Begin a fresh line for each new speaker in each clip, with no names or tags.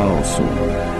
chaosu.
Welcome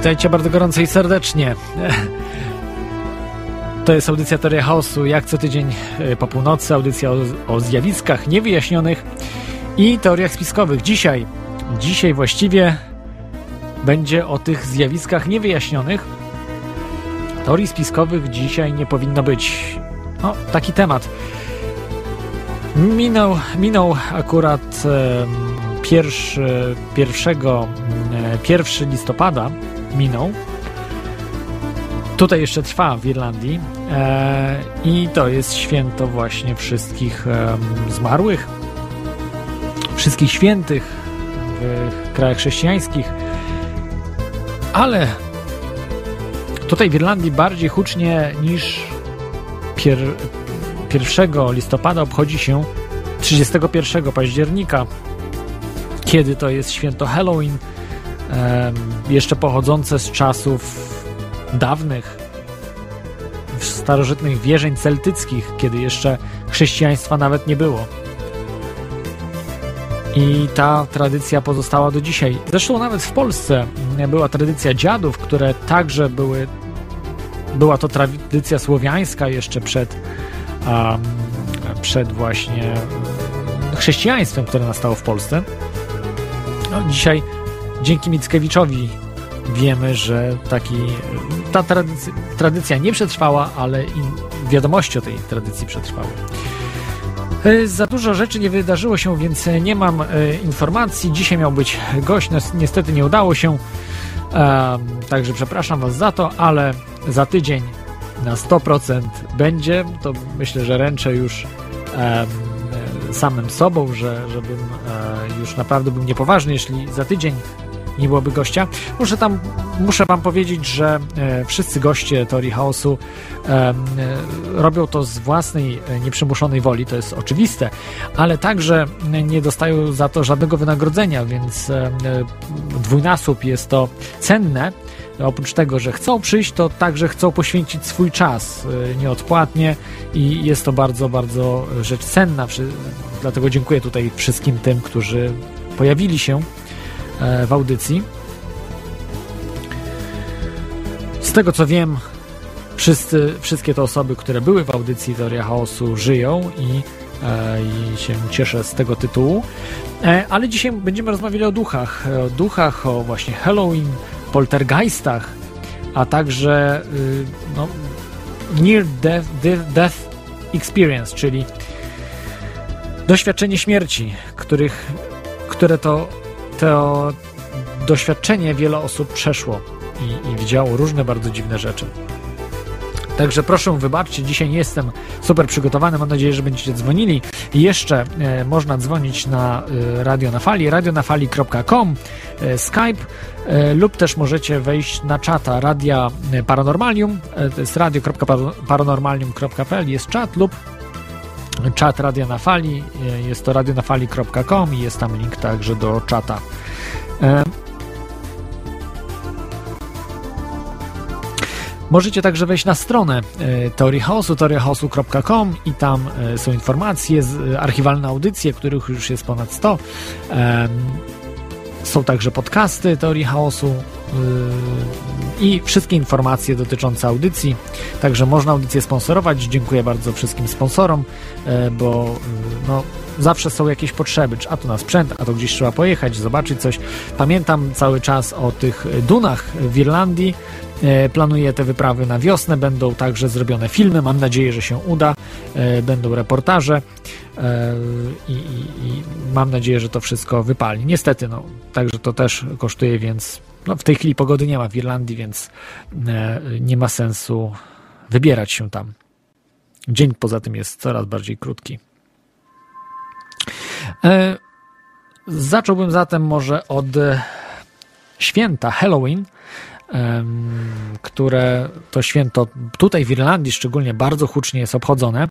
Witajcie bardzo gorąco i serdecznie. To jest audycja Teoria Chaosu, jak co tydzień e, po północy, audycja o, o zjawiskach niewyjaśnionych i teoriach spiskowych. Dzisiaj, dzisiaj właściwie będzie o tych zjawiskach niewyjaśnionych. Teorii spiskowych dzisiaj nie powinno być. No, taki temat. Minął, minął akurat em, pierwszy, pierwszego, e, 1 listopada minął. Tutaj jeszcze trwa w Irlandii e, i to jest święto właśnie wszystkich em, zmarłych, wszystkich świętych w krajach chrześcijańskich, ale tutaj w Irlandii bardziej hucznie niż pier, 1 listopada obchodzi się 31 października, kiedy to jest święto Halloween, jeszcze pochodzące z czasów dawnych, starożytnych wierzeń celtyckich, kiedy jeszcze chrześcijaństwa nawet nie było. I ta tradycja pozostała do dzisiaj. Zresztą nawet w Polsce była tradycja dziadów, które także były. Była to tradycja słowiańska jeszcze przed, um, przed właśnie chrześcijaństwem, które nastało w Polsce. No, dzisiaj dzięki Mickiewiczowi wiemy, że taki, ta tradycja, tradycja nie przetrwała, ale i wiadomości o tej tradycji przetrwały. E, Za dużo rzeczy nie wydarzyło się, więc nie mam e, informacji. Dzisiaj miał być gość, niestety nie udało się. Em, Także przepraszam Was za to, ale za tydzień na 100% będzie. To myślę, że ręczę już e, samym sobą, że żebym e, już naprawdę był niepoważny, jeśli za tydzień nie byłoby gościa. Muszę tam, muszę wam powiedzieć, że e, wszyscy goście Teorii Chaosu e, robią to z własnej, e, nieprzymuszonej woli, to jest oczywiste, ale także nie dostają za to żadnego wynagrodzenia, więc dwójnasób jest to cenne. Oprócz tego, że chcą przyjść, to także chcą poświęcić swój czas nieodpłatnie i jest to bardzo, bardzo rzecz cenna. Dlatego dziękuję tutaj wszystkim tym, którzy pojawili się w audycji. Z tego co wiem, wszyscy, wszystkie te osoby, które były w audycji Teoria Chaosu żyją i, e, i się cieszę z tego tytułu. E, ale dzisiaj będziemy rozmawiali o duchach. e, O duchach, o właśnie Halloween, poltergeistach, a także y, no, Near Death, de- death Experience, czyli doświadczenie śmierci, których, które to, to doświadczenie wiele osób przeszło i, i widziało różne bardzo dziwne rzeczy. Także proszę wybaczcie, dzisiaj nie jestem super przygotowany. Mam nadzieję, że będziecie dzwonili. Jeszcze e, można dzwonić na e, Radio na Fali, radionafali.com, e, Skype e, lub też możecie wejść na czata Radia Paranormalium. E, to jest radio.paranormalium.pl jest czat lub czat Radia na Fali. e, Jest to radionafali.com i jest tam link także do czata. E, Możecie także wejść na stronę e, Teorii Chaosu, i tam są informacje, archiwalne audycje, których już jest ponad 100. Em, Są także podcasty Teorii Chaosu i wszystkie informacje dotyczące audycji. Także można audycję sponsorować. Dziękuję bardzo wszystkim sponsorom, bo no, zawsze są jakieś potrzeby, a to na sprzęt, a to gdzieś trzeba pojechać, zobaczyć coś. Pamiętam cały czas o tych dunach w Irlandii. Planuję te wyprawy na wiosnę, będą także zrobione filmy, mam nadzieję, że się uda, będą reportaże i, i, i mam nadzieję, że to wszystko wypali. Niestety, no, także to też kosztuje, więc no, w tej chwili pogody nie ma w Irlandii, więc nie ma sensu wybierać się tam. Dzień poza tym jest coraz bardziej krótki. E, zacząłbym zatem może od święta Halloween, które to święto tutaj w Irlandii szczególnie bardzo hucznie jest obchodzone.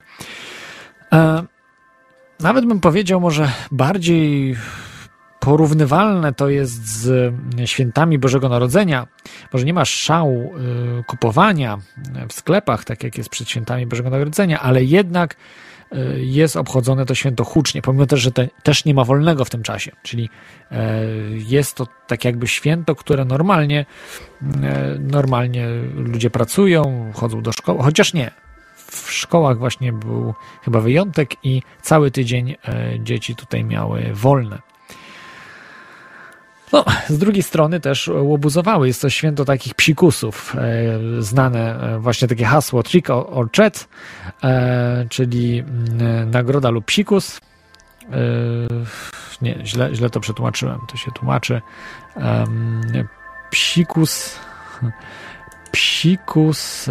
E, nawet bym powiedział, może bardziej porównywalne to jest z świętami Bożego Narodzenia. Może nie ma szału y, kupowania w sklepach, tak jak jest przed świętami Bożego Narodzenia, ale jednak y, jest obchodzone to święto hucznie, pomimo też, że te, też nie ma wolnego w tym czasie. Czyli e, jest to tak jakby święto, które normalnie, e, normalnie ludzie pracują, chodzą do szkoły, chociaż nie. W szkołach właśnie był chyba wyjątek i cały tydzień e, dzieci tutaj miały wolne. No, z drugiej strony też łobuzowały. Jest to święto takich psikusów. E, znane e, właśnie takie hasło trick or treat, e, czyli mm, nagroda lub psikus. Nie, źle, źle to przetłumaczyłem. To się tłumaczy. Psikus psikus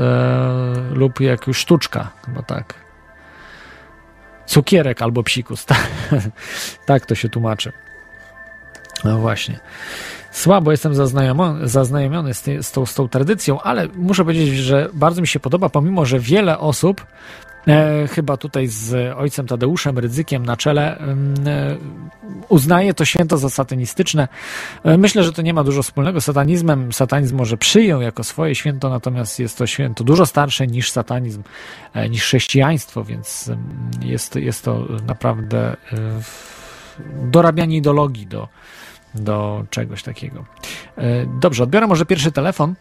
lub jak już sztuczka, chyba tak. Cukierek albo psikus, tak, tak to się tłumaczy. No właśnie. Słabo jestem zaznajomiony, z, z, tą, z tą tradycją, ale muszę powiedzieć, że bardzo mi się podoba, pomimo że wiele osób, e, chyba tutaj z ojcem Tadeuszem Rydzykiem na czele, e, uznaje to święto za satanistyczne. E, myślę, że to nie ma dużo wspólnego z satanizmem. Satanizm może przyjął jako swoje święto, natomiast jest to święto dużo starsze niż satanizm, e, niż chrześcijaństwo, więc jest, jest to naprawdę e, dorabianie ideologii do do czegoś takiego. E, dobrze, odbiorę może pierwszy telefon.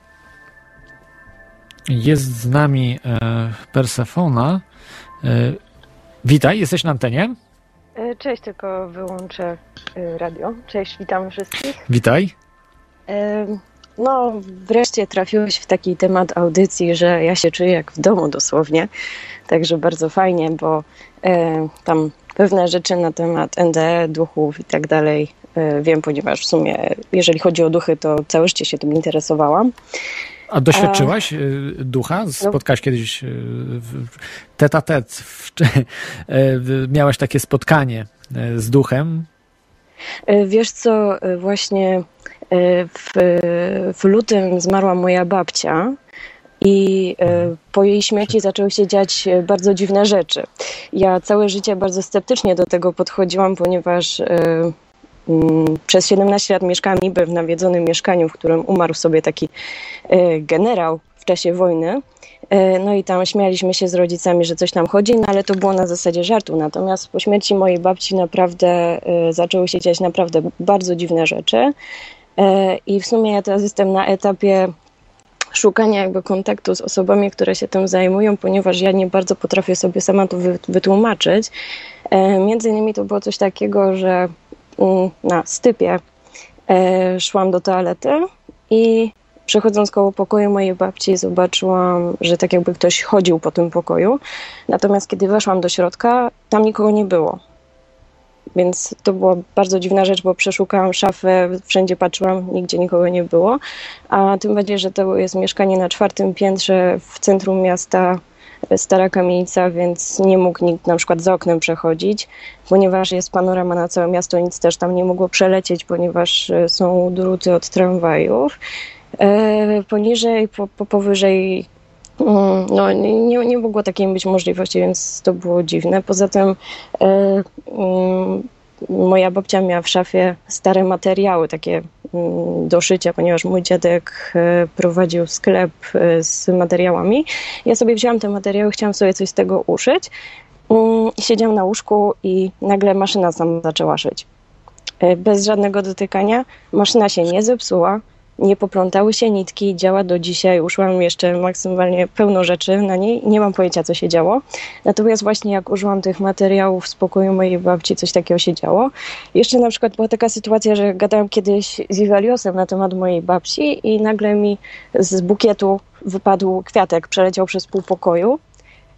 Jest z nami e, Persefona. E, witaj, jesteś na antenie?
Cześć, tylko wyłączę radio. Cześć, witam wszystkich.
Witaj.
No, wreszcie trafiłeś w taki temat audycji, że ja się czuję jak w domu dosłownie. Także bardzo fajnie, bo tam pewne rzeczy na temat NDE, duchów i tak dalej wiem, ponieważ w sumie, jeżeli chodzi o duchy, to całe życie się tym interesowałam.
A doświadczyłaś A, e, ducha? No. Spotkałaś no, kiedyś tet a tet? Miałaś takie spotkanie e, z duchem?
Wiesz co, właśnie w, w lutym zmarła moja babcia i po jej śmierci zaczęły się dziać bardzo dziwne rzeczy. Ja całe życie bardzo sceptycznie do tego podchodziłam, ponieważ przez 17 lat mieszkałam niby w nawiedzonym mieszkaniu, w którym umarł sobie taki e, generał w czasie wojny. E, no i tam śmialiśmy się z rodzicami, że coś tam chodzi, no ale to było na zasadzie żartu. Natomiast po śmierci mojej babci naprawdę e, zaczęły się dziać naprawdę bardzo dziwne rzeczy. I w sumie ja teraz jestem na etapie szukania jakby kontaktu z osobami, które się tym zajmują, ponieważ ja nie bardzo potrafię sobie sama to wytłumaczyć. Między innymi to było coś takiego, że na stypie e, szłam do toalety i przechodząc koło pokoju mojej babci zobaczyłam, że tak jakby ktoś chodził po tym pokoju. Natomiast kiedy weszłam do środka, tam nikogo nie było. Więc to była bardzo dziwna rzecz, bo przeszukałam szafę, wszędzie patrzyłam, nigdzie nikogo nie było. A tym bardziej, że to jest mieszkanie na czwartym piętrze w centrum miasta stara kamienica, więc nie mógł nikt na przykład za oknem przechodzić, ponieważ jest panorama na całe miasto, nic też tam nie mogło przelecieć, ponieważ e, są druty od tramwajów. E, poniżej, po, po, powyżej mm, no, nie, nie mogło takiej być możliwości, więc to było dziwne. Poza tym e, mm, moja babcia miała w szafie stare materiały, takie do szycia, ponieważ mój dziadek e, prowadził sklep e, z materiałami. Ja sobie wzięłam te materiały, chciałam sobie coś z tego uszyć. Mm, siedziałam na łóżku i nagle maszyna sam zaczęła szyć. E, bez żadnego dotykania. Maszyna się nie zepsuła, nie poplątały się nitki, działa do dzisiaj. Użyłam jeszcze maksymalnie pełno rzeczy na niej. Nie mam pojęcia, co się działo. Natomiast właśnie jak użyłam tych materiałów w spokoju mojej babci, coś takiego się działo. Jeszcze na przykład była taka sytuacja, że gadałam kiedyś z Iwaliosem na temat mojej babci i nagle mi z bukietu wypadł kwiatek, przeleciał przez pół pokoju.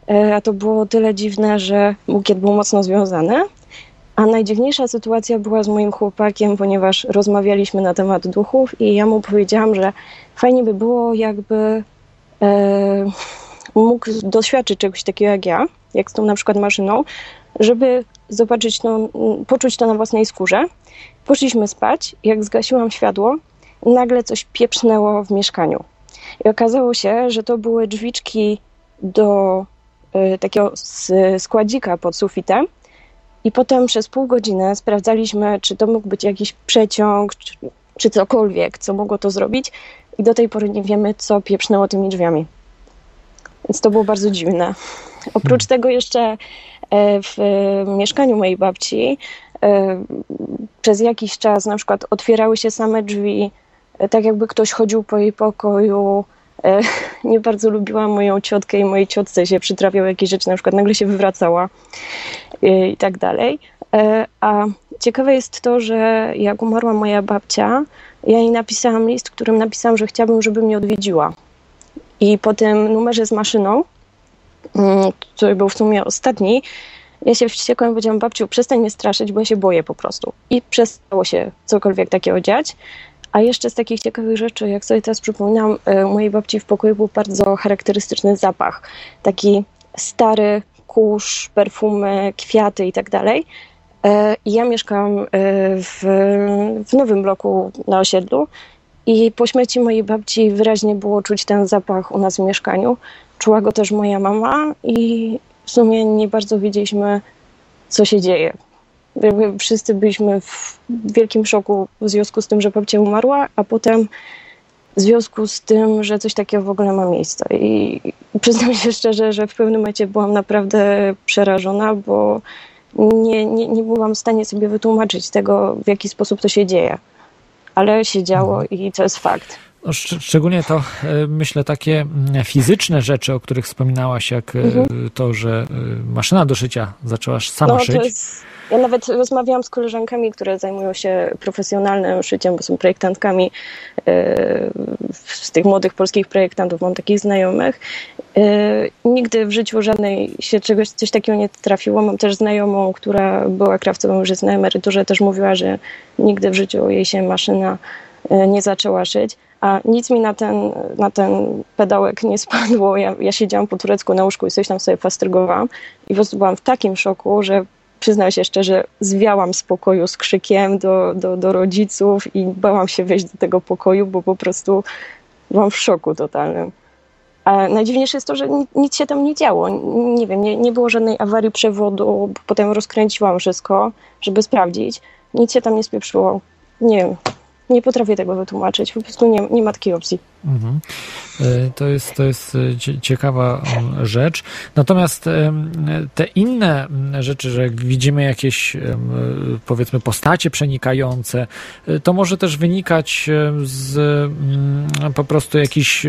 E, a to było tyle dziwne, że bukiet był mocno związany. A najdziwniejsza sytuacja była z moim chłopakiem, ponieważ rozmawialiśmy na temat duchów i ja mu powiedziałam, że fajnie by było, jakby e, mógł doświadczyć czegoś takiego jak ja, jak z tą na przykład maszyną, żeby zobaczyć to, poczuć to na własnej skórze. Poszliśmy spać, jak zgasiłam światło, nagle coś pieprznęło w mieszkaniu. I okazało się, że to były drzwiczki do y, takiego składzika pod sufitem. I potem przez pół godziny sprawdzaliśmy, czy to mógł być jakiś przeciąg, czy, czy cokolwiek, co mogło to zrobić. I do tej pory nie wiemy, co pieprznęło tymi drzwiami. Więc to było bardzo dziwne. Oprócz tego jeszcze e, w mieszkaniu mojej babci e, przez jakiś czas na przykład otwierały się same drzwi, e, tak jakby ktoś chodził po jej pokoju. Nie bardzo lubiłam moją ciotkę i mojej ciotce się przytrafiały jakieś rzeczy, na przykład nagle się wywracała i tak dalej. A ciekawe jest to, że jak umarła moja babcia, ja jej napisałam list, w którym napisałam, że chciałabym, żeby mnie odwiedziła. I po tym numerze z maszyną, mm, który był w sumie ostatni, ja się wściekłam i powiedziałam, babciu, przestań mnie straszyć, bo ja się boję po prostu. I przestało się cokolwiek takiego dziać. A jeszcze z takich ciekawych rzeczy, jak sobie teraz przypominam, e, u mojej babci w pokoju był bardzo charakterystyczny zapach. Taki stary kurz, perfumy, kwiaty i tak dalej. E, ja mieszkam e, w, w nowym bloku na osiedlu i po śmierci mojej babci wyraźnie było czuć ten zapach u nas w mieszkaniu. Czuła go też moja mama i w sumie nie bardzo wiedzieliśmy, co się dzieje. Jakby wszyscy byliśmy w wielkim szoku w związku z tym, że babcia umarła, a potem w związku z tym, że coś takiego w ogóle ma miejsce. I przyznam się szczerze, że w pewnym momencie byłam naprawdę przerażona, bo nie, nie, nie byłam w stanie sobie wytłumaczyć tego, w jaki sposób to się dzieje ale się działo mhm. i to jest fakt.
No, szczególnie to, e, myślę, takie fizyczne rzeczy, o których wspominałaś, jak e, mhm. to, że e, maszyna do szycia zaczęłaś sama no, szyć.
Jest, ja nawet rozmawiałam z koleżankami, które zajmują się profesjonalnym szyciem, bo są projektantkami z tych młodych polskich projektantów, mam takich znajomych. Nigdy w życiu żadnej się czegoś, coś takiego nie trafiło. Mam też znajomą, która była krawcową, już jest na emeryturze, też mówiła, że nigdy w życiu jej się maszyna nie zaczęła szyć a nic mi na ten, na ten pedałek nie spadło. Ja, ja siedziałam po turecku na łóżku i coś tam sobie fastrygowałam i po prostu byłam w takim szoku, że przyznam się szczerze, zwiałam z pokoju z krzykiem do, do, do rodziców i bałam się wejść do tego pokoju, bo po prostu byłam w szoku totalnym. A najdziwniejsze jest to, że nic się tam nie działo. Nie wiem, nie, nie było żadnej awarii przewodu. Potem rozkręciłam wszystko, żeby sprawdzić. Nic się tam nie spieprzyło. Nie wiem, nie potrafię tego wytłumaczyć. Po prostu nie, nie ma takiej opcji. Mhm.
E, to jest, to jest e, ciekawa rzecz. Natomiast te inne rzeczy, że jak widzimy jakieś powiedzmy postacie przenikające, e, to może też wynikać z po prostu jakichś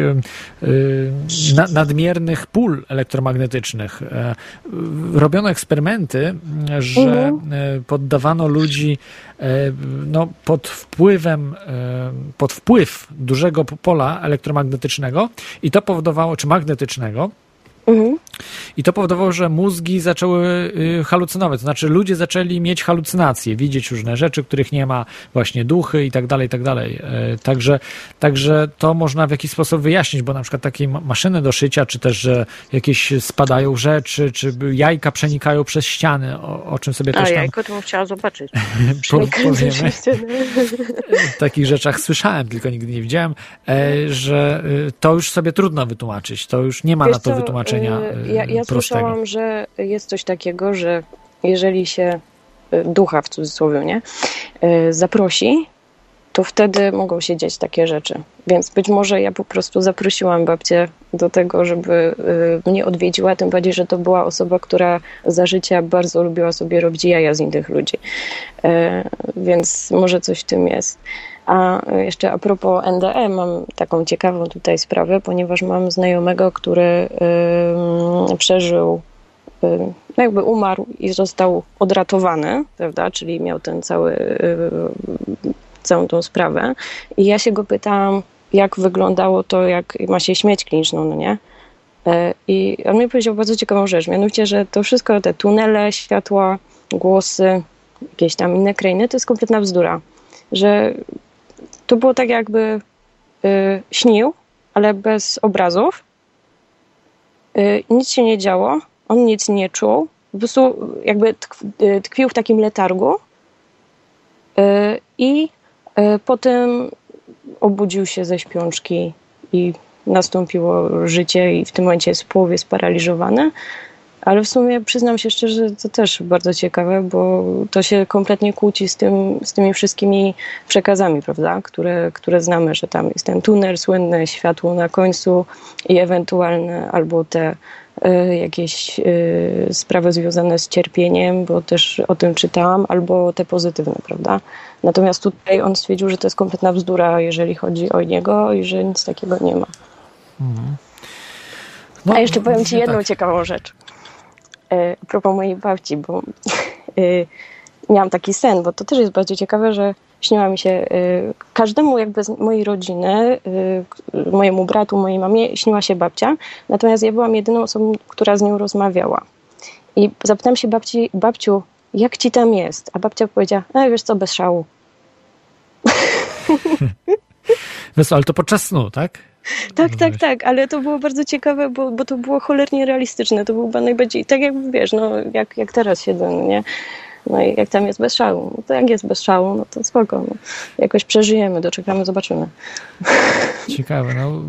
nadmiernych pól elektromagnetycznych. Robiono eksperymenty, że mhm. poddawano ludzi no, pod wpływem, pod wpływ dużego pola elektromagnetycznego i to powodowało, czy magnetycznego, Mhm. I to powodowało, że mózgi zaczęły y, halucynować, to znaczy ludzie zaczęli mieć halucynacje, widzieć różne rzeczy, których nie ma, właśnie duchy i tak dalej, i tak dalej. E, także, także to można w jakiś sposób wyjaśnić, bo na przykład takie maszyny do szycia, czy też, że jakieś spadają rzeczy, czy jajka przenikają przez ściany, o, o czym sobie A, też tam...
jajko to bym chciała zobaczyć.
po, powiemy. w takich rzeczach słyszałem, tylko nigdy nie widziałem, e, że y, to już sobie trudno wytłumaczyć, to już nie ma Wiesz na to co, wytłumaczenia
Y, ja, ja słyszałam, że jest coś takiego, że jeżeli się y, ducha w cudzysłowie, nie, y, zaprosi, to wtedy mogą się dziać takie rzeczy. Więc być może ja po prostu zaprosiłam babcię do tego, żeby mnie odwiedziła, tym bardziej, że to była osoba, która za życia bardzo lubiła sobie robić jaja z innych ludzi. Więc może coś w tym jest. A jeszcze a propos NDE, mam taką ciekawą tutaj sprawę, ponieważ mam znajomego, który y, przeżył, jakby umarł i został odratowany, prawda? Czyli miał ten cały, całą tą sprawę. I ja się go pytałam, jak wyglądało to, jak ma się śmieć kliniczną, no nie? I on mi powiedział bardzo ciekawą rzecz, mianowicie, że to wszystko, te tunele, światła, głosy, jakieś tam inne krainy, to jest kompletna bzdura. Że to było tak jakby y, śnił, ale bez obrazów. Y, nic się nie działo, on nic nie czuł. Po prostu jakby y, tkwił w takim letargu. Y, I y, potem obudził się ze śpiączki i nastąpiło życie i w tym momencie jest w połowie sparaliżowany. Ale w sumie przyznam się szczerze, że to też bardzo ciekawe, bo to się kompletnie kłóci z, tym, z tymi wszystkimi przekazami, prawda, które, które znamy, że tam jest ten tunel słynny, światło na końcu i ewentualne albo te y, jakieś y, sprawy związane z cierpieniem, bo też o tym czytałam, albo te pozytywne, prawda. Natomiast tutaj on stwierdził, że to jest kompletna bzdura, jeżeli chodzi o niego i że nic takiego nie ma. Mhm. No, A jeszcze powiem Ci jedną tak. ciekawą rzecz. E, a propos mojej babci, bo e, miałam taki sen, bo to też jest bardzo ciekawe, że śniła mi się e, każdemu jakby z mojej rodziny, mojemu bratu, mojej mamie śniła się babcia, natomiast ja byłam jedyną osobą, która z nią rozmawiała. I zapytam się babci, babciu, jak ci tam jest? A babcia powiedziała, e, wiesz co, bez szału.
Wiesz, ale to podczas snu, tak?
Tak, tak, tak, ale to było bardzo ciekawe, bo, bo to było cholernie realistyczne. To był chyba najbardziej, tak jak wiesz, no, jak, jak teraz siedzę, no nie? No i jak tam jest bez szału, no to jak jest bez szału, no to spoko. No. Jakoś przeżyjemy, doczekamy, zobaczymy.
Ciekawe. No,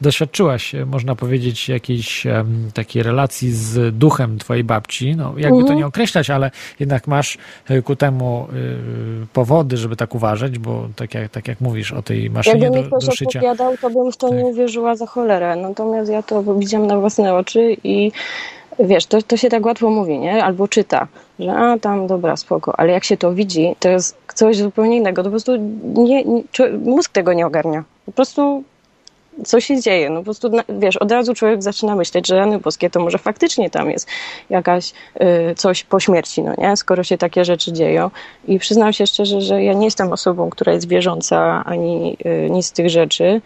doświadczyłaś, można powiedzieć, jakiejś um, takiej relacji z duchem twojej babci. No, jakby mhm. to nie określać, ale jednak masz e, ku temu y, powody, żeby tak uważać, bo tak jak, tak jak mówisz o tej maszynie
Jakby mi ktoś do szycia. opowiadał, to bym w to tak. nie uwierzyła za cholerę. Natomiast ja to widziałam na własne oczy i wiesz, to, to się tak łatwo mówi, nie? Albo czyta, że a tam dobra, spoko, ale jak się to widzi, to jest coś zupełnie innego. To po prostu nie, nie mózg tego nie ogarnia. Po prostu co się dzieje? No po prostu, wiesz, od razu człowiek zaczyna myśleć, że rany boskie to może faktycznie tam jest jakaś y, coś po śmierci, no nie? Skoro się takie rzeczy dzieją. I przyznam się szczerze, że ja nie jestem osobą, która jest wierząca ani y, nic z tych rzeczy.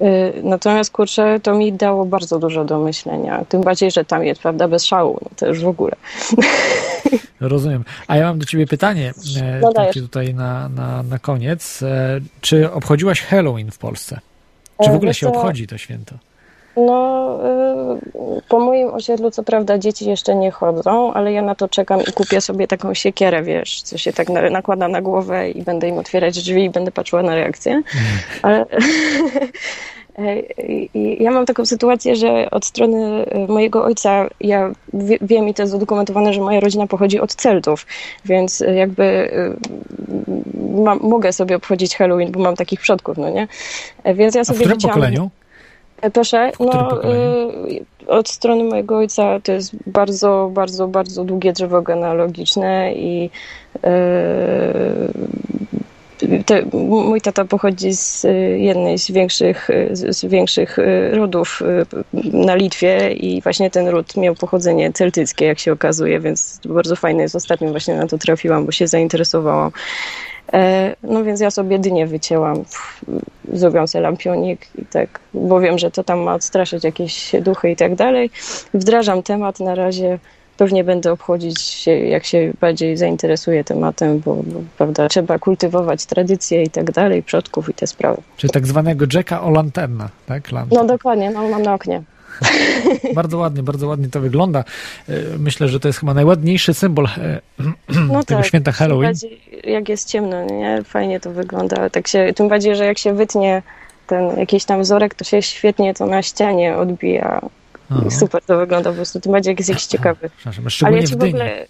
Y, natomiast kurczę, to mi dało bardzo dużo do myślenia. Tym bardziej, że tam jest, prawda, bez szału. No to już w ogóle.
Rozumiem. A ja mam do ciebie pytanie, e, no takie tutaj na, na, na koniec. E, czy obchodziłaś Halloween w Polsce? Czy w e, ogóle się obchodzi to święto?
No, po moim osiedlu co prawda dzieci jeszcze nie chodzą, ale ja na to czekam i kupię sobie taką siekierę, wiesz, co się tak nakłada na głowę i będę im otwierać drzwi i będę patrzyła na reakcję. Mm. Ale I ja mam taką sytuację, że od strony mojego ojca, ja wiem i to jest udokumentowane, że moja rodzina pochodzi od Celtów, więc jakby mam, mogę sobie obchodzić Halloween, bo mam takich przodków, no nie? Więc ja sobie
A w którym pokoleniu?
E, proszę, no, y, od strony mojego ojca to jest bardzo, bardzo, bardzo długie drzewo genealogiczne i y, te, mój tata pochodzi z jednej z większych, z większych rodów na Litwie i właśnie ten ród miał pochodzenie celtyckie, jak się okazuje, więc bardzo fajne jest. Ostatnio właśnie na to trafiłam, bo się zainteresowałam. E, no więc ja sobie dynię wycięłam, zrobiłam sobie lampionik i tak, bo wiem, że to tam ma odstraszyć jakieś duchy i tak dalej. Wdrażam temat na razie. Pewnie będę obchodzić się, jak się bardziej zainteresuję tematem, bo, bo prawda, trzeba kultywować tradycje i tak dalej, przodków i te sprawy.
Czyli tak zwanego Jacka o lanterna, tak?
No dokładnie, no mam na oknie.
bardzo ładnie, bardzo ładnie to wygląda. E, myślę, że to jest chyba najładniejszy symbol e, no tego tak, święta Halloween.
Bardziej, jak jest ciemno, nie? Fajnie to wygląda. Tak się, tym bardziej, że jak się wytnie ten jakiś tam wzorek, to się świetnie to na ścianie odbija. Aha. Super to wygląda po prostu, tym bardziej jak jest jakiś ciekawy.
Ale ja ci w ogóle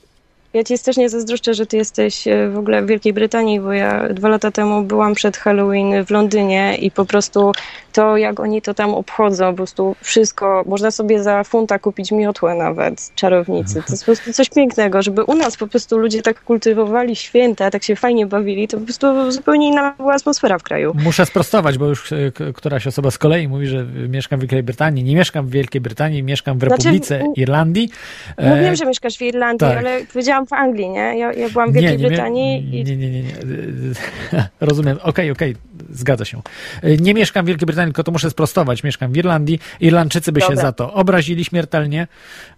ja ci strasznie zazdroszczę, że ty jesteś e, w ogóle w Wielkiej Brytanii, bo ja dwa lata temu byłam przed Halloween w Londynie i po prostu to, jak oni to tam obchodzą, po prostu wszystko, można sobie za funta kupić miotłę nawet, czarownicy. To jest po prostu coś pięknego, żeby u nas po prostu ludzie tak kultywowali święta, tak się fajnie bawili, to po prostu zupełnie inna była atmosfera w kraju.
Muszę sprostować, bo już e, któraś osoba z kolei mówi, że mieszkam w Wielkiej Brytanii. Nie mieszkam w Wielkiej Brytanii, mieszkam w
Znaczy,
Republice
m-
Irlandii.
No
E,
wiem, że mieszkasz w Irlandii,
tak.
ale powiedziałam w Anglii, nie? Ja, ja byłam w Wielkiej
nie,
Brytanii
nie, nie, nie, nie, nie. Rozumiem. Okej, okej, zgadza się. Nie mieszkam w Wielkiej Brytanii, tylko to muszę sprostować. Mieszkam w Irlandii. Irlandczycy by się
Dobra.
za to obrazili śmiertelnie,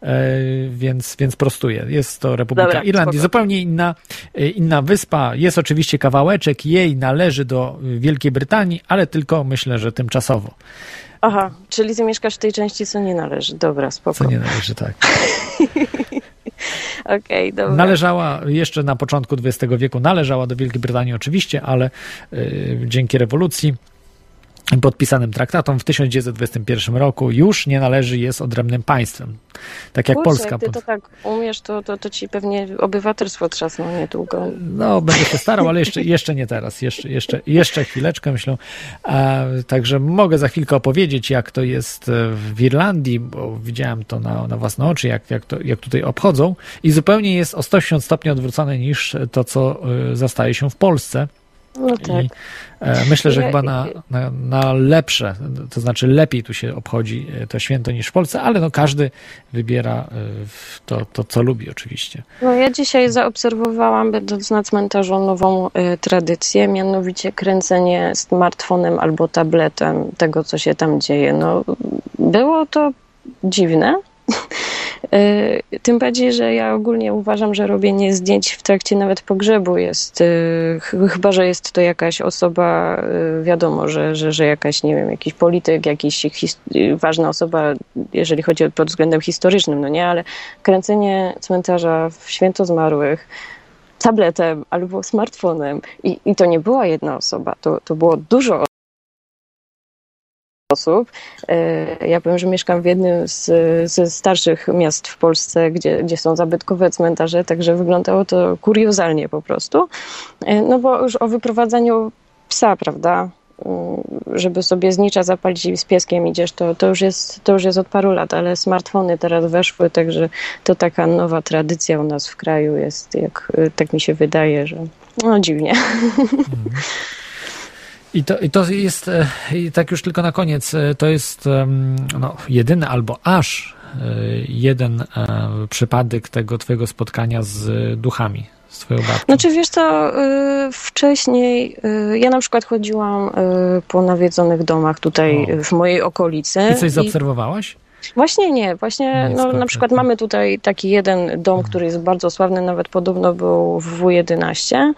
e, więc, więc prostuję. Jest to Republika
Dobra,
Irlandii.
spoko.
Zupełnie inna, e, inna wyspa. Jest oczywiście kawałeczek jej należy do Wielkiej Brytanii, ale tylko myślę, że tymczasowo.
Aha, czyli ty mieszkasz w tej części, co nie należy. Dobra, spoko.
Co nie należy, tak.
Okej, dobra.
Należała jeszcze na początku XX wieku, należała do Wielkiej Brytanii oczywiście, ale y, dzięki rewolucji podpisanym traktatom w 1921 roku już nie należy, jest odrębnym państwem. Tak jak
Kurczę,
Polska.
jak ty to tak umiesz, to, to, to ci pewnie obywatelstwo trzasną niedługo.
No, będę się starał, ale jeszcze, jeszcze nie teraz. Jeszcze, jeszcze, jeszcze chwileczkę, myślę. A, także mogę za chwilkę opowiedzieć, jak to jest w Irlandii, bo widziałem to na, na własne oczy, jak, jak, to, jak tutaj obchodzą. I zupełnie jest o 180 stopni odwrócone niż to, co e, zastaje się w Polsce.
No tak.
I e, myślę, że chyba na, na, na lepsze, to znaczy lepiej tu się obchodzi e, to święto niż w Polsce, ale no każdy wybiera e, to, to, co lubi oczywiście.
No ja dzisiaj zaobserwowałam, będąc na cmentarzu, nową y, tradycję, mianowicie kręcenie smartfonem albo tabletem tego, co się tam dzieje. No, było to dziwne. Y, Tym bardziej, że ja ogólnie uważam, że robienie zdjęć w trakcie nawet pogrzebu jest, y, ch- chyba że jest to jakaś osoba, y, wiadomo, że, że, że jakaś, nie wiem, jakiś polityk, jakiś ważna osoba, jeżeli chodzi pod względem historycznym, no nie, ale kręcenie cmentarza w święto zmarłych tabletem albo smartfonem i, i to nie była jedna osoba, to, to było dużo osób. E, Ja powiem, że mieszkam w jednym z, ze starszych miast w Polsce, gdzie, gdzie są zabytkowe cmentarze, także wyglądało to kuriozalnie po prostu. E, No bo już o wyprowadzaniu psa, prawda? Mm, Żeby sobie znicza zapalić i z pieskiem idziesz, to, to, już jest, to już jest od paru lat, ale smartfony teraz weszły, także to taka nowa tradycja u nas w kraju jest, jak tak mi się wydaje, że no dziwnie.
I to, I to jest, e, i tak już tylko na koniec, e, to jest no, jedyny albo aż e, jeden przypadek tego twojego spotkania z duchami, z twoją babcią.
Znaczy wiesz co, y, wcześniej y, ja na przykład chodziłam y, po nawiedzonych domach tutaj
O.
w mojej okolicy.
I coś zaobserwowałaś?
Właśnie nie, właśnie
Nie,
no, na przykład mamy tutaj taki jeden dom, który jest bardzo sławny, nawet podobno był w W11.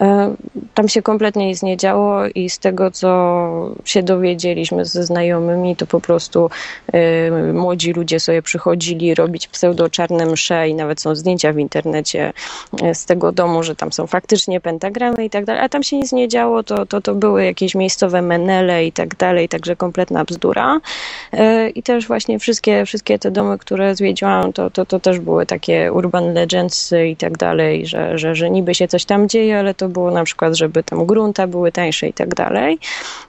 E, Tam się kompletnie nic nie działo i z tego, co się dowiedzieliśmy ze znajomymi, to po prostu e, młodzi ludzie sobie przychodzili robić pseudo-czarne msze i nawet są zdjęcia w internecie e, z tego domu, że tam są faktycznie pentagramy i tak dalej, a tam się nic nie działo, to, to, to były jakieś miejscowe menele i tak dalej, także kompletna bzdura. I też właśnie wszystkie, wszystkie te domy, które zwiedziłam, to, to, to też były takie urban legends i tak dalej, że, że, że niby się coś tam dzieje, ale to było na przykład, żeby tam grunta były tańsze i tak dalej.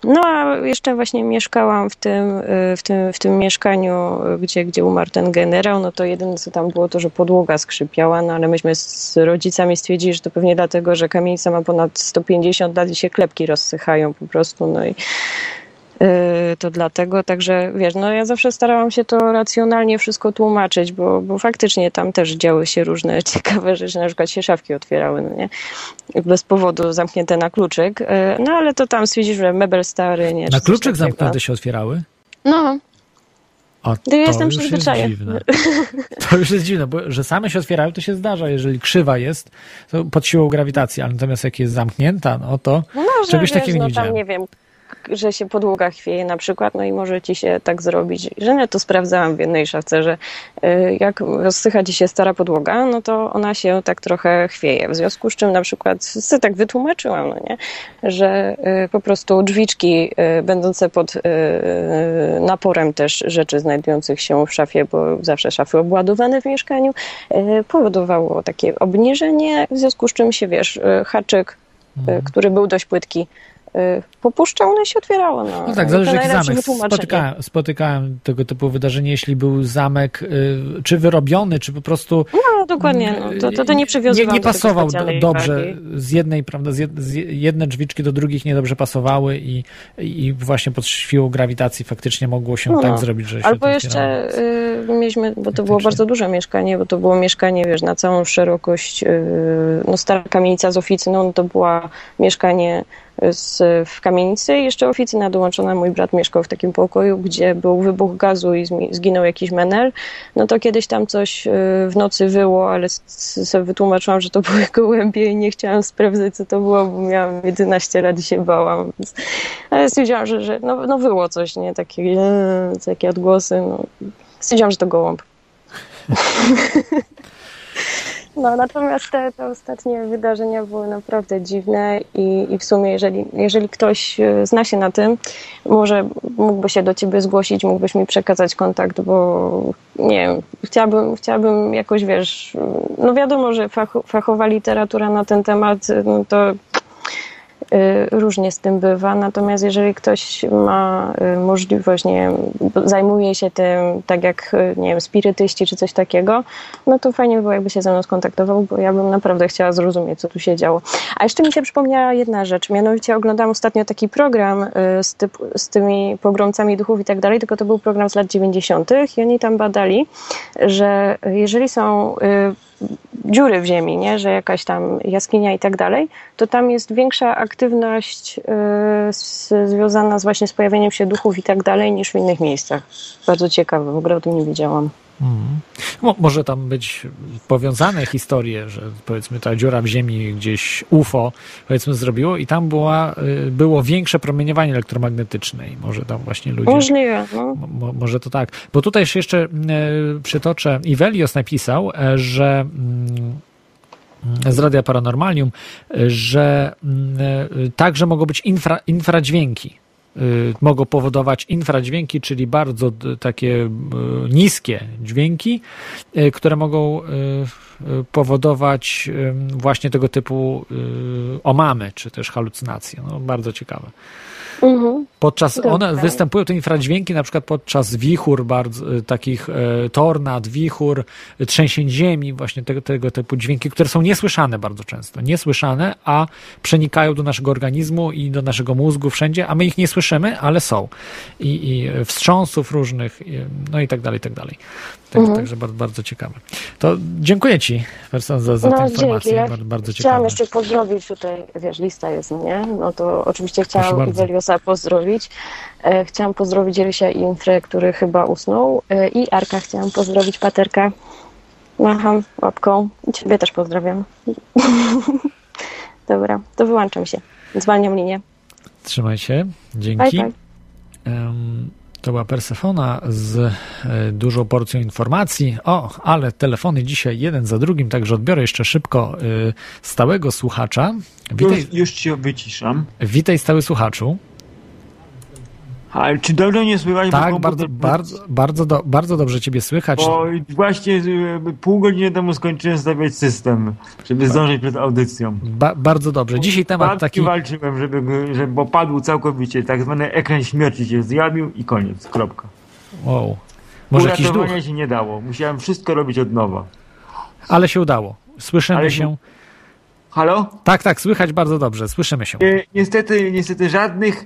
No a jeszcze właśnie mieszkałam w tym, w tym, w tym mieszkaniu, gdzie, gdzie umarł ten generał, no to jedyne co tam było to, że podłoga skrzypiała, no ale myśmy z rodzicami stwierdzili, że to pewnie dlatego, że kamienica ma ponad 150 lat i się klepki rozsychają po prostu, no i to dlatego, także wiesz, no ja zawsze starałam się to racjonalnie wszystko tłumaczyć, bo, bo faktycznie tam też działy się różne ciekawe rzeczy, na przykład się szafki otwierały, no nie? Bez powodu zamknięte na kluczyk, Yy, no ale to tam stwierdzisz, że mebel stary, nie?
Na kluczyk zamknięte się otwierały?
No,
O,
To ja jestem
jest
przyzwyczajona.
dziwne. To już jest dziwne, bo że same się otwierają, to się zdarza. Jeżeli krzywa jest, to pod siłą grawitacji, ale natomiast jak jest zamknięta, no to
no
czegoś
wiesz,
takiego
no
nie
tam
widziałem.
nie wiem, że się podłoga chwieje na przykład, no i może ci się tak zrobić, że nie, to sprawdzałam w jednej szafce, że y, jak rozsycha ci się stara podłoga, no to ona się tak trochę chwieje. W związku z czym na przykład sobie tak wytłumaczyłam, no nie, że y, po prostu drzwiczki y, będące pod naporem też rzeczy znajdujących się w szafie, bo zawsze szafy obładowane w mieszkaniu, powodowało takie obniżenie, w związku z czym się, wiesz, haczyk, y, który był dość płytki, popuszczał, no i się otwierało. No,
No tak, zależy jaki zamek. Spotykałem, spotykałem tego typu wydarzenie, jeśli był zamek y, czy wyrobiony, czy po prostu
No, dokładnie, no, to, to, to nie
nie,
przywiązywałam
nie
tego
pasował do, dobrze
wagi.
z jednej, prawda, z, jed, z jedne drzwiczki do drugich niedobrze pasowały i, i właśnie pod siłą grawitacji faktycznie mogło się
No.
tak zrobić, że się
Albo jeszcze y, mieliśmy, bo to było bardzo duże mieszkanie, bo to było mieszkanie, wiesz, na całą szerokość, y, no stara kamienica z oficyną, no to była mieszkanie z, w kamienicy jeszcze oficyna dołączona. Mój brat mieszkał w takim pokoju, gdzie był wybuch gazu i zginął jakiś menel. No to kiedyś tam coś y, w nocy wyło, ale sobie wytłumaczyłam, że to były gołębie i nie chciałam sprawdzać, co to było, bo miałam 11 lat i się bałam. Ale stwierdziłam, że, że no, no było coś, nie? Takie, eee, takie odgłosy. No. Stwierdziłam, że to gołąb. No, natomiast te, te ostatnie wydarzenia były naprawdę dziwne i, i w sumie, jeżeli, jeżeli ktoś e, zna się na tym, może mógłby się do ciebie zgłosić, mógłbyś mi przekazać kontakt, bo nie wiem, chciałabym, chciałabym jakoś, wiesz, no wiadomo, że fach, fachowa literatura na ten temat, no to różnie z tym bywa, natomiast jeżeli ktoś ma y, możliwość, nie wiem, zajmuje się tym tak jak, y, nie wiem, spirytyści czy coś takiego, no to fajnie by było, jakby się ze mną skontaktował, bo ja bym naprawdę chciała zrozumieć, co tu się działo. A jeszcze mi się przypomniała jedna rzecz, mianowicie oglądałam ostatnio taki program y, z, z tymi pogromcami duchów i tak dalej, tylko to był program z lat 90. i oni tam badali, że jeżeli są y, dziury w ziemi, nie? że jakaś tam jaskinia i tak dalej, to tam jest większa aktywność y, z, związana z właśnie z pojawieniem się duchów i tak dalej niż w innych miejscach. Bardzo ciekawe, w ogóle o tym nie wiedziałam.
Mhm. Mo, może tam być powiązane historie, że powiedzmy ta dziura w ziemi gdzieś UFO powiedzmy zrobiło i tam była, y, było większe promieniowanie elektromagnetyczne i może tam właśnie ludzie...
Możliwe, no.
Mo- Mo, może to tak. Bo tutaj się jeszcze e, przytoczę. Ivelios napisał, e, że mm, z Radia Paranormalium, e, że mm, e, także mogą być infra, infradźwięki. E, Mogą powodować infradźwięki, czyli bardzo takie e, niskie dźwięki, e, które mogą powodować właśnie tego typu omamy, czy też halucynacje. No, bardzo ciekawe.
Mhm.
Podczas,
Dobra.
one występują te infradźwięki na przykład podczas wichur, bardzo, y, takich e, tornad, wichur, y, trzęsień ziemi, właśnie tego, tego typu dźwięki, które są niesłyszane bardzo często. Niesłyszane, a przenikają do naszego organizmu i do naszego mózgu wszędzie, a my ich nie słyszymy, ale są. I, i wstrząsów różnych, no i tak dalej, i tak dalej. Tak,
Mhm.
Także bardzo, bardzo ciekawe. To dziękuję Ci, Person, za, za tę
No
informację.
dzięki. Ja
bardzo, bardzo
chciałam
ciekawe.
jeszcze pozdrowić tutaj, wiesz, lista jest, nie? No to oczywiście chciałam. Iweliosa pozdrowić. E, chciałam pozdrowić Rysia i Infrę, który chyba usnął. E, I Arka chciałam pozdrowić, Paterka. Macham łapką. I Ciebie też pozdrawiam. Dobra, to wyłączam się. Zwalniam linię.
Trzymaj się.
Bye,
Dzięki.
bye.
Em, To była Persefona z e, dużą porcją informacji. O, ale telefony dzisiaj jeden za drugim, także odbiorę jeszcze szybko e, stałego słuchacza. Witaj,
Już, już cię wyciszam.
witaj stały słuchaczu.
Ale czy dobrze mnie słychać?
Tak, bardzo, bardzo, bardzo, do, bardzo dobrze ciebie słychać.
Bo właśnie y, pół godziny temu skończyłem stawiać system, żeby zdążyć przed audycją.
Ba, bardzo dobrze. Dzisiaj temat
Walki
taki.
walczyłem, żeby, żeby bo padł całkowicie, tak zwany ekran śmierci się zjawił i koniec, kropka.
Wow. Może jakiś duch,
się nie dało, musiałem wszystko robić od nowa.
ale się udało. Słyszymy
Ale-
się.
Halo?
Tak, tak, słychać bardzo dobrze. Słyszymy się.
E, niestety, niestety żadnych.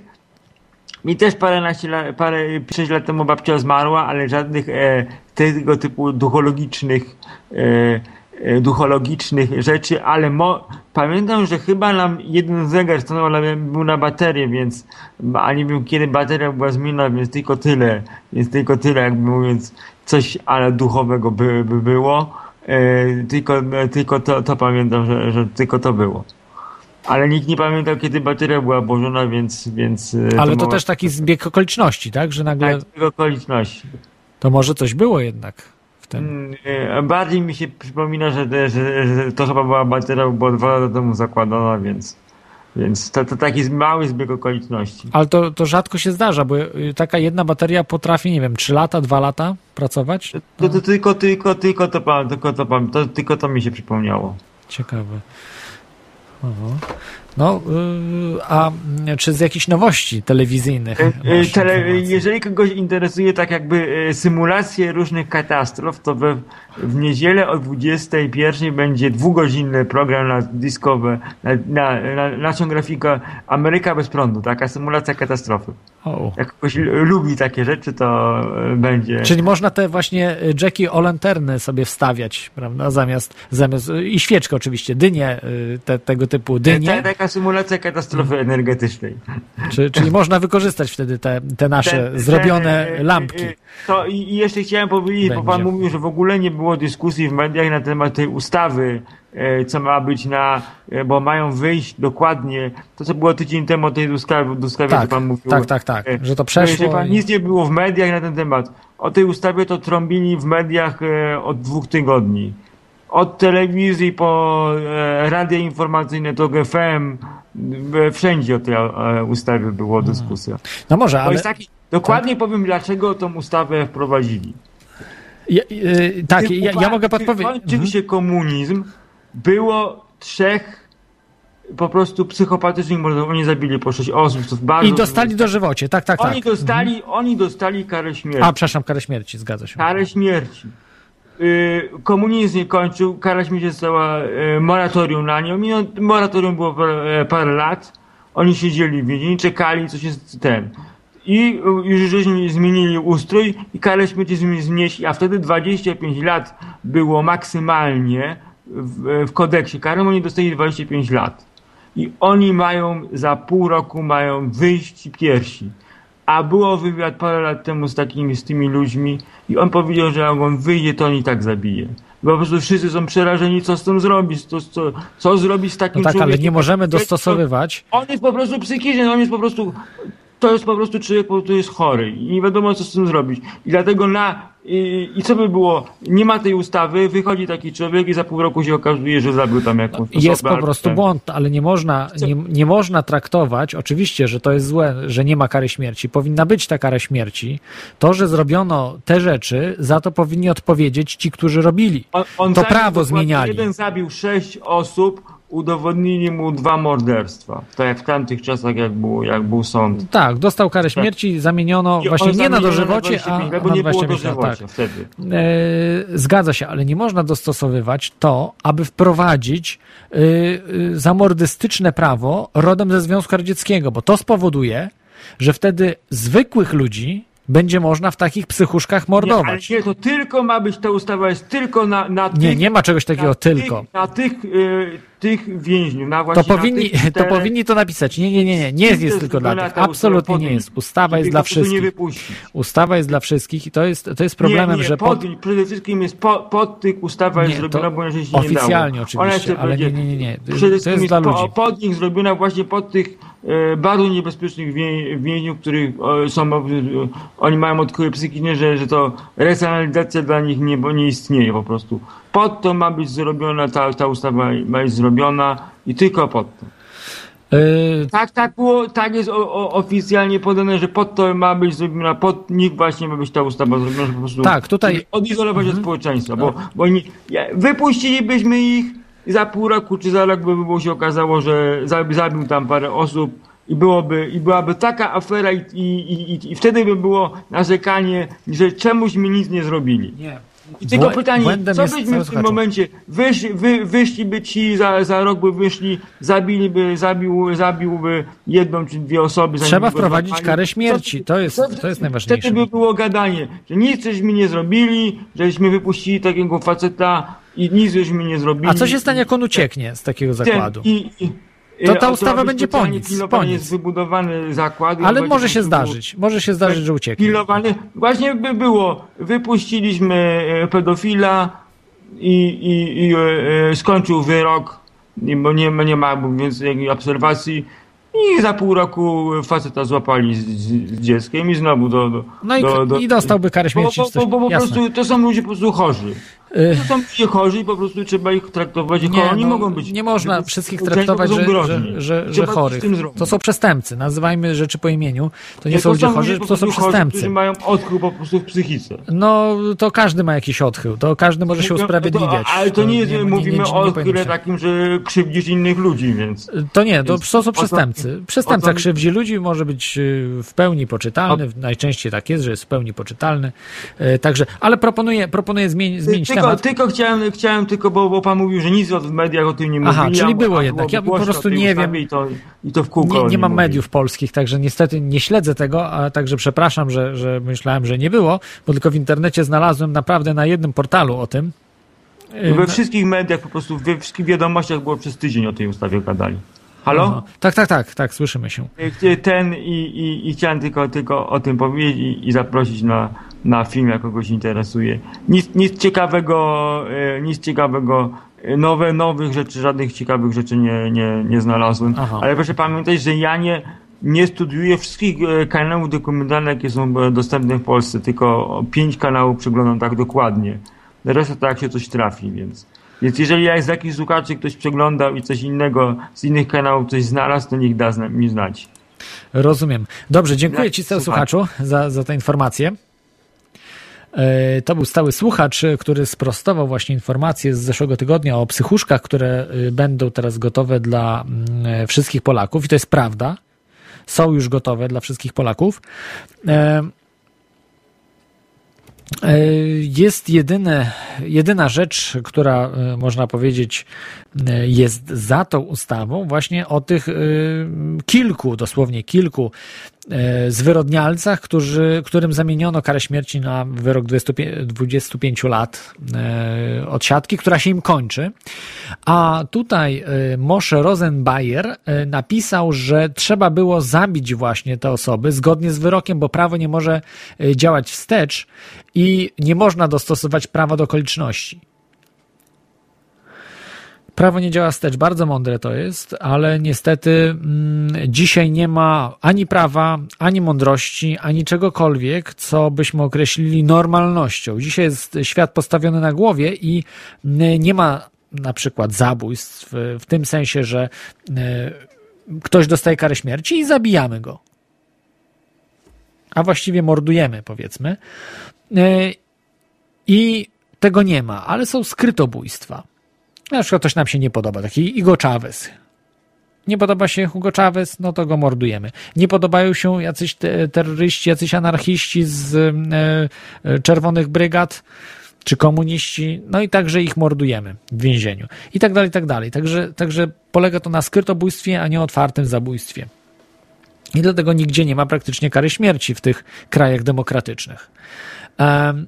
Mi też paręnaście lat, parę, sześć lat temu babcia zmarła, ale żadnych e, tego typu duchologicznych, e, e, duchologicznych rzeczy, ale mo, pamiętam, że chyba nam jeden zegar stanął, ale był na baterię, więc, a nie wiem kiedy bateria była zmieniona, więc tylko tyle, więc tylko tyle, jakby mówiąc, coś ale duchowego by, by było. E, tylko tylko to, to pamiętam, że, że tylko to było. Ale nikt nie pamiętał, kiedy bateria była włożona, więc... więc e,
Ale to
mogła-
też taki zbieg okoliczności, tak? Że nagle
Tak, z tych okoliczności.
to może coś było jednak w tym.
Mm, e, Bardziej mi się przypomina, że, że, że to chyba była bateria, bo dwa lata temu zakładana, więc, więc to, to taki mały zbieg okoliczności.
Ale to, to rzadko się zdarza, bo y, taka jedna bateria potrafi, nie wiem, 3 lata, 2 lata pracować?
To, to tylko, tylko, tylko to, tylko to, pam- to, tylko to mi się przypomniało.
Ciekawe. Oho. No, y, a mm, czy z jakichś nowości telewizyjnych?
E, e, Tele, jeżeli kogoś interesuje tak jakby e, symulacje różnych katastrof, to we, w niedzielę o 21 będzie dwugodzinny program na Discover, na, na, na naszą grafikę Ameryka bez prądu, taka symulacja katastrofy.
O.
Jak ktoś lubi takie rzeczy, to e, będzie.
Czyli można te właśnie y, Jackie o lanterny sobie wstawiać, prawda? Zamiast, zamiast y, i świeczkę oczywiście, dynie, te, tego typu dynie.
Ta, taka symulacja katastrofy energetycznej.
Czy, czyli można wykorzystać wtedy te, te nasze
Ten-
zrobione
ten, e,
lampki.
e, To i jeszcze chciałem powiedzieć, bo
Będzie.
pan mówił, że w ogóle nie było dyskusji w mediach na temat tej ustawy, e, co ma być na, e, bo mają wyjść dokładnie, to co było tydzień temu o tej ustawie, ustawie
Tak,
co pan mówił.
tak, tak, tak,
e,
że to
że
przeszło.
pan,
i-
Nic nie było w mediach na ten temat. O tej ustawie to trąbili w mediach e, od dwóch tygodni. Od telewizji po e, radia informacyjne, to GFM, e, wszędzie o tej e, ustawie była dyskusja.
No może, ale
taki, dokładnie powiem, dlaczego tą ustawę wprowadzili.
ja, y, tak, ja, ja mogę podpowiedzieć. Mhm.
kończył się komunizm, było trzech po prostu psychopatycznych morderców. Oni zabili po sześć osób. To bardzo
I dostali dożywocie, tak, tak, tak.
Oni dostali, oni dostali karę śmierci.
A, przepraszam, karę śmierci, zgadza się.
Karę śmierci. Y, komunizm nie kończył, kara śmierci została y, moratorium na nią. Mimo- Moratorium było parę, parę lat. Oni siedzieli w więzieniu, czekali, co się ten. I już żeśmy zmienili ustrój i karę śmierci zmi- znieśli, a wtedy 25 lat było maksymalnie w, w kodeksie karnym, oni dostali 25 lat. I oni mają, za pół roku mają wyjść piersi. A było wywiad parę lat temu z takimi, z tymi ludźmi i on powiedział, że jak on wyjdzie, to on i tak zabije. Bo po prostu wszyscy są przerażeni, co z tym zrobić, co, co, co zrobić z takim
No tak, ale
człowiekiem.
nie możemy dostosowywać.
On jest po prostu psychiczny, on jest po prostu, to jest po prostu człowiek, który jest chory i nie wiadomo, co z tym zrobić. I dlatego na, i, i co by było, nie ma tej ustawy, wychodzi taki człowiek i za pół roku się okazuje, że zabił tam jakąś
Jest
osobę,
po prostu błąd, ale nie można, nie, nie można traktować, oczywiście, że to jest złe, że nie ma kary śmierci. Powinna być ta kara śmierci. To, że zrobiono te rzeczy, za to powinni odpowiedzieć ci, którzy robili.
On, on
To prawo zmieniali.
Jeden zabił sześć osób, udowodnili mu dwa morderstwa. Tak jak w tamtych czasach, jak, było, jak był sąd.
Tak, dostał karę śmierci, zamieniono
I
właśnie nie na dożywocie, a
25,
na
bo nie było
25 lat. Tak.
wtedy.
E, zgadza się, ale nie można dostosowywać to, aby wprowadzić y, y, zamordystyczne prawo rodem ze Związku Radzieckiego, bo to spowoduje, że wtedy zwykłych ludzi będzie można w takich psychuszkach
Nie, ale
mordować.
nie, to tylko ma być, ta ustawa jest tylko na, na
Nie,
tych...
nie ma czegoś takiego
na
tylko.
Tych, na tych, y, tych więźniów, na
To powinni, to
czterech,
powinni to napisać. Nie, nie, nie, nie. Nie jest, jest tylko dla tych. Absolutnie nie jest. Ustawa jest dla
nie
wszystkich. Ustawa jest dla wszystkich i to jest, to jest problemem,
nie, nie,
że pod,
pod, przede wszystkim jest po, pod tych ustawa jest
Nie,
zrobiona, bo inaczej się nie dało.
oficjalnie
Ona
oczywiście, ale nie, nie, nie, nie. To
Przede
jest
wszystkim
dla ludzi.
pod nich zrobiona właśnie pod tych bardzo niebezpiecznych wię, więźniów, których e, są, e, oni mają odkryły psychiczne, że, że to resonalizacja dla nich nie, bo nie istnieje po prostu. Pod to ma być zrobiona, ta, ta ustawa ma być zrobiona i tylko pod to.
Y,
Tak, tak było, tak jest o, o, oficjalnie podane, że pod to ma być zrobiona, pod nich właśnie ma być ta ustawa zrobiona, że po prostu
Tak, tutaj-
odizolować od społeczeństwa, bo, bo oni, ja, wypuścilibyśmy ich i za pół roku czy za rok by było się okazało, że zabi- zabił tam parę osób i byłoby, i byłaby taka afera i, i, i, i wtedy by było narzekanie, że czemuśmy nic nie zrobili.
nie.
I tylko
Błę-
pytanie, co byśmy w tym momencie, wysz, wy, wyszliby ci, za, za rok by wyszli, zabiliby, zabił, zabiłby jedną czy dwie osoby. zanim
Trzeba wprowadzić karę śmierci. To jest,
Co-
to jest najważniejsze.
Wtedy by było gadanie, że nic żeśmy nie zrobili, żeśmy wypuścili takiego faceta i nic żeśmy nie zrobili.
A co się stanie, jak on ucieknie z takiego zakładu?
I, i,
To
e,
ta
to
ustawa będzie po nic, po nic.
Jest wybudowany zakład.
Ale może się zdarzyć. Może się zdarzyć, że ucieknie.
Pilnowany. Właśnie by było, wypuściliśmy e, pedofila i, i, i e, e, skończył wyrok bo nie, nie ma więc jakiej obserwacji i za pół roku faceta złapali z, z, dzieckiem i znowu do... do
No i,
do, do,
i dostałby karę
bo,
śmierci.
bo,
coś.
bo, bo po prostu to są ludzie po prostu chorzy. To są ludzie chorzy i po prostu trzeba ich traktować jako
Nie,
oni
no,
mogą być.
nie można wszystkich traktować, że, że, że, że chorych. To są przestępcy. Nazywajmy rzeczy po imieniu. To nie
Nie,
są ludzie chorzy, to są
chorzy,
przestępcy.
Którzy mają odchył po prostu w psychice.
No, to każdy ma jakiś odchył. To każdy może się
Mówią-
usprawiedliwiać.
To, ale to nie jest, mówimy o odchyle takim, że krzywdzisz innych ludzi, więc...
To nie, to, to są przestępcy. Przestępca krzywdzi ludzi, może być y, w pełni poczytalny, najczęściej tak jest, że jest w pełni poczytalny. Y, Także, ale proponuję, proponuję zmienić, zmienić
tylko, tylko chciałem, chciałem tylko, bo, bo pan mówił, że nic w mediach o tym nie
Aha,
mówili.
czyli było jednak. Ja po prostu nie wiem.
I to, i to w kółko
Nie, nie mam mediów polskich, także niestety nie śledzę tego, a także przepraszam, że, że myślałem, że nie było, bo tylko w internecie znalazłem naprawdę na jednym portalu o tym. Y,
We
na-
wszystkich mediach, po prostu we wszystkich wiadomościach było przez tydzień o tej ustawie gadali. Halo?
Aha. Tak, tak, tak, tak, słyszymy się.
Ten i, i, i chciałem tylko, tylko o tym powiedzieć i, i zaprosić na, na film, jak kogoś interesuje. Nic, nic ciekawego, e, nic ciekawego, e, nowe, nowych rzeczy, żadnych ciekawych rzeczy nie, nie, nie znalazłem.
Aha.
Ale proszę pamiętać, że ja nie, nie studiuję wszystkich e, kanałów dokumentalnych, jakie są e, dostępne w Polsce, tylko pięć kanałów przeglądam tak dokładnie. Reszta to jak się coś trafi, więc. Więc jeżeli jak z jakichś słuchaczy ktoś przeglądał i coś innego z innych kanałów coś znalazł, to niech da mi znać.
Rozumiem. Dobrze, dziękuję Ci, stały
słuchacz.
słuchaczu, za, za tę informację. E, To był stały słuchacz, e, który sprostował właśnie informacje z zeszłego tygodnia o psychuszkach, które e, będą teraz gotowe dla mm, e, wszystkich Polaków. I to jest prawda. Są już gotowe dla wszystkich Polaków. E, Jest jedyne, jedyna rzecz, która e, można powiedzieć e, jest za tą ustawą, właśnie o tych kilku, dosłownie kilku zwyrodnialcach, którzy, którym zamieniono karę śmierci na wyrok 25, 25 lat e, odsiadki, która się im kończy. A tutaj e, Moshe Rosenbayer e, napisał, że trzeba było zabić właśnie te osoby zgodnie z wyrokiem, bo prawo nie może e, działać wstecz i nie można dostosować prawa do okoliczności. Prawo nie działa wstecz, bardzo mądre to jest, ale niestety mm, dzisiaj nie ma ani prawa, ani mądrości, ani czegokolwiek, co byśmy określili normalnością. Dzisiaj jest świat postawiony na głowie i mm, nie ma na przykład zabójstw w, tym sensie, że y, ktoś dostaje karę śmierci i zabijamy go. A właściwie mordujemy, powiedzmy. Y, I tego nie ma, ale są skrytobójstwa. Na przykład ktoś nam się nie podoba, taki Igo Chavez. Nie podoba się Hugo Chavez, no to go mordujemy. Nie podobają się jacyś te, terroryści, jacyś anarchiści z e, e, czerwonych brygad, czy komuniści, no i także ich mordujemy w więzieniu. I tak dalej, i tak dalej. Także, także polega to na skrytobójstwie, a nie otwartym zabójstwie. I dlatego nigdzie nie ma praktycznie kary śmierci w tych krajach demokratycznych. Em,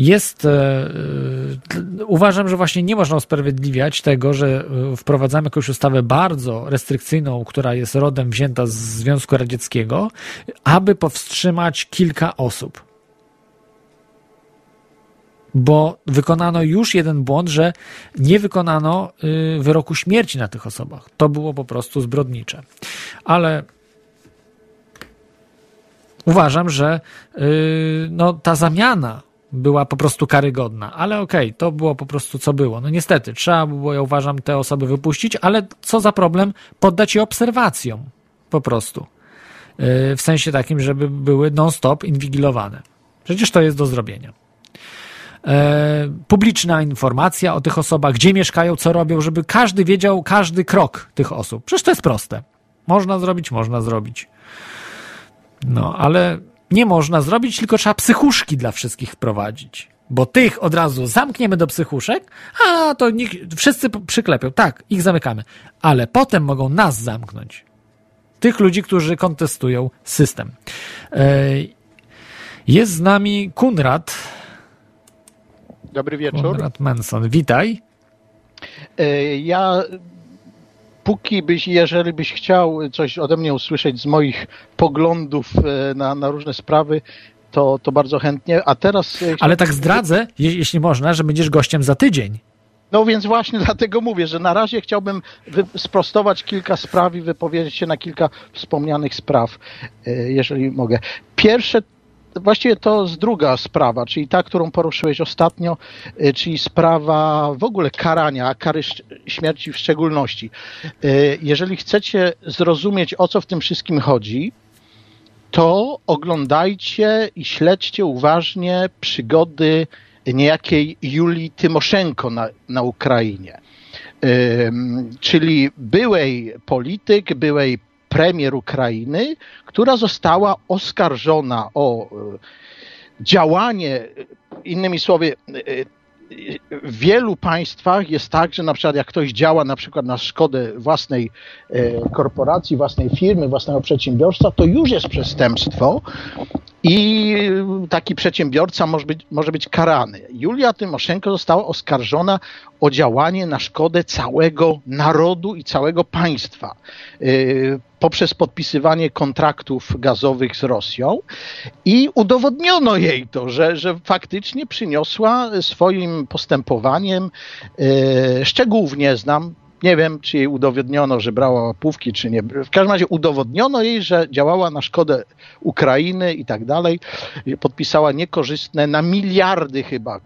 jest. e, e, Uważam, że właśnie nie można usprawiedliwiać tego, że e, wprowadzamy jakąś ustawę bardzo restrykcyjną, która jest rodem wzięta z Związku Radzieckiego, aby powstrzymać kilka osób. Bo wykonano już jeden błąd, że nie wykonano y, wyroku śmierci na tych osobach. To było po prostu zbrodnicze. Ale uważam, że y, no, ta zamiana była po prostu karygodna, ale okej, to było po prostu co było. No niestety, trzeba było, ja uważam, te osoby wypuścić, ale co za problem, poddać je obserwacjom po prostu. Y, W sensie takim, żeby były non-stop inwigilowane. Przecież to jest do zrobienia. E, Publiczna informacja o tych osobach, gdzie mieszkają, co robią, żeby każdy wiedział każdy krok tych osób. Przecież to jest proste. Można zrobić, można zrobić. No, ale nie można zrobić, tylko trzeba psychuszki dla wszystkich wprowadzić. Bo tych od razu zamkniemy do psychuszek, a to nikt, wszyscy przyklepią. Tak, ich zamykamy. Ale potem mogą nas zamknąć. Tych ludzi, którzy kontestują system. E, Jest z nami Kunrad,
Dobry wieczór.
Konrad Manson. Witaj.
E, Ja póki byś, jeżeli byś chciał coś ode mnie usłyszeć z moich poglądów e, na, na różne sprawy, to, to bardzo chętnie. A teraz. e,
Ale tak zdradzę, je, jeśli można, że będziesz gościem za tydzień.
No więc właśnie dlatego mówię, że na razie chciałbym sprostować kilka spraw i wypowiedzieć się na kilka wspomnianych spraw, e, jeżeli mogę. Pierwsze, właściwie to jest druga sprawa, czyli ta, którą poruszyłeś ostatnio, e, czyli sprawa w ogóle karania, a kary śmierci w szczególności. E, Jeżeli chcecie zrozumieć, o co w tym wszystkim chodzi, to oglądajcie i śledźcie uważnie przygody niejakiej Julii Tymoszenko na, na Ukrainie. Czyli byłej polityk, byłej premier Ukrainy, która została oskarżona o y, działanie, innymi słowy, y, w wielu państwach jest tak, że na przykład jak ktoś działa na przykład na szkodę własnej e, korporacji, własnej firmy, własnego przedsiębiorstwa, to już jest przestępstwo i taki przedsiębiorca może być, może być karany. Julia Tymoszenko została oskarżona o działanie na szkodę całego narodu i całego państwa e, poprzez podpisywanie kontraktów gazowych z Rosją i udowodniono jej to, że, że faktycznie przyniosła swoim postępowaniem, e, szczegółów nie znam, nie wiem, czy jej udowodniono, że brała łapówki, czy nie. W każdym razie udowodniono jej, że działała na szkodę Ukrainy i tak dalej. Podpisała niekorzystne, na miliardy chyba,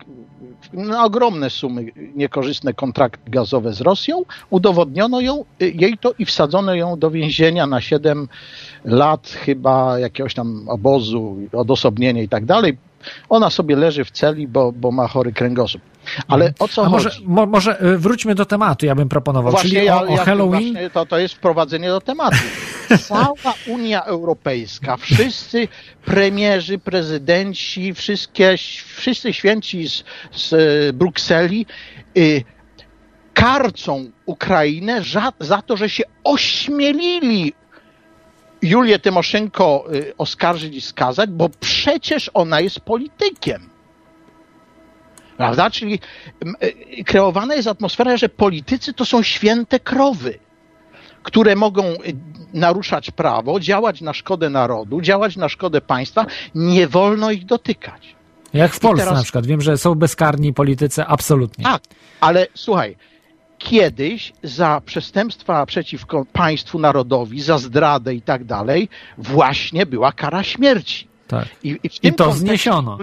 na ogromne sumy niekorzystne kontrakty gazowe z Rosją. Udowodniono ją, jej to i wsadzono ją do więzienia na 7 lat chyba jakiegoś tam obozu, odosobnienie i tak dalej. Ona sobie leży w celi, bo, bo ma chory kręgosłup. Ale o co
A może,
chodzi?
mo, może y, wróćmy do tematu, ja bym proponował,
Właśnie
czyli
ja,
o, o
ja
Halloween.
To, to jest wprowadzenie do tematu. Cała Unia Europejska, wszyscy premierzy, prezydenci, wszystkie, wszyscy święci z, z e, Brukseli y, karcą Ukrainę za, za to, że się ośmielili Julię Tymoszenko y, oskarżyć i skazać, bo przecież ona jest politykiem. Prawda? Czyli y, kreowana jest atmosfera, że politycy to są święte krowy, które mogą y, naruszać prawo, działać na szkodę narodu, działać na szkodę państwa. Nie wolno ich dotykać.
Jak w Polsce
teraz-
na przykład. Wiem, że są bezkarni politycy, absolutnie.
Tak, ale słuchaj, kiedyś za przestępstwa przeciwko państwu, narodowi, za zdradę i tak dalej, właśnie była kara śmierci.
Tak.
I, i,
I to
kontekście-
zniesiono.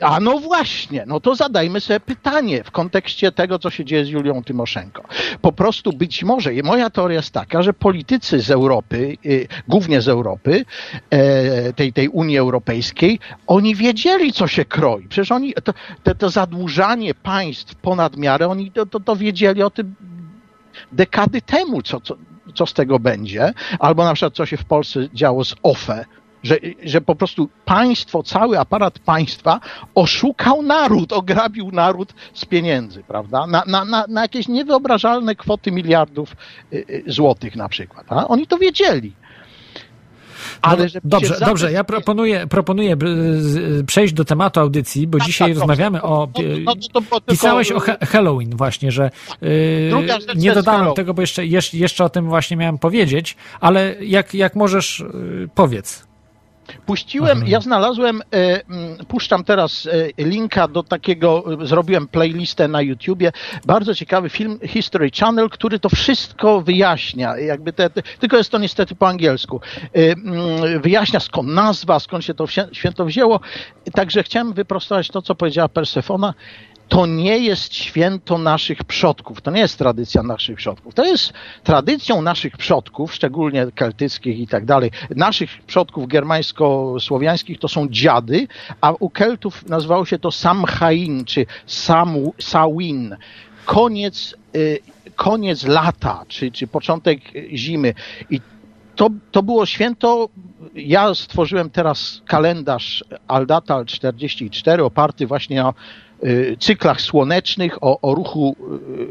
A no właśnie, no to zadajmy sobie pytanie w kontekście tego, co się dzieje z Julią Tymoszenko. Po prostu być może, moja teoria jest taka, że politycy z Europy, y, głównie z Europy, e, tej, tej Unii Europejskiej, oni wiedzieli, co się kroi. Przecież oni, to, to, to zadłużanie państw ponad miarę, oni to, to, to wiedzieli o tym dekady temu, co, co, co z tego będzie. Albo na przykład, co się w Polsce działo z OFE, że, że po prostu państwo, cały aparat państwa oszukał naród, ograbił naród z pieniędzy, prawda? Na, na, na, na jakieś niewyobrażalne kwoty miliardów y, y, złotych na przykład. A? Oni to wiedzieli. Ale żeby
No, dobrze,
się
dobrze. Ja proponuję, proponuję przejść do tematu audycji, bo
Tak,
dzisiaj
tak, dobrze.
rozmawiamy o.
No, no, to- tylko-
Pisałeś o he- Halloween właśnie, że yy, nie dodałem tego, bo jeszcze, jeszcze, jeszcze o tym właśnie miałem powiedzieć, ale jak, jak możesz, yy, powiedz.
Puściłem,
Mhm.
ja znalazłem, e, mm, puszczam teraz e, linka do takiego, e, zrobiłem playlistę na YouTubie, bardzo ciekawy film History Channel, który to wszystko wyjaśnia, jakby te, tylko jest to niestety po angielsku, mm, wyjaśnia skąd nazwa, skąd się to święto wzięło, także chciałem wyprostować to, co powiedziała Persefona, to nie jest święto naszych przodków, to nie jest tradycja naszych przodków. To jest tradycją naszych przodków, szczególnie keltyckich i tak dalej. Naszych przodków germańsko-słowiańskich to są dziady, a u Keltów nazywało się to Samhain czy Samu, Samhain. Koniec, y, koniec lata, czy, czy początek zimy. I to, to było święto. Ja stworzyłem teraz kalendarz Aldatal 44, oparty właśnie y, cyklach słonecznych, o, o ruchu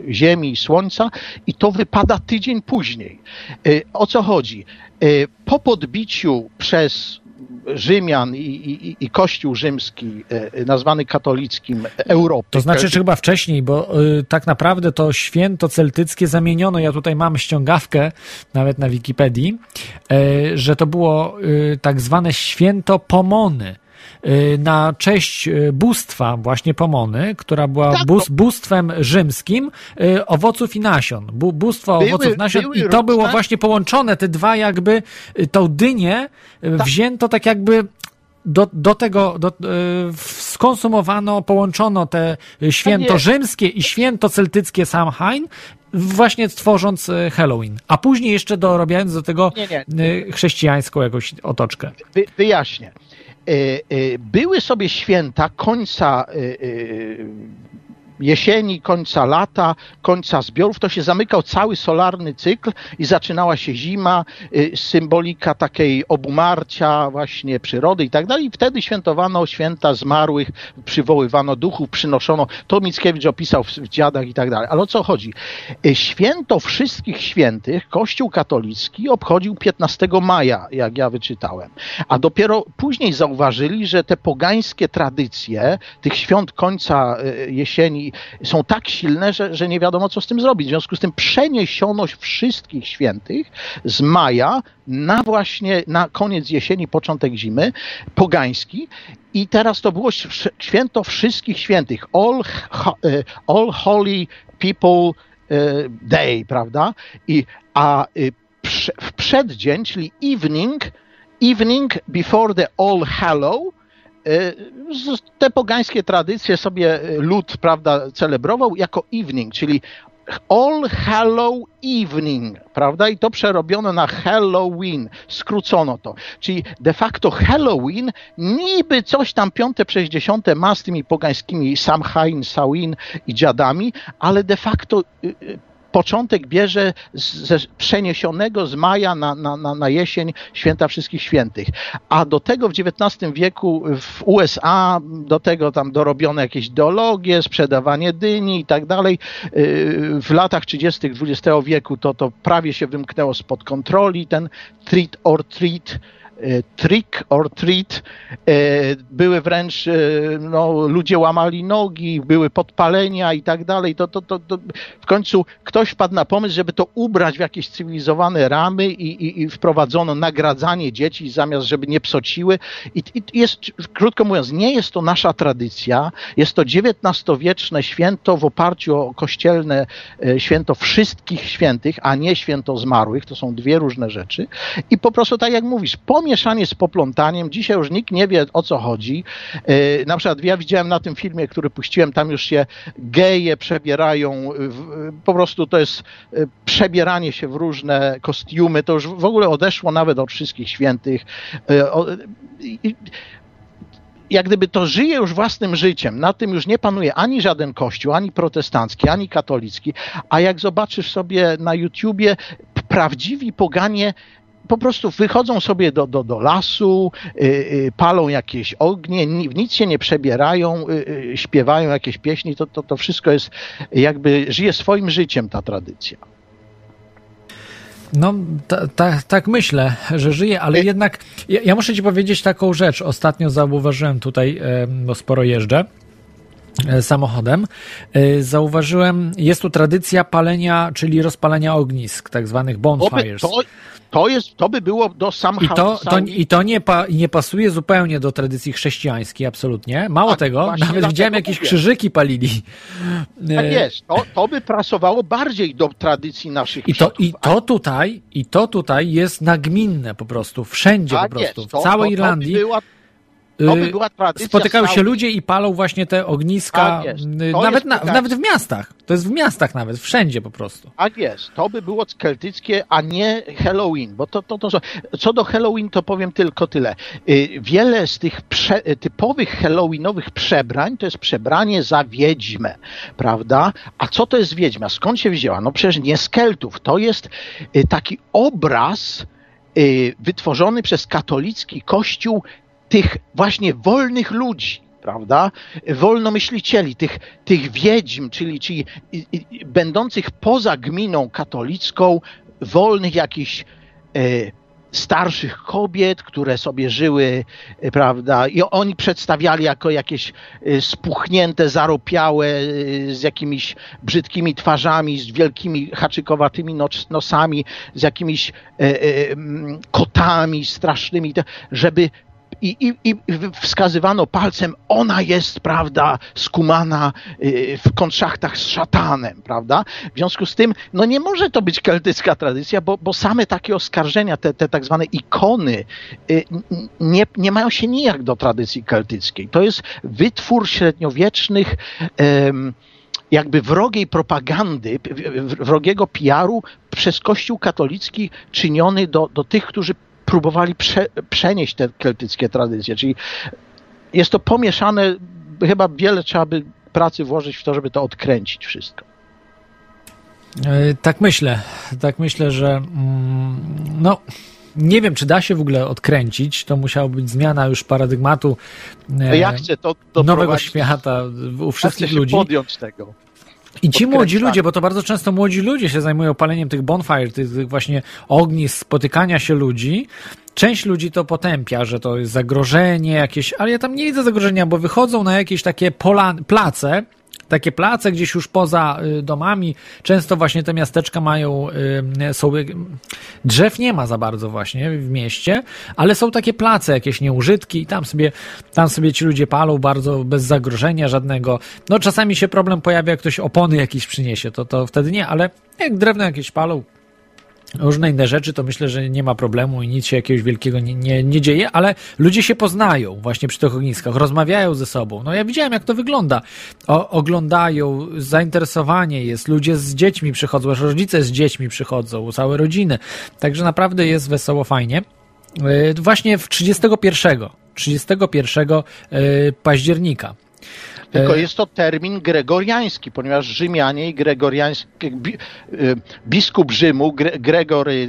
y, Ziemi i Słońca, i to wypada tydzień później. Y, O co chodzi? Y, Po podbiciu przez Rzymian i, i, i Kościół rzymski, y, nazwany katolickim, Europy.
To znaczy, czy chyba wcześniej, bo y, tak naprawdę to święto celtyckie zamieniono, ja tutaj mam ściągawkę, nawet na Wikipedii, y, że to było y, tak zwane święto Pomony. Y, na cześć y, bóstwa właśnie Pomony, która była
Tak,
bóz, bóstwem rzymskim y, owoców i nasion. Bó- Bóstwo
Były-
owoców nasion i to było właśnie połączone, te dwa jakby, tą dynię y, wzięto tak jakby do, do tego do, skonsumowano, połączono te święto rzymskie i święto celtyckie Samhain, właśnie tworząc Halloween. A później jeszcze dorobiając do tego
Nie, nie.
chrześcijańską jakąś otoczkę.
Wy, wyjaśnię. E, e, Były sobie święta końca e, jesieni, końca lata, końca zbiorów. To się zamykał cały solarny cykl i zaczynała się zima, e, symbolika takiej obumarcia właśnie przyrody i tak dalej. I wtedy świętowano święta zmarłych, przywoływano duchów, przynoszono. To Mickiewicz opisał w, w dziadach i tak dalej. Ale o co chodzi? E, Święto wszystkich świętych Kościół katolicki obchodził 15 maja, jak ja wyczytałem. A dopiero później zauważyli, że te pogańskie tradycje tych świąt końca e, są tak silne, że, że nie wiadomo, co z tym zrobić. W związku z tym przeniesiono wszystkich świętych z maja na właśnie na koniec jesieni, początek zimy, pogański. I teraz to było święto wszystkich świętych. All, e, all Holy People e, Day, prawda? I, a y, w przeddzień, czyli evening, evening before the All Hallow, te pogańskie tradycje sobie y, lud, prawda, celebrował jako evening, czyli All Hallow Evening, prawda? I to przerobiono na Halloween, skrócono to. Czyli de facto Halloween niby coś tam piąte przez dziesiąte ma z tymi pogańskimi Samhain, Samhain i dziadami, ale de facto y, y, początek bierze z, ze przeniesionego z maja na, na, na, jesień święta wszystkich świętych. A do tego w XIX wieku w USA, do tego tam dorobiono jakieś ideologie, sprzedawanie dyni i tak dalej. Yy, W latach 30. XX wieku to, to prawie się wymknęło spod kontroli, ten treat or treat trick or treat. E, Były wręcz, e, no, ludzie łamali nogi, były podpalenia i tak dalej. To, to, to, to w końcu ktoś wpadł na pomysł, żeby to ubrać w jakieś cywilizowane ramy i, i, i wprowadzono nagradzanie dzieci zamiast, żeby nie psociły. I, I jest, krótko mówiąc, nie jest to nasza tradycja, jest to XIX-wieczne święto w oparciu o kościelne e, święto wszystkich świętych, a nie święto zmarłych. To są dwie różne rzeczy. I po prostu, tak jak mówisz, pomieszanie z poplątaniem. Dzisiaj już nikt nie wie, o co chodzi. E, Na przykład ja widziałem na tym filmie, który puściłem, tam już się geje przebierają. Po prostu to jest e, przebieranie się w różne kostiumy. To już w ogóle odeszło nawet od wszystkich świętych. E, jak gdyby to żyje już własnym życiem. Na tym już nie panuje ani żaden kościół, ani protestancki, ani katolicki. A jak zobaczysz sobie na YouTubie, prawdziwi poganie po prostu wychodzą sobie do, do, do lasu, y, y, palą jakieś ognie, w nic się nie przebierają, y, śpiewają jakieś pieśni. To, to, to wszystko jest jakby żyje swoim życiem ta tradycja.
No, ta, ta, tak myślę, że żyje, ale jednak ja, ja muszę ci powiedzieć taką rzecz. Ostatnio zauważyłem tutaj, bo sporo jeżdżę e, samochodem, e, zauważyłem, jest tu tradycja palenia, czyli rozpalania ognisk, tak zwanych bonfires.
to, to, jest, to by było do sam
I to, to, I to nie, pa, nie pasuje zupełnie do tradycji chrześcijańskiej, absolutnie. Mało
Tak,
tego, nawet widziałem jakieś
mówię.
krzyżyki palili.
Tak
E,
jest. To, to by pasowało bardziej do tradycji naszych
I to. I to tutaj, i to tutaj jest nagminne po prostu, wszędzie
Tak
po prostu,
jest.
w całej
to,
Irlandii.
To by była, to by
y,
była tradycja
Spotykają się ludzie i palą właśnie te ogniska,
Tak
y, nawet, na, nawet w miastach. To jest w miastach nawet, wszędzie po prostu.
Tak jest. To by było keltyckie, a nie Halloween. Bo to, to, to, co- do Halloween, to powiem tylko tyle. Y, Wiele z tych prze, typowych Halloweenowych przebrań to jest przebranie za wiedźmę, prawda? A co to jest wiedźma? Skąd się wzięła? No przecież nie z Keltów. To jest y, taki obraz y, wytworzony przez katolicki kościół tych właśnie wolnych ludzi, prawda? Wolnomyślicieli, tych, tych wiedźm, czyli, czyli będących poza gminą katolicką, wolnych jakichś e, starszych kobiet, które sobie żyły, e, prawda? I oni przedstawiali jako jakieś e, spuchnięte, zaropiałe, z jakimiś brzydkimi twarzami, z wielkimi haczykowatymi nosami, z jakimiś kotami strasznymi, żeby i, i, i wskazywano palcem, ona jest, prawda, skumana y, w konszachtach z szatanem, prawda? W związku z tym, no nie może to być keltycka tradycja, bo, bo same takie oskarżenia, te, te tak zwane ikony, y, nie, nie mają się nijak do tradycji keltyckiej. To jest wytwór średniowiecznych jakby wrogiej propagandy, wrogiego PR-u przez Kościół katolicki czyniony do, do tych, którzy próbowali prze, przenieść te keltyckie tradycje. Czyli jest to pomieszane, chyba wiele trzeba by pracy włożyć w to, żeby to odkręcić wszystko.
E, tak myślę. Tak myślę, że mm, no nie wiem, czy da się w ogóle odkręcić. To musiała być zmiana już paradygmatu
e, ja chcę to
nowego świata u wszystkich
ja chcę
ludzi.
podjąć tego.
I ci młodzi ludzie, bo to bardzo często młodzi ludzie się zajmują paleniem tych bonfire, tych, tych właśnie ognisk, spotykania się ludzi. Część ludzi to potępia, że to jest zagrożenie jakieś, ale ja tam nie widzę zagrożenia, bo wychodzą na jakieś takie pola, place, takie place gdzieś już poza y, domami. Często właśnie te miasteczka mają, y, są, drzew nie ma za bardzo właśnie w mieście, ale są takie place, jakieś nieużytki i tam sobie, tam sobie ci ludzie palą bardzo bez zagrożenia żadnego. No czasami się problem pojawia, jak ktoś opony jakieś przyniesie, to, to wtedy nie, ale jak drewno jakieś palą, różne inne rzeczy, to myślę, że nie ma problemu i nic się jakiegoś wielkiego nie, nie, nie dzieje, ale ludzie się poznają właśnie przy tych ogniskach, rozmawiają ze sobą. No ja widziałem, jak to wygląda. O, oglądają, zainteresowanie jest, ludzie z dziećmi przychodzą, rodzice z dziećmi przychodzą, całe rodziny. Także naprawdę jest wesoło, fajnie. Yy, właśnie w 31, 31 yy, października
tylko e, jest to termin gregoriański, ponieważ Rzymianie i gregoriański, e, biskup Rzymu, Gregory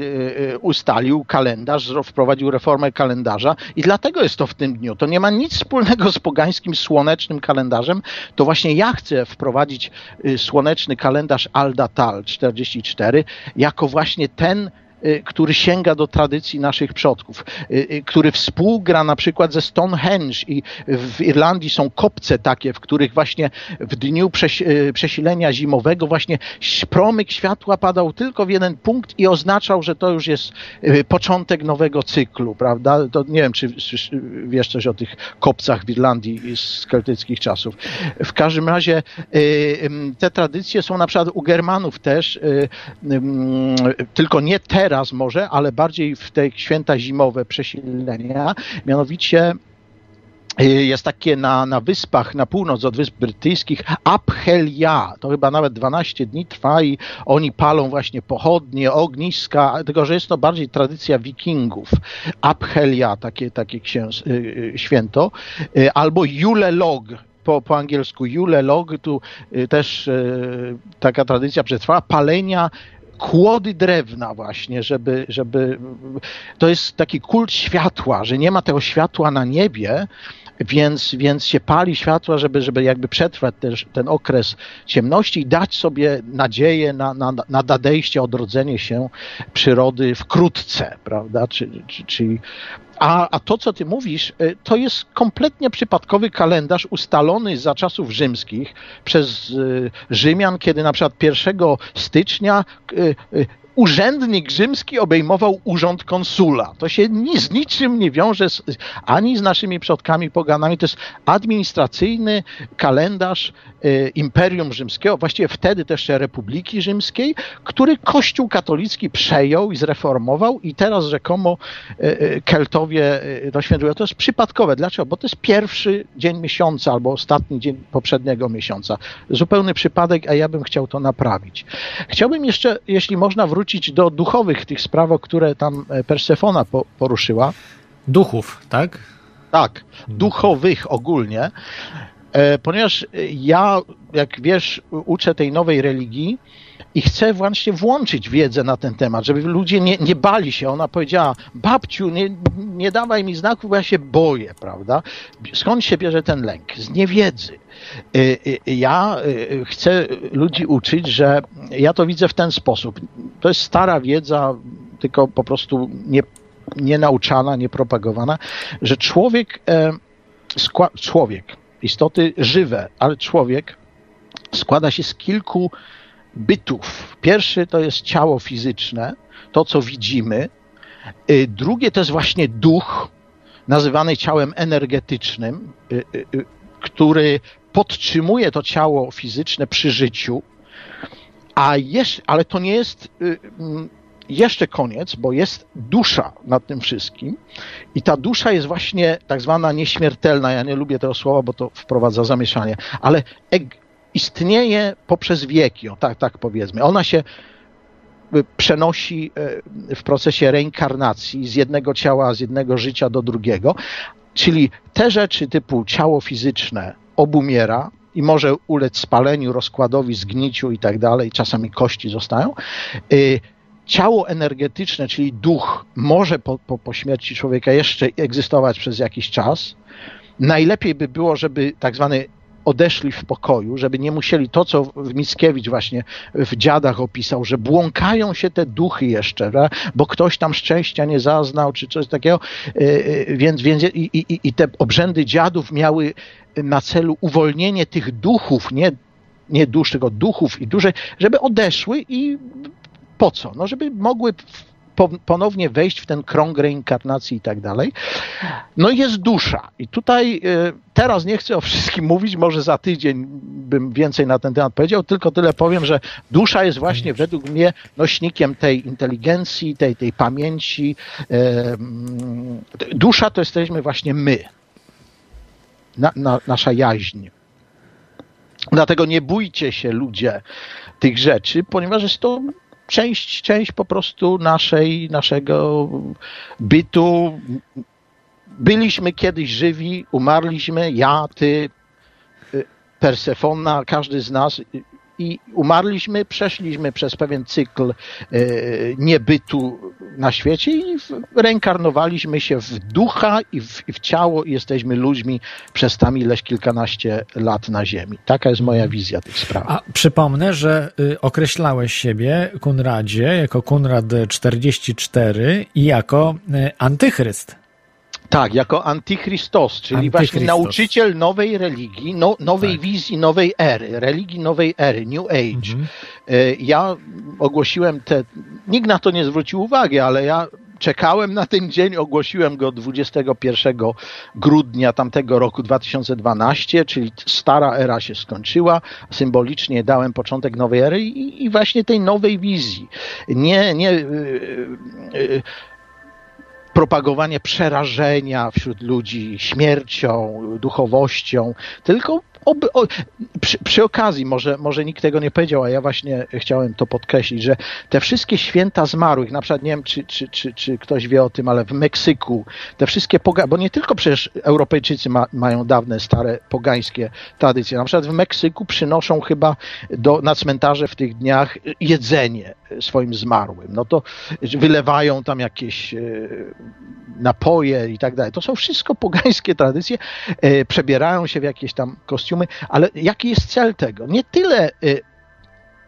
e, ustalił kalendarz, wprowadził reformę kalendarza i dlatego jest to w tym dniu. To nie ma nic wspólnego z pogańskim słonecznym kalendarzem. To właśnie ja chcę wprowadzić słoneczny kalendarz Alda Tal 44 jako właśnie ten który sięga do tradycji naszych przodków, y, y, który współgra na przykład ze Stonehenge i w Irlandii są kopce takie, w których właśnie w dniu przesilenia zimowego właśnie promyk światła padał tylko w jeden punkt i oznaczał, że to już jest początek nowego cyklu, prawda? To nie wiem, czy wiesz coś o tych kopcach w Irlandii z keltyckich czasów. W każdym razie te tradycje są na przykład u Germanów też, tylko nie te teraz może, ale bardziej w te święta zimowe przesilenia, mianowicie y, jest takie na, na wyspach, na północ od Wysp Brytyjskich, Abhelia. To chyba nawet 12 dni trwa i oni palą właśnie pochodnie, ogniska, tylko że jest to bardziej tradycja wikingów. Abhelia, takie, takie księs, y, y, święto. Albo Jule Log, po, po angielsku Jule Log, tu też taka tradycja przetrwała, palenia kłody drewna właśnie, żeby, żeby... To jest taki kult światła, że nie ma tego światła na niebie, więc, więc się pali światła, żeby, żeby jakby przetrwać też ten okres ciemności i dać sobie nadzieję na, na, na nadejście, odrodzenie się przyrody wkrótce, prawda? Czy, czy, czyli a, a to, co ty mówisz, y, to jest kompletnie przypadkowy kalendarz ustalony za czasów rzymskich przez y, Rzymian, kiedy na przykład 1 stycznia y, urzędnik rzymski obejmował urząd konsula. To się ni, z niczym nie wiąże z, ani z naszymi przodkami poganami. To jest administracyjny kalendarz y, Imperium Rzymskiego, właściwie wtedy też Republiki Rzymskiej, który Kościół katolicki przejął i zreformował i teraz rzekomo y, y, Keltowie y, to świętują. To jest przypadkowe. Dlaczego? Bo to jest pierwszy dzień miesiąca albo ostatni dzień poprzedniego miesiąca. Zupełny przypadek, a ja bym chciał to naprawić. Chciałbym jeszcze, jeśli można, wrócić wrócić do duchowych tych spraw, które tam e, Persefona po, poruszyła.
Duchów, tak?
Tak, duchowych ogólnie. E, ponieważ ja, jak wiesz, uczę tej nowej religii i chcę właśnie włączyć wiedzę na ten temat, żeby ludzie nie, nie bali się. Ona powiedziała, babciu, nie, nie dawaj mi znaków, bo ja się boję, prawda? Skąd się bierze ten lęk? Z niewiedzy. Y, y, ja y, chcę ludzi uczyć, że ja to widzę w ten sposób. To jest stara wiedza, tylko po prostu nie, nie nauczana, nie propagowana, że człowiek, e, człowiek, istoty żywe, ale człowiek składa się z kilku bytów. Pierwszy to jest ciało fizyczne, to co widzimy. Drugie to jest właśnie duch, nazywany ciałem energetycznym, który podtrzymuje to ciało fizyczne przy życiu, a jeszcze, ale to nie jest y, mm, jeszcze koniec, bo jest dusza nad tym wszystkim i ta dusza jest właśnie tak zwana nieśmiertelna. Ja nie lubię tego słowa, bo to wprowadza zamieszanie, ale istnieje poprzez wieki, o tak, tak powiedzmy. Ona się y, przenosi y, w procesie reinkarnacji z jednego ciała, z jednego życia do drugiego, czyli te rzeczy typu ciało fizyczne obumiera, i może ulec spaleniu, rozkładowi, zgniciu i tak dalej, czasami kości zostają. Y, Ciało energetyczne, czyli duch, może po, po, po śmierci człowieka jeszcze egzystować przez jakiś czas. Najlepiej by było, żeby tak zwany odeszli w pokoju, żeby nie musieli to, co Mickiewicz właśnie w dziadach opisał, że błąkają się te duchy jeszcze, bo ktoś tam szczęścia nie zaznał, czy coś takiego, Y, y, więc, więc i, i, i te obrzędy dziadów miały na celu uwolnienie tych duchów, nie, nie dusz, tylko duchów i duszy, żeby odeszły i po co? No, żeby mogły po, ponownie wejść w ten krąg reinkarnacji i tak dalej. No i jest dusza. I tutaj y, teraz nie chcę o wszystkim mówić, może za tydzień bym więcej na ten temat powiedział, tylko tyle powiem, że dusza jest właśnie według mnie nośnikiem tej inteligencji, tej, tej pamięci. Mm, dusza to jesteśmy właśnie my. Na, na, nasza jaźń. Dlatego nie bójcie się ludzie tych rzeczy, ponieważ jest to część, część po prostu naszej, naszego bytu. Byliśmy kiedyś żywi, umarliśmy, ja, ty, Persefona, każdy z nas i umarliśmy, przeszliśmy przez pewien cykl e, niebytu na świecie i reinkarnowaliśmy się w ducha i w, i w ciało i jesteśmy ludźmi przez tam ileś kilkanaście lat na ziemi. Taka jest moja wizja tych spraw.
A przypomnę, że y, określałeś siebie, Kunradzie, jako Kunrad 44 i jako y, antychryst.
Tak, jako antychrystos, czyli
Antychrystos.
właśnie nauczyciel nowej religii, no, nowej
Tak.
wizji, nowej ery, religii nowej ery, New Age.
Mhm.
E, Ja ogłosiłem te, nikt na to nie zwrócił uwagi, ale ja czekałem na ten dzień, ogłosiłem go 21 grudnia tamtego roku 2012, czyli stara era się skończyła, symbolicznie dałem początek nowej ery i, i właśnie tej nowej wizji. Nie, nie, yy, yy, propagowanie przerażenia wśród ludzi śmiercią, duchowością, tylko oby, o, przy, przy okazji, może, może nikt tego nie powiedział, a ja właśnie chciałem to podkreślić, że te wszystkie święta zmarłych, na przykład nie wiem, czy, czy, czy, czy ktoś wie o tym, ale w Meksyku, te wszystkie, poga- bo nie tylko przecież Europejczycy ma, mają dawne, stare, pogańskie tradycje, na przykład w Meksyku przynoszą chyba do, na cmentarze w tych dniach jedzenie swoim zmarłym. No to wylewają tam jakieś e, napoje i tak dalej. To są wszystko pogańskie tradycje, e, przebierają się w jakieś tam kostiumy, ale jaki jest cel tego? Nie tyle e,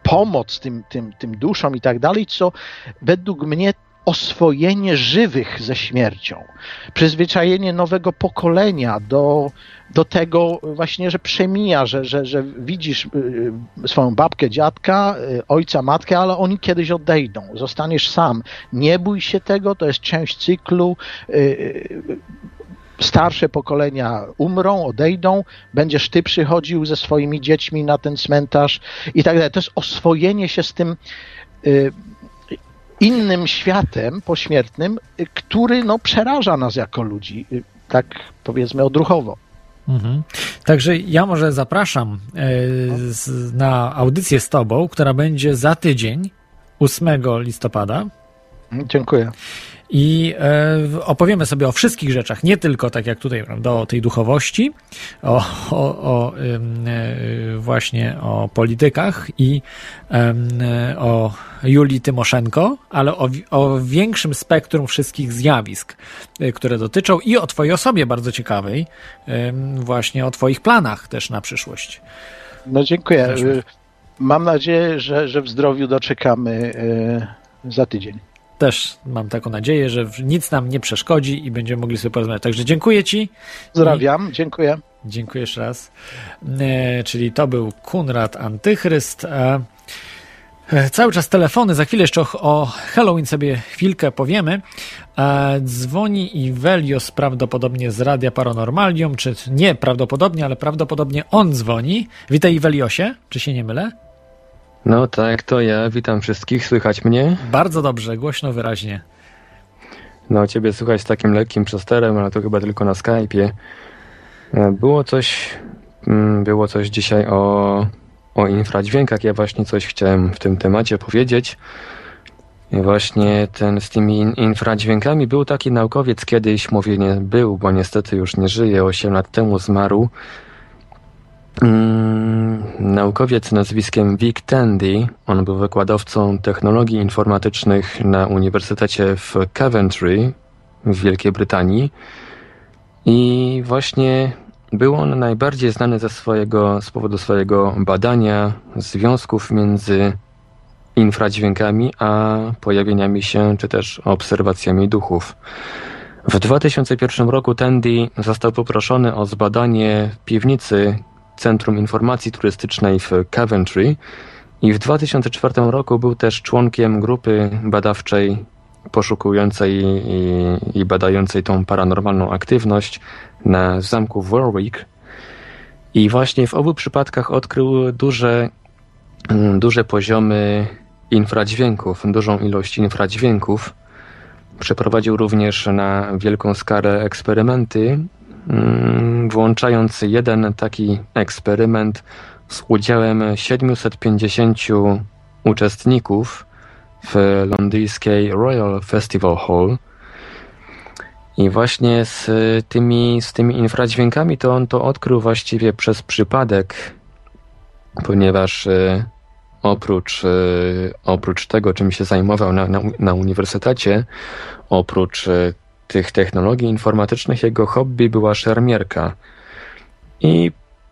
pomoc tym, tym, tym duszom i tak dalej, co według mnie oswojenie żywych ze śmiercią, przyzwyczajenie nowego pokolenia do, do tego właśnie, że przemija, że, że, że widzisz y, swoją babkę, dziadka, y, ojca, matkę, ale oni kiedyś odejdą, zostaniesz sam. Nie bój się tego, to jest część cyklu. Starsze pokolenia umrą, odejdą, będziesz ty przychodził ze swoimi dziećmi na ten cmentarz i tak dalej. To jest oswojenie się z tym y, innym światem pośmiertnym, y, który no, przeraża nas jako ludzi, y, tak powiedzmy odruchowo.
Mhm. Także ja może zapraszam e, z, na audycję z Tobą, która będzie za tydzień, 8 listopada.
Dziękuję.
I e, opowiemy sobie o wszystkich rzeczach, nie tylko tak jak tutaj, prawda, o tej duchowości, o, o, o e, właśnie o politykach i e, o Julii Tymoszenko, ale o, o większym spektrum wszystkich zjawisk, które dotyczą i o Twojej osobie bardzo ciekawej, właśnie o Twoich planach też na przyszłość.
No dziękuję. Y, Mam nadzieję, że, że w zdrowiu doczekamy y, za tydzień.
Też mam taką nadzieję, że nic nam nie przeszkodzi i będziemy mogli sobie porozmawiać. Także dziękuję Ci.
Pozdrawiam, dziękuję.
Dziękuję jeszcze raz. E, czyli to był Kunrad Antychryst. E, Cały czas telefony, za chwilę jeszcze o, o Halloween sobie chwilkę powiemy. E, dzwoni Ivelios prawdopodobnie z Radia Paranormalium, czy nie prawdopodobnie, ale prawdopodobnie on dzwoni. Witaj Iweliosie, czy się nie mylę?
No tak, to ja. Witam wszystkich. Słychać mnie?
Bardzo dobrze, głośno, wyraźnie.
No, ciebie słychać z takim lekkim przesterem, ale to chyba tylko na Skype'ie. E, Było coś, mm, było coś dzisiaj o, o infradźwiękach. Ja właśnie coś chciałem w tym temacie powiedzieć. I właśnie ten z tymi in- infradźwiękami był taki naukowiec kiedyś, mówię nie był, bo niestety już nie żyje, 8 lat temu zmarł. Mm, naukowiec nazwiskiem Vic Tandy. On był wykładowcą technologii informatycznych na Uniwersytecie w Coventry w Wielkiej Brytanii. I właśnie był on najbardziej znany ze swojego, z powodu swojego badania związków między infradźwiękami a pojawieniami się, czy też obserwacjami duchów. W 2001 roku Tandy został poproszony o zbadanie piwnicy Centrum Informacji Turystycznej w Coventry i w 2004 roku był też członkiem grupy badawczej poszukującej i, i badającej tą paranormalną aktywność na zamku Warwick. I właśnie w obu przypadkach odkrył duże, mm, duże poziomy infradźwięków, dużą ilość infradźwięków. Przeprowadził również na wielką skalę eksperymenty, włączając jeden taki eksperyment z udziałem 750 uczestników w londyńskiej Royal Festival Hall. I właśnie z tymi, z tymi infradźwiękami to on to odkrył właściwie przez przypadek, ponieważ e, oprócz, e, oprócz tego, czym się zajmował na, na, na uniwersytecie, oprócz e, tych technologii informatycznych, jego hobby była szermierka. I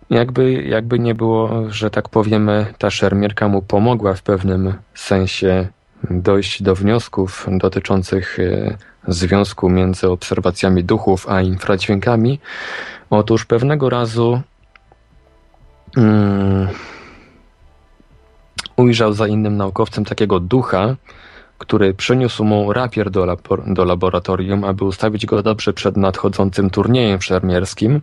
jakby, jakby nie było, że tak powiemy, ta szermierka mu pomogła w pewnym sensie dojść do wniosków dotyczących e, związku między obserwacjami duchów a infradźwiękami. Otóż pewnego razu mm, ujrzał za innym naukowcem takiego ducha, który przyniósł mu rapier do, do laboratorium, aby ustawić go dobrze przed nadchodzącym turniejem szermierskim.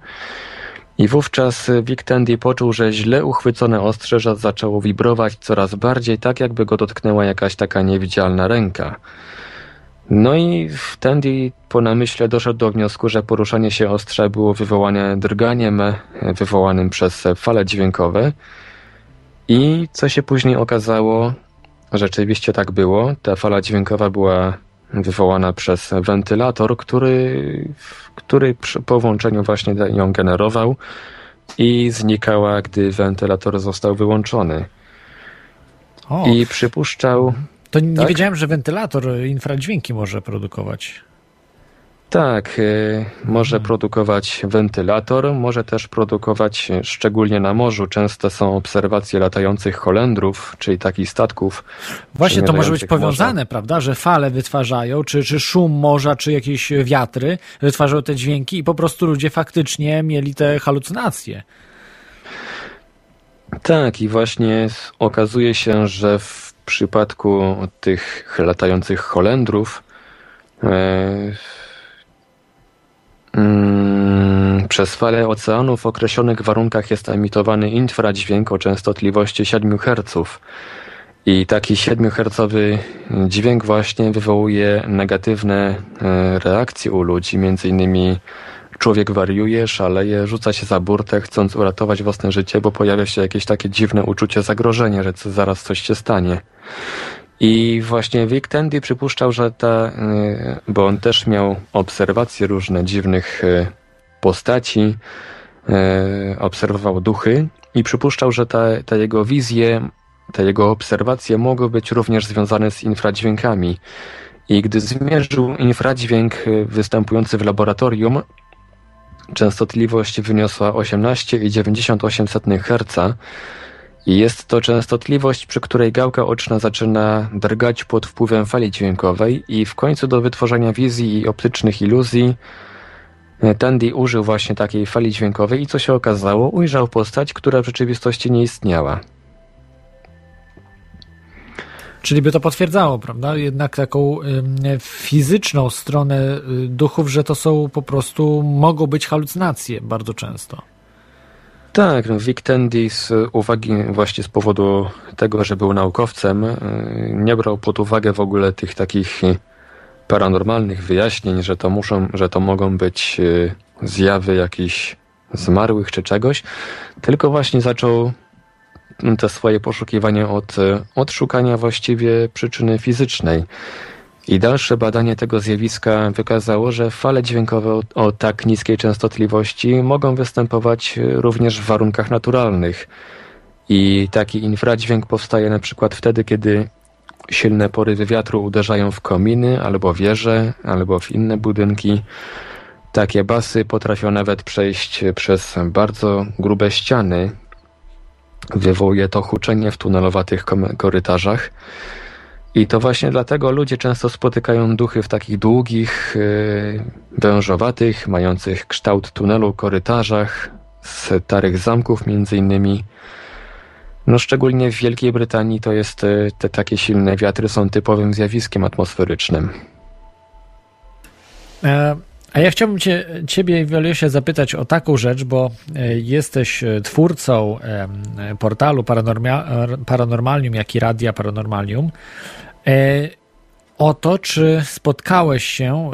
I wówczas Vic Tandy poczuł, że źle uchwycone ostrzeże zaczęło wibrować coraz bardziej, tak jakby go dotknęła jakaś taka niewidzialna ręka. No i Tandy po namyśle doszedł do wniosku, że poruszanie się ostrza było wywołane drganiem wywołanym przez fale dźwiękowe. I co się później okazało, rzeczywiście tak było. Ta fala dźwiękowa była wywołana przez wentylator, który, który po włączeniu właśnie ją generował i znikała, gdy wentylator został wyłączony.
O,
I przypuszczał,
to nie
tak?
wiedziałem, że wentylator infradźwięki może produkować.
Tak, y, może produkować wentylator, może też produkować, szczególnie na morzu, często są obserwacje latających Holendrów, czyli takich statków.
Właśnie to może być
przemierzających morza.
powiązane, prawda, że fale wytwarzają, czy, czy szum morza, czy jakieś wiatry wytwarzają te dźwięki i po prostu ludzie faktycznie mieli te halucynacje.
Tak, i właśnie okazuje się, że w przypadku tych latających Holendrów e, mm, przez fale oceanu w określonych warunkach jest emitowany infradźwięk o częstotliwości 7 Hz. I taki 7-hercowy dźwięk właśnie wywołuje negatywne e, reakcje u ludzi, między innymi człowiek wariuje, szaleje, rzuca się za burtę, chcąc uratować własne życie, bo pojawia się jakieś takie dziwne uczucie zagrożenia, że zaraz coś się stanie. I właśnie Vic Tandy przypuszczał, że ta, y, bo on też miał obserwacje różne dziwnych y, postaci, y, obserwował duchy i przypuszczał, że ta, ta jego wizje, te jego obserwacje mogły być również związane z infradźwiękami. I gdy zmierzył infradźwięk występujący w laboratorium, częstotliwość wyniosła 18,98 Hz jest to częstotliwość, przy której gałka oczna zaczyna drgać pod wpływem fali dźwiękowej i w końcu do wytworzenia wizji i optycznych iluzji e, Tandy użył właśnie takiej fali dźwiękowej i co się okazało? Ujrzał postać, która w rzeczywistości nie istniała.
Czyli by to potwierdzało, prawda? Jednak taką fizyczną stronę y, duchów, że to są po prostu, mogą być halucynacje bardzo często.
Tak, no Vic Tandy z uwagi właśnie z powodu tego, że był naukowcem, y, nie brał pod uwagę w ogóle tych takich paranormalnych wyjaśnień, że to muszą, że to mogą być y, zjawy jakichś zmarłych czy czegoś, tylko właśnie zaczął te swoje poszukiwania od, od szukania właściwie przyczyny fizycznej. I dalsze badanie tego zjawiska wykazało, że fale dźwiękowe o, tak niskiej częstotliwości mogą występować również w warunkach naturalnych. I taki infradźwięk powstaje na przykład wtedy, kiedy silne porywy wiatru uderzają w kominy, albo wieże, albo w inne budynki. Takie basy potrafią nawet przejść przez bardzo grube ściany. Wywołuje to huczenie w tunelowatych korytarzach. I to właśnie dlatego ludzie często spotykają duchy w takich długich, yy, wężowatych, mających kształt tunelu korytarzach, starych zamków między innymi. No szczególnie w Wielkiej Brytanii to jest, yy, te takie silne wiatry są typowym zjawiskiem atmosferycznym.
E a ja chciałbym cię, Ciebie, Wioliosie, zapytać o taką rzecz, bo e, jesteś e, twórcą portalu Paranormalium, jak i Radia Paranormalium. E, o to, czy spotkałeś się,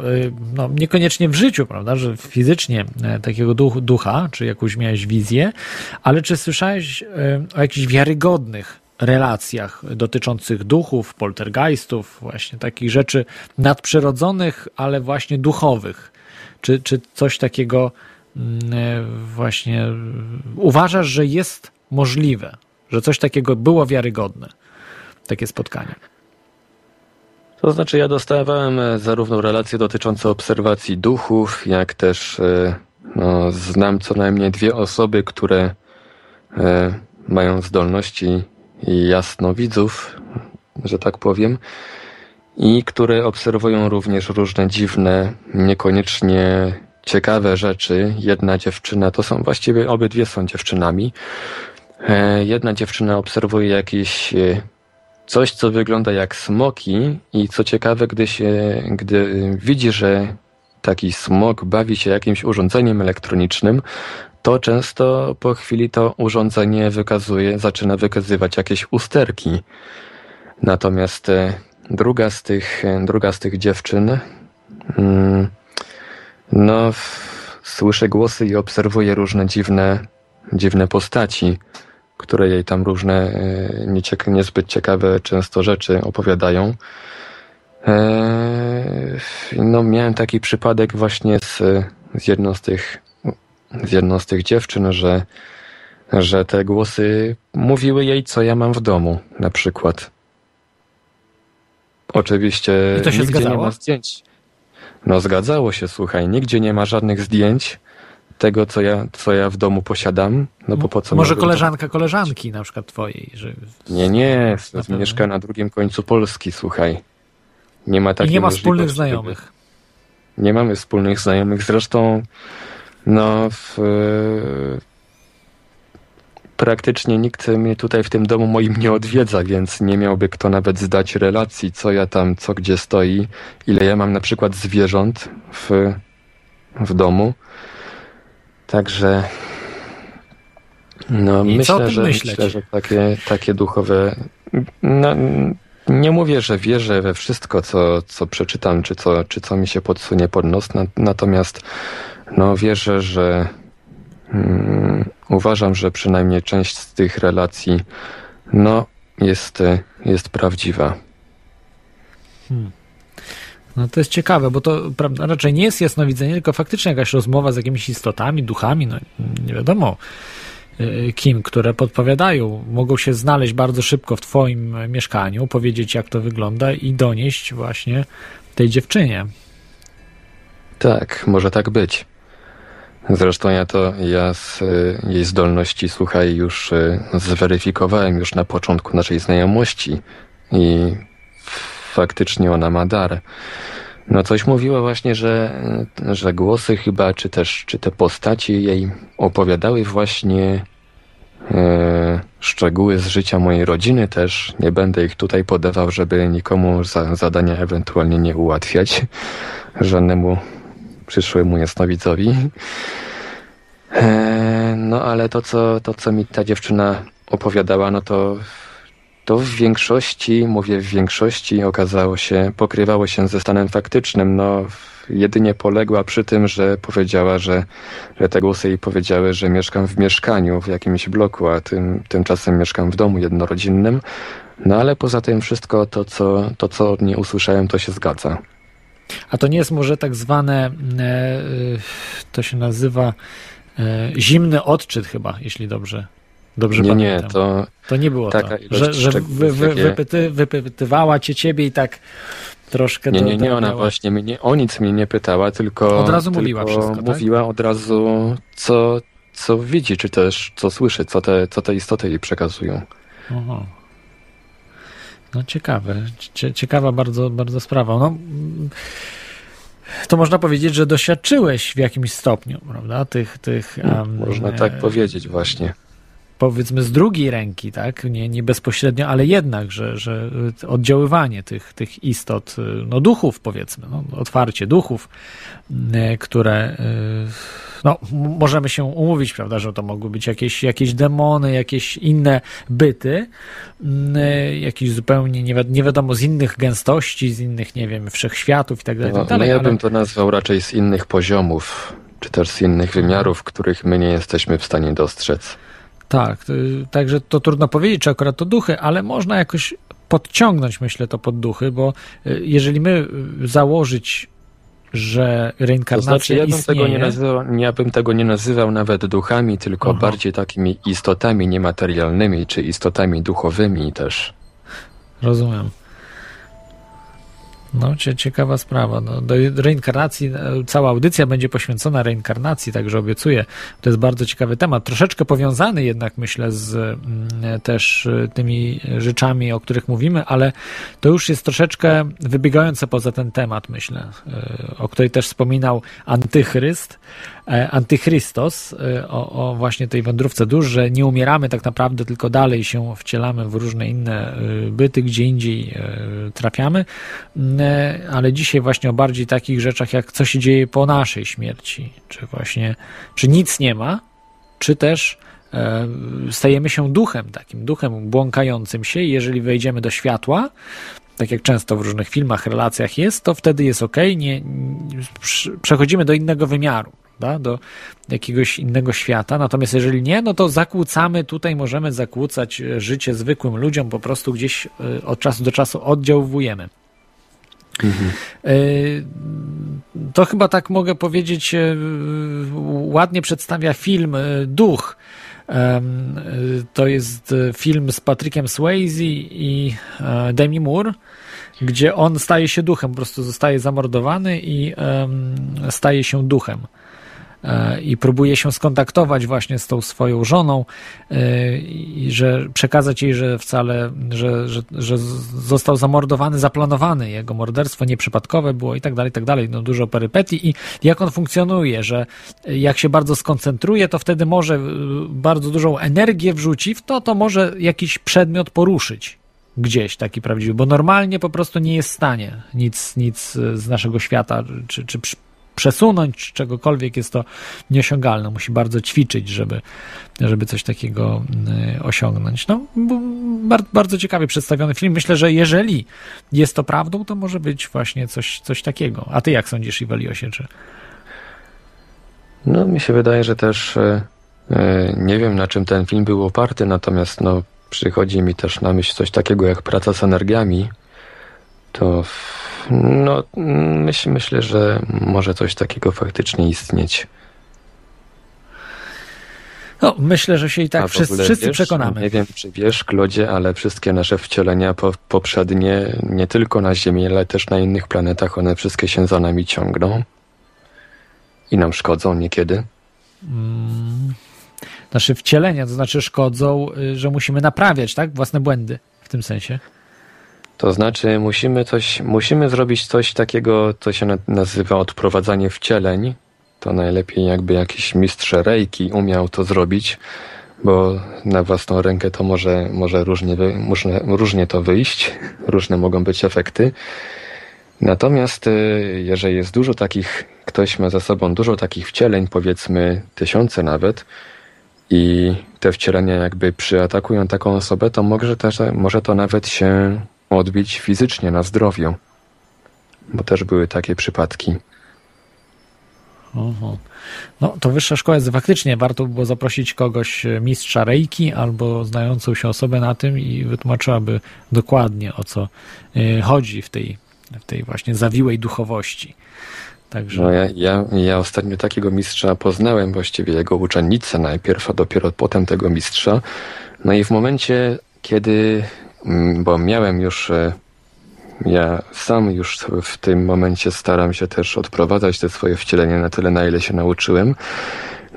no niekoniecznie w życiu, prawda, że fizycznie takiego ducha, czy jakąś miałeś wizję, ale czy słyszałeś o jakichś wiarygodnych relacjach dotyczących duchów, poltergeistów, właśnie takich rzeczy nadprzyrodzonych, ale właśnie duchowych. Czy, czy coś takiego mm, e, właśnie uważasz, że jest możliwe, że coś takiego było wiarygodne, takie spotkanie?
To znaczy, ja dostawałem e, zarówno relacje dotyczące obserwacji duchów, jak też e, no, znam co najmniej dwie osoby, które mają zdolności jasnowidzów, że tak powiem i które obserwują również różne dziwne, niekoniecznie ciekawe rzeczy. Jedna dziewczyna, to są właściwie obydwie są dziewczynami. E, jedna dziewczyna obserwuje jakieś e, coś, co wygląda jak smoki i co ciekawe, gdy się, gdy widzi, że taki smok bawi się jakimś urządzeniem elektronicznym, to często po chwili to urządzenie wykazuje, zaczyna wykazywać jakieś usterki. Natomiast e, druga z tych, druga z tych dziewczyn, mm, no, słyszę głosy i obserwuję różne dziwne, dziwne postaci, które jej tam różne e, nieciek- niezbyt ciekawe często rzeczy opowiadają. E, no, miałem taki przypadek właśnie z, z jedną z tych, z jedną z tych dziewczyn, że, że te głosy mówiły jej, co ja mam w domu, na przykład. Oczywiście
I to się
nigdzie
zgadzało?
nie ma zdjęć. No zgadzało się, słuchaj, nigdzie nie ma żadnych zdjęć tego, co ja, co ja w domu posiadam, no bo po co...
Może koleżanka koleżanki na przykład twojej, że...
To... Nie, nie,
Na pewno.
mieszka na drugim końcu Polski, słuchaj. Nie ma
I
takiej
nie ma wspólnych
żeby-
znajomych.
Nie mamy wspólnych znajomych, zresztą no w, praktycznie nikt mnie tutaj w tym domu moim nie odwiedza, więc nie miałby kto nawet zdać relacji, co ja tam, co gdzie stoi, ile ja mam na przykład zwierząt w, w domu. Także no
I
myślę, że
myśleć?
myślę, że takie, takie duchowe no, nie mówię, że wierzę we wszystko, co, co przeczytam, czy co, czy co mi się podsunie pod nos, na, natomiast no, wierzę, że mm, uważam, że przynajmniej część z tych relacji no, jest, jest prawdziwa.
No to jest ciekawe, bo to prawda, raczej nie jest jasnowidzenie, tylko faktycznie jakaś rozmowa z jakimiś istotami, duchami, no nie wiadomo y, kim, które podpowiadają. Mogą się znaleźć bardzo szybko w twoim mieszkaniu, powiedzieć jak to wygląda i donieść właśnie tej dziewczynie.
Tak, może tak być. Zresztą ja to, ja z y, jej zdolności, słuchaj, już y, zweryfikowałem już na początku naszej znajomości i faktycznie ona ma dar. No coś mówiła właśnie, że, że głosy chyba, czy też, czy te postaci jej opowiadały właśnie e, szczegóły z życia mojej rodziny też. Nie będę ich tutaj podawał, żeby nikomu za, zadania ewentualnie nie ułatwiać. Żadnemu przyszłemu jasnowidzowi. E, no ale to co, to, co mi ta dziewczyna opowiadała, no to to w większości, mówię w większości, okazało się, pokrywało się ze stanem faktycznym. No, jedynie poległa przy tym, że powiedziała, że, że te głosy jej powiedziały, że mieszkam w mieszkaniu, w jakimś bloku, a tym, tymczasem mieszkam w domu jednorodzinnym. No ale poza tym wszystko to, co, to, co od niej usłyszałem, to się zgadza.
A to nie jest może tak zwane, e, to się nazywa e, zimny odczyt chyba, jeśli dobrze Dobrze
nie,
pamiętam.
Nie, to,
to nie było to, że, że wy, wy, wypyty, wypytywała cię ciebie i tak troszkę...
Nie, nie, nie, ona właśnie mnie, o nic mnie nie pytała, tylko...
Od razu mówiła wszystko, tak?
Mówiła od razu, co, co widzi, czy też co słyszy, co te, co te istoty jej przekazują. Aha.
No ciekawe, ciekawa bardzo, bardzo sprawa. No, to można powiedzieć, że doświadczyłeś w jakimś stopniu, prawda, tych... tych
um, można tak e... powiedzieć właśnie
powiedzmy z drugiej ręki, tak, nie, nie bezpośrednio, ale jednak, że, że oddziaływanie tych, tych istot, no duchów powiedzmy, no, otwarcie duchów, e, które e, no, możemy się umówić, prawda, że to mogły być jakieś, jakieś demony, jakieś inne byty, jakieś zupełnie nie, wi nie wiadomo z innych gęstości, z innych, nie wiem, wszechświatów i tak dalej.
No,
tak dalej
no ja
ale...
bym to nazwał raczej z innych poziomów, czy też z innych wymiarów, których my nie jesteśmy w stanie dostrzec.
Tak, także to trudno powiedzieć, czy akurat to duchy, ale można jakoś podciągnąć, myślę, to pod duchy, bo y, jeżeli my y, założyć, że reinkarnacja to znaczy, ja bym
istnieje... Tego nie nazywał, ja bym tego nie nazywał nawet duchami, tylko Aha. bardziej takimi istotami niematerialnymi, czy istotami duchowymi też.
Rozumiem. No, ciekawa sprawa. No, do reinkarnacji, e, cała audycja będzie poświęcona reinkarnacji, także obiecuję. To jest bardzo ciekawy temat. Troszeczkę powiązany jednak, myślę, z mm, też e, tymi rzeczami, o których mówimy, ale to już jest troszeczkę wybiegające poza ten temat, myślę, e, o której też wspominał Antychryst. E, Antychrystos, e, o, o, właśnie tej wędrówce dusz, że nie umieramy tak naprawdę, tylko dalej się wcielamy w różne inne e, byty, gdzie indziej trafiamy, ale dzisiaj właśnie o bardziej takich rzeczach, jak co się dzieje po naszej śmierci, czy właśnie, czy nic nie ma, czy też stajemy się duchem, takim duchem błąkającym się i jeżeli wejdziemy do światła, tak jak często w różnych filmach, relacjach jest, to wtedy jest ok, nie, przechodzimy do innego wymiaru prawda, do jakiegoś innego świata. Natomiast jeżeli nie, no to zakłócamy, tutaj możemy zakłócać e, życie zwykłym ludziom, po prostu gdzieś e, od czasu do czasu oddziałujemy. Mhm. E, to chyba tak mogę powiedzieć, ładnie przedstawia film Duch. To jest film z Patrickiem Swayze i Demi Moore, gdzie on staje się duchem, po prostu zostaje zamordowany i staje się duchem. E, i próbuje się skontaktować właśnie z tą swoją żoną e, i że przekazać jej, że wcale, że, że, że został zamordowany, zaplanowany, jego morderstwo nieprzypadkowe było i tak dalej, tak dalej, no dużo perypetii. I jak on funkcjonuje, że jak się bardzo skoncentruje, to wtedy może e, bardzo dużą energię wrzuci w to, to może jakiś przedmiot poruszyć gdzieś taki prawdziwy, bo normalnie po prostu nie jest w stanie nic, nic z naszego świata, czy, czy przesunąć czegokolwiek, jest to nieosiągalne. Musi bardzo ćwiczyć, żeby, żeby coś takiego y, osiągnąć. No, bardzo, bardzo ciekawie przedstawiony film. Myślę, że jeżeli jest to prawdą, to może być właśnie coś, coś takiego. A ty jak sądzisz, Iweliosie, czy...
No, mi się wydaje, że też e, e, nie wiem, na czym ten film był oparty, natomiast no, przychodzi mi też na myśl coś takiego jak praca z energiami. To no, myśl, myślę, że może coś takiego faktycznie istnieć.
No, myślę, że się i tak wszyscy, wszyscy
wiesz,
przekonamy.
Nie wiem, czy wiesz, Klodzie, ale wszystkie nasze wcielenia po, poprzednie, nie tylko na Ziemi, ale też na innych planetach, one wszystkie się za nami ciągną i nam szkodzą niekiedy.
Hmm. Nasze wcielenia, to znaczy szkodzą, y, że musimy naprawiać, tak? Własne błędy w tym sensie.
To znaczy musimy coś, musimy zrobić coś takiego, co się nazywa odprowadzanie wcieleń. To najlepiej jakby jakiś mistrz rejki umiał to zrobić. bo na własną rękę to może, może różnie, różne, różnie to wyjść, różne mogą być efekty. Natomiast y, jeżeli jest dużo takich, ktoś ma za sobą dużo takich wcieleń, powiedzmy tysiące nawet, i te wcielenia jakby przyatakują taką osobę, to może, też, może to nawet się odbić fizycznie na zdrowiu. Bo też były takie przypadki.
Oho. No to wyższa szkoła jest faktycznie, warto było zaprosić kogoś, e, mistrza rejki albo znającą się osobę na tym i wytłumaczyłaby dokładnie o co e, chodzi w tej, w tej właśnie zawiłej duchowości. Także...
No ja, ja, ja ostatnio takiego mistrza poznałem, właściwie jego uczennicę najpierw, a dopiero potem tego mistrza. No i w momencie, kiedy, bo miałem już, e, ja sam już w tym momencie staram się też odprowadzać te swoje wcielenie na tyle, na ile się nauczyłem.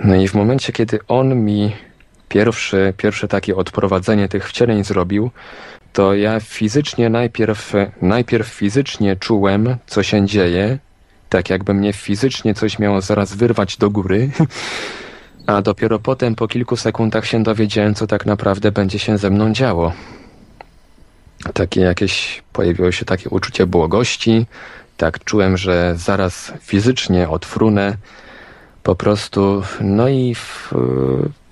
No i w momencie, kiedy on mi pierwszy, pierwsze takie odprowadzenie tych wcieleń zrobił, to ja fizycznie najpierw, najpierw fizycznie czułem, co się dzieje, tak jakby mnie fizycznie coś miało zaraz wyrwać do góry, a dopiero potem po kilku sekundach się dowiedziałem, co tak naprawdę będzie się ze mną działo. Takie jakieś, pojawiło się takie uczucie błogości, tak czułem, że zaraz fizycznie odfrunę, po prostu, no i w,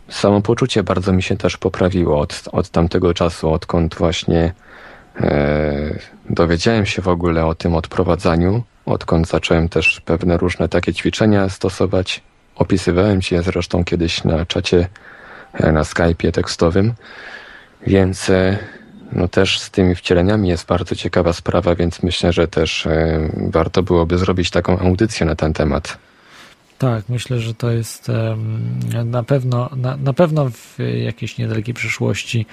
samopoczucie bardzo mi się też poprawiło od, od tamtego czasu, odkąd właśnie e, dowiedziałem się w ogóle o tym odprowadzaniu odkąd zacząłem też pewne różne takie ćwiczenia stosować. Opisywałem Ci je zresztą kiedyś na czacie e, na Skype'ie tekstowym, więc e, no też z tymi wcieleniami jest bardzo ciekawa sprawa, więc myślę, że też e, warto byłoby zrobić taką audycję na ten temat.
Tak, myślę, że to jest na pewno, na, na pewno w jakiejś niedalekiej przyszłości.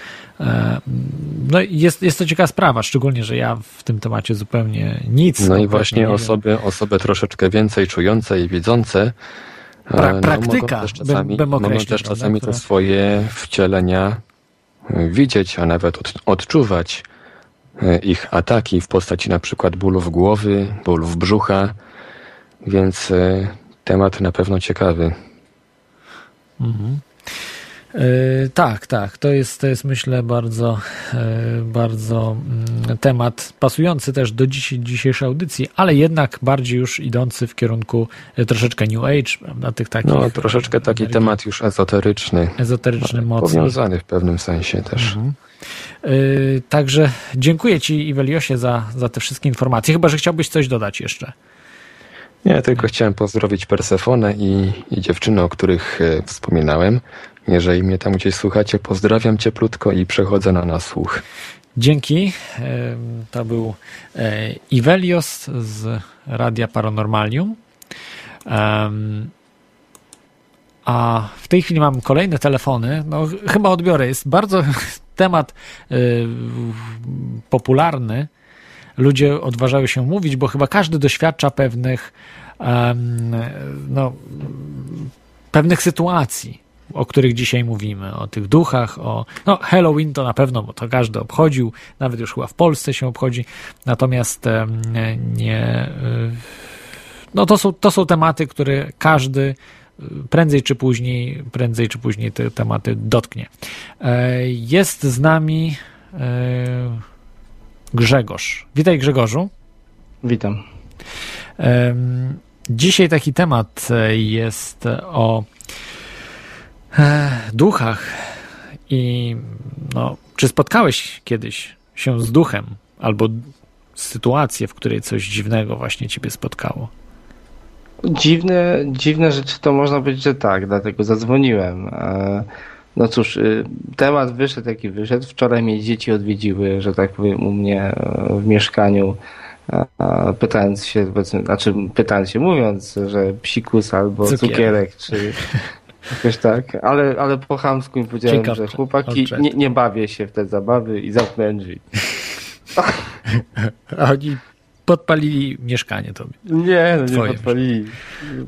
No jest, jest to ciekawa sprawa, szczególnie, że ja w tym temacie zupełnie nic.
No i właśnie osoby, osoby troszeczkę więcej czujące i widzące.
Pra, praktyka, no, mogą też
czasami,
bym, bym
mogą też czasami te swoje wcielenia widzieć, a nawet od, odczuwać ich ataki w postaci na przykład bólów głowy, bólów brzucha, więc temat na pewno ciekawy.
Mhm. Yy, tak, tak. To jest, to jest myślę bardzo, yy, bardzo yy, temat pasujący też do dziś, dzisiejszej audycji, ale jednak bardziej już idący w kierunku troszeczkę New Age, prawda? Tych takich,
no, troszeczkę taki temat już ezoteryczny.
Ezoteryczny, mocno.
Powiązany w pewnym sensie też. Mhm.
Także dziękuję Ci, Iweliosie, za, za te wszystkie informacje. Chyba, że chciałbyś coś dodać jeszcze.
Nie, tylko chciałem pozdrowić Persefonę i, i dziewczyny, o których e, wspominałem. Jeżeli mnie tam gdzieś słuchacie, pozdrawiam cieplutko i przechodzę na nasłuch.
Dzięki. To był e, Ivelios z Radia Paranormalium. A w tej chwili mam kolejne telefony. No, chyba odbiorę. Jest bardzo temat e, popularny ludzie odważają się mówić, bo chyba każdy doświadcza pewnych, no, pewnych sytuacji, o których dzisiaj mówimy, o tych duchach, o no Halloween to na pewno, bo to każdy obchodził, nawet już chyba w Polsce się obchodzi, natomiast nie, no to są, to są tematy, które każdy prędzej czy później, prędzej czy później te tematy dotknie. E, jest z nami e, Grzegorz. Witaj Grzegorzu.
Witam.
Dzisiaj taki temat e, jest o duchach i no, czy spotkałeś kiedyś się z duchem albo sytuację, w której coś dziwnego właśnie ciebie spotkało?
Dziwne, dziwne rzeczy to można powiedzieć, że tak, dlatego zadzwoniłem. E, no cóż, y, temat wyszedł jaki wyszedł. Wczoraj mnie dzieci odwiedziły, że tak powiem, u mnie e, w mieszkaniu, pytając się, znaczy pytając się, mówiąc, że psikus albo Cukier. cukierek, czy jakoś tak, ale, ale po chamsku im powiedziałem, że chłopaki, nie, nie bawię się w te zabawy i zamknąłem drzwi.
A oni podpalili mieszkanie tobie.
Nie, no nie podpalili.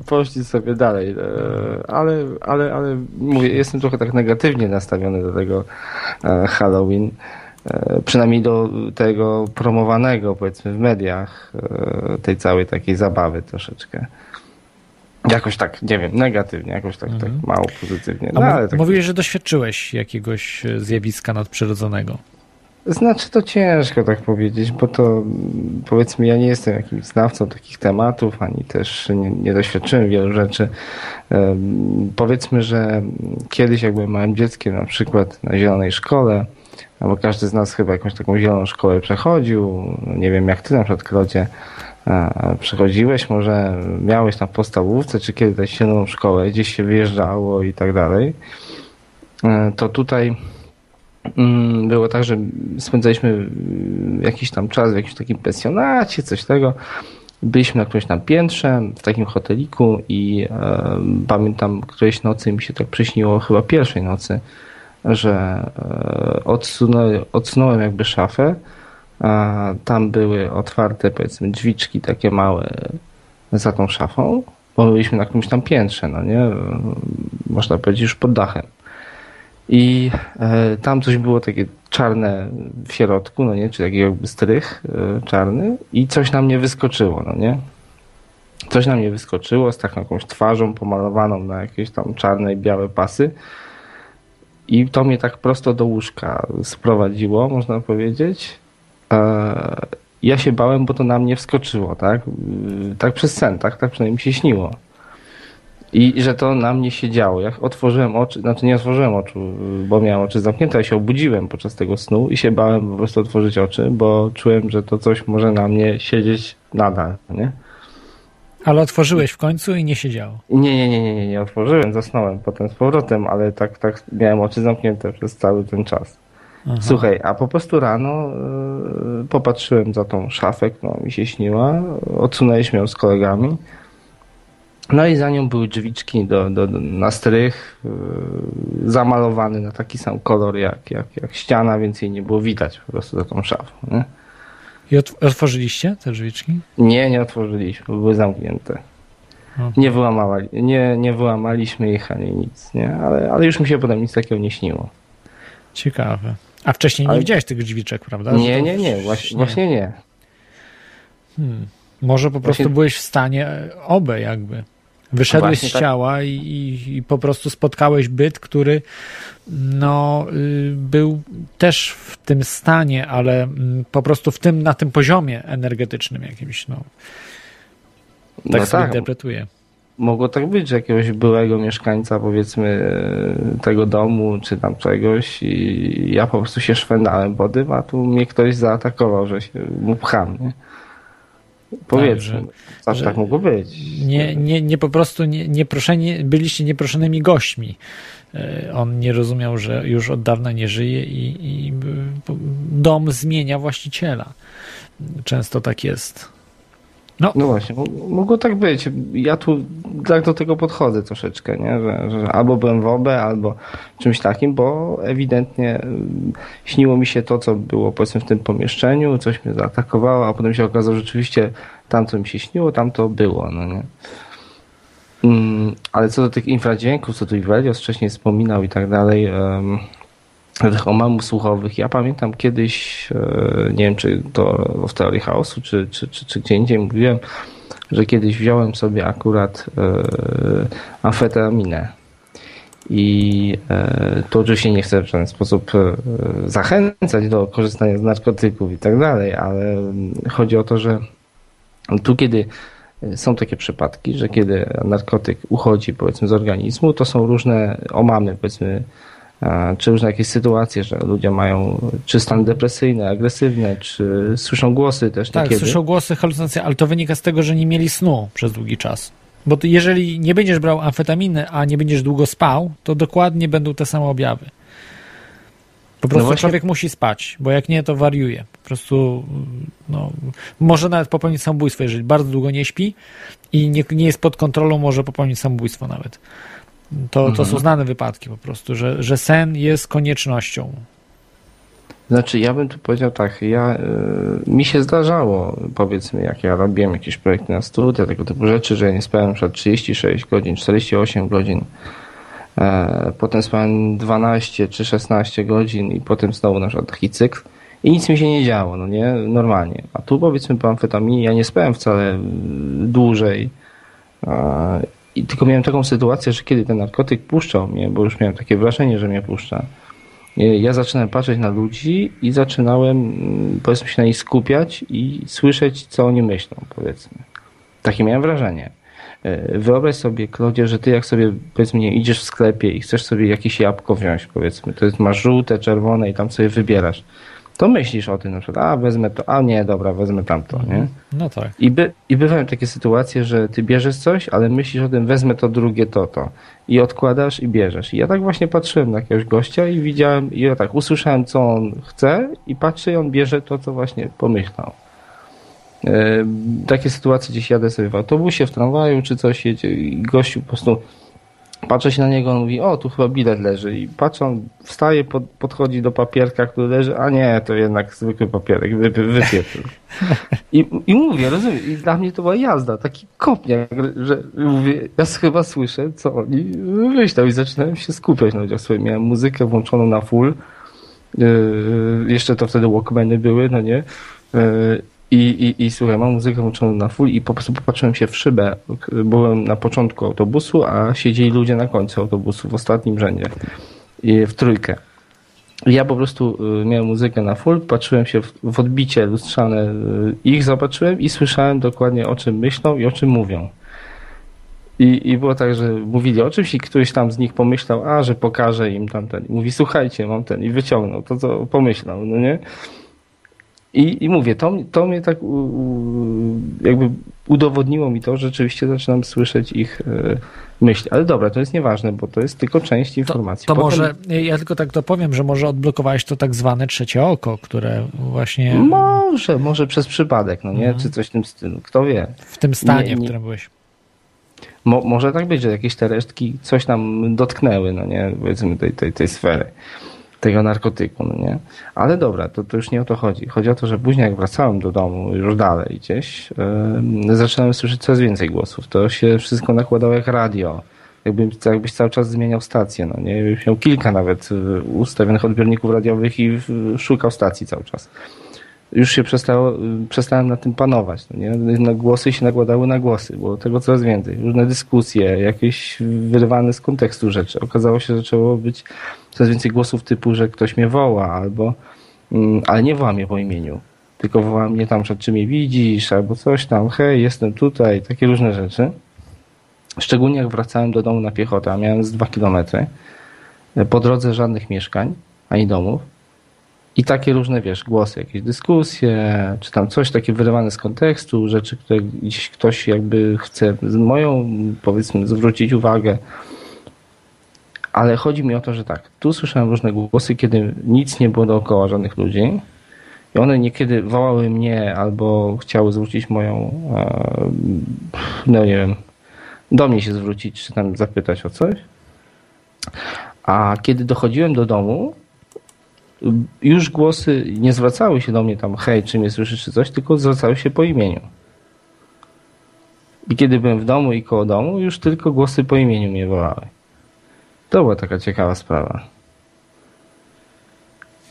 Poszli sobie dalej. E, ale, ale, ale mówię, jestem trochę tak negatywnie nastawiony do tego e, Halloween. E, przynajmniej do tego promowanego, powiedzmy, w mediach, tej całej takiej zabawy troszeczkę. Jakoś tak, nie wiem, negatywnie, jakoś tak, tak mało pozytywnie. No, ale tak,
Mówiłeś, że doświadczyłeś jakiegoś e, zjawiska nadprzyrodzonego.
Znaczy to ciężko tak powiedzieć, bo to mm, powiedzmy ja nie jestem jakimś znawcą takich tematów, ani też nie, nie doświadczyłem wielu rzeczy. Em, Powiedzmy, że kiedyś jak byłem małym dzieckiem, na przykład na zielonej szkole, albo każdy z nas chyba jakąś taką zieloną szkołę przechodził, nie wiem jak ty na przykład Klodzie, przechodziłeś, może miałeś tam w podstawówce, czy kiedy tę zieloną szkołę, gdzieś się wyjeżdżało i tak dalej, E, to tutaj Mm, Było tak, że spędzaliśmy mm, jakiś tam czas w jakimś takim pensjonacie, coś tego. Byliśmy na którymś tam piętrze, w takim hoteliku i e, pamiętam którejś nocy mi się tak przyśniło, chyba pierwszej nocy, że e, odsunę, odsunąłem jakby szafę, a tam były otwarte powiedzmy drzwiczki takie małe za tą szafą, bo byliśmy na którymś tam piętrze, no nie? Można powiedzieć już pod dachem. I e, tam coś było takie czarne w środku, no nie, czy taki jakby strych e, czarny i coś na mnie wyskoczyło, no nie. Coś na mnie wyskoczyło z taką jakąś twarzą pomalowaną na jakieś tam czarne i białe pasy. I to mnie tak prosto do łóżka sprowadziło, można powiedzieć. E, ja się bałem, bo to na mnie wskoczyło, tak? Y, Tak przez sen, tak? Tak przynajmniej mi się śniło. I że to na mnie się działo. Jak otworzyłem oczy, znaczy nie otworzyłem oczu, bo miałem oczy zamknięte, ja się obudziłem podczas tego snu i się bałem po prostu otworzyć oczy, bo czułem, że to coś może na mnie siedzieć nadal, nie?
Ale otworzyłeś w końcu i nie siedziało.
Nie, nie, nie, nie, nie, nie otworzyłem, zasnąłem potem z powrotem, ale tak, tak miałem oczy zamknięte przez cały ten czas.
Aha.
Słuchaj, a po prostu rano yy, popatrzyłem za tą szafę, która mi się śniła, odsunęliśmy ją z kolegami. No i za nią były drzwiczki do, do, do, na strych, yy, zamalowane na taki sam kolor jak, jak, jak ściana, więc jej nie było widać po prostu za tą szafą. Nie,
I otw- otworzyliście te drzwiczki?
nie, nie otworzyliśmy, były zamknięte. Nie, wyłamali, nie, nie wyłamaliśmy ich ani nic, nie? Ale, ale już mi się potem nic takiego nie śniło.
Ciekawe. A wcześniej nie
Ale-
widziałeś tych drzwiczek, prawda?
Nie, nie, nie, właśnie, właśnie nie.
Hmm. Może po prostu
Właśnie-
byłeś w stanie e, obę jakby. Wyszedłeś z
tak.
ciała i, i, i po prostu spotkałeś byt, który no, y, był też w tym stanie, ale mm, po prostu w tym, na tym poziomie energetycznym jakimś, no. Tak
No
sobie
tak,
interpretuję.
Mogło tak być, że jakiegoś byłego mieszkańca powiedzmy e, tego domu czy tam czegoś i ja po prostu się szwendałem po tym, a tu mnie ktoś zaatakował, że się mu pcham, nie? Powiedzmy,
że-
zawsze
że-
tak mogło być.
Nie, nie, nie po prostu nie, nieproszeni, byliście nieproszonymi gośćmi. E, On nie rozumiał, że już od dawna nie żyje i, i y, dom zmienia właściciela. Często tak jest.
No właśnie, mo- mogło tak być. Ja tu tak do tego podchodzę troszeczkę, nie? Że, że albo byłem w obę, albo czymś takim, bo ewidentnie ym, śniło mi się to, co było powiedzmy w tym pomieszczeniu, coś mnie zaatakowało, a potem się okazało, że rzeczywiście tam, co mi się śniło, tam to było, no nie? Mm, Ale co do tych infradźwięków, co tu Iwelios wcześniej wspominał i tak dalej, tych omamów słuchowych. Ja pamiętam kiedyś, e, nie wiem czy to w teorii chaosu, czy, czy, czy, czy gdzie indziej mówiłem, że kiedyś wziąłem sobie akurat e, amfetaminę. I e, tu oczywiście nie chcę w żaden sposób zachęcać do korzystania z narkotyków i tak dalej, ale mm, chodzi o to, że tu kiedy są takie przypadki, że kiedy narkotyk uchodzi powiedzmy z organizmu, to są różne omamy powiedzmy czy różne jakieś sytuacje, że ludzie mają czy stan depresyjny, agresywne, czy słyszą głosy też
Tak,
niekiedy.
słyszał głosy, halucynacje, ale to wynika z tego, że nie mieli snu przez długi czas. Bo jeżeli nie będziesz brał amfetaminy, a nie będziesz długo spał, to dokładnie będą te same objawy. Po prostu
właśnie-
człowiek musi spać, bo jak nie, to wariuje. Po prostu no, może nawet popełnić samobójstwo, jeżeli bardzo długo nie śpi i nie, nie jest pod kontrolą, może popełnić samobójstwo nawet. To, to
Mhm.
są znane wypadki po prostu, że, że sen jest koniecznością.
Znaczy, ja bym tu powiedział tak, ja, y, mi się zdarzało, powiedzmy, jak ja robiłem jakieś projekty na studia, tego typu rzeczy, że ja nie spałem przykład 36 godzin, 48 godzin, e, potem spałem 12 czy 16 godzin i potem znowu na przykład taki cykl i nic mi się nie działo, no nie, normalnie. A tu powiedzmy po amfetaminie ja nie spałem wcale dłużej I tylko miałem taką sytuację, że kiedy ten narkotyk puszczał mnie, bo już miałem takie wrażenie, że mnie puszcza, y, ja zaczynałem patrzeć na ludzi i zaczynałem, mm, powiedzmy, się na nich skupiać i słyszeć, co oni myślą, powiedzmy. Takie miałem wrażenie. Y, Wyobraź sobie, Klodzie, że ty jak sobie, powiedzmy, idziesz w sklepie i chcesz sobie jakieś jabłko wziąć, powiedzmy, to jest, masz żółte, czerwone i tam sobie wybierasz. To myślisz o tym na przykład, a wezmę to, a nie, dobra, wezmę tamto, nie?
No tak.
I, by, I bywają takie sytuacje, że ty bierzesz coś, ale myślisz o tym, wezmę to drugie, to, to. I odkładasz i bierzesz. I ja tak właśnie patrzyłem na jakiegoś gościa i widziałem, i ja tak usłyszałem, co on chce i patrzę i on bierze to, co właśnie pomyślał. E, takie sytuacje gdzieś jadę sobie w autobusie, w tramwaju czy coś jedzie i gościu po prostu patrzę się na niego, on mówi, o tu chyba bilet leży i patrzę, on wstaje, pod, podchodzi do papierka, który leży, a nie, to jednak zwykły papierek, wy. I, I mówię, rozumiem, i dla mnie to była jazda, taki kopniak, że mówię, ja chyba słyszę, co oni myślą i zaczynałem się skupiać na ludziach swoich. Miałem muzykę włączoną na full, yy, jeszcze to wtedy Walkmany były, no nie, yy, i, i, I słuchaj, mam muzykę włączoną na full i po prostu popatrzyłem się w szybę. Byłem na początku autobusu, a siedzieli ludzie na końcu autobusu, w ostatnim rzędzie. I w trójkę. I ja po prostu y, miałem muzykę na full, patrzyłem się w, w odbicie lustrzane, y, ich zobaczyłem i słyszałem dokładnie o czym myślą i o czym mówią. I, I było tak, że mówili o czymś i któryś tam z nich pomyślał, a, że pokaże im tamten. I mówi, słuchajcie, mam ten. I wyciągnął to, co pomyślał, no nie? I, I mówię, to, to mnie tak u, u, jakby udowodniło mi to, że rzeczywiście zaczynam słyszeć ich e, myśli. Ale dobra, to jest nieważne, bo to jest tylko część informacji.
To, to Potem... może, ja tylko tak dopowiem, że może odblokowałeś to tak zwane trzecie oko, które właśnie...
Może, może przez przypadek, no nie? Mhm. Czy coś w tym stylu, kto wie.
W tym stanie, nie, nie... w którym byłeś.
Mo, może tak być, że jakieś te resztki coś nam dotknęły, no nie? Powiedzmy tej, tej, tej sfery tego narkotyku, no nie? Ale dobra, to, to już nie o to chodzi. Chodzi o to, że później jak wracałem do domu, już dalej gdzieś, yy, zaczynałem słyszeć coraz więcej głosów. To się wszystko nakładało jak radio. Jakbym, jakbyś cały czas zmieniał stację, no nie? Miał kilka nawet y, ustawionych odbiorników radiowych i szukał stacji cały czas już się przestało, przestałem na tym panować. No nie? Na głosy się nakładały na głosy, było tego coraz więcej. Różne dyskusje, jakieś wyrwane z kontekstu rzeczy. Okazało się, że zaczęło być coraz więcej głosów typu, że ktoś mnie woła, albo mm, ale nie woła mnie po imieniu, tylko woła mnie tam, czy mnie widzisz, albo coś tam, hej, jestem tutaj, takie różne rzeczy. Szczególnie jak wracałem do domu na piechotę, a miałem z dwa kilometry, po drodze żadnych mieszkań, ani domów, i takie różne, wiesz, głosy, jakieś dyskusje, czy tam coś takie wyrywane z kontekstu, rzeczy, które gdzieś ktoś jakby chce moją, powiedzmy, zwrócić uwagę. Ale chodzi mi o to, że tak, tu słyszałem różne głosy, kiedy nic nie było dookoła żadnych ludzi. I one niekiedy wołały mnie albo chciały zwrócić moją, e, no nie wiem, do mnie się zwrócić, czy tam zapytać o coś. A kiedy dochodziłem do domu, już głosy nie zwracały się do mnie tam, hej, czy mnie słyszysz, czy coś, tylko zwracały się po imieniu. I kiedy byłem w domu i koło domu, już tylko głosy po imieniu mnie wołały. To była taka ciekawa sprawa.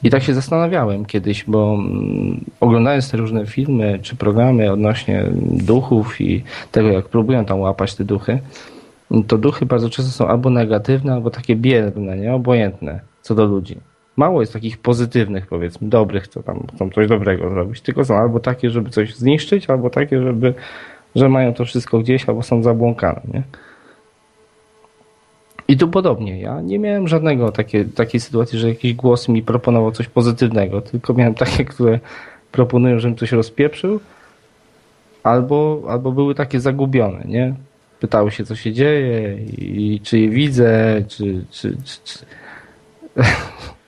I tak się zastanawiałem kiedyś, bo mm, oglądając te różne filmy czy programy odnośnie duchów i tego, jak próbują tam łapać te duchy, to duchy bardzo często są albo negatywne, albo takie biedne, nie? obojętne co do ludzi mało jest takich pozytywnych, powiedzmy, dobrych, co tam chcą coś dobrego zrobić, tylko są albo takie, żeby coś zniszczyć, albo takie, żeby, że mają to wszystko gdzieś, albo są zabłąkane, nie? I tu podobnie, ja nie miałem żadnego takie, takiej sytuacji, że jakiś głos mi proponował coś pozytywnego, tylko miałem takie, które proponują, żebym coś rozpieprzył, albo, albo były takie zagubione, nie? Pytały się, co się dzieje i czy je widzę, czy, czy, czy, czy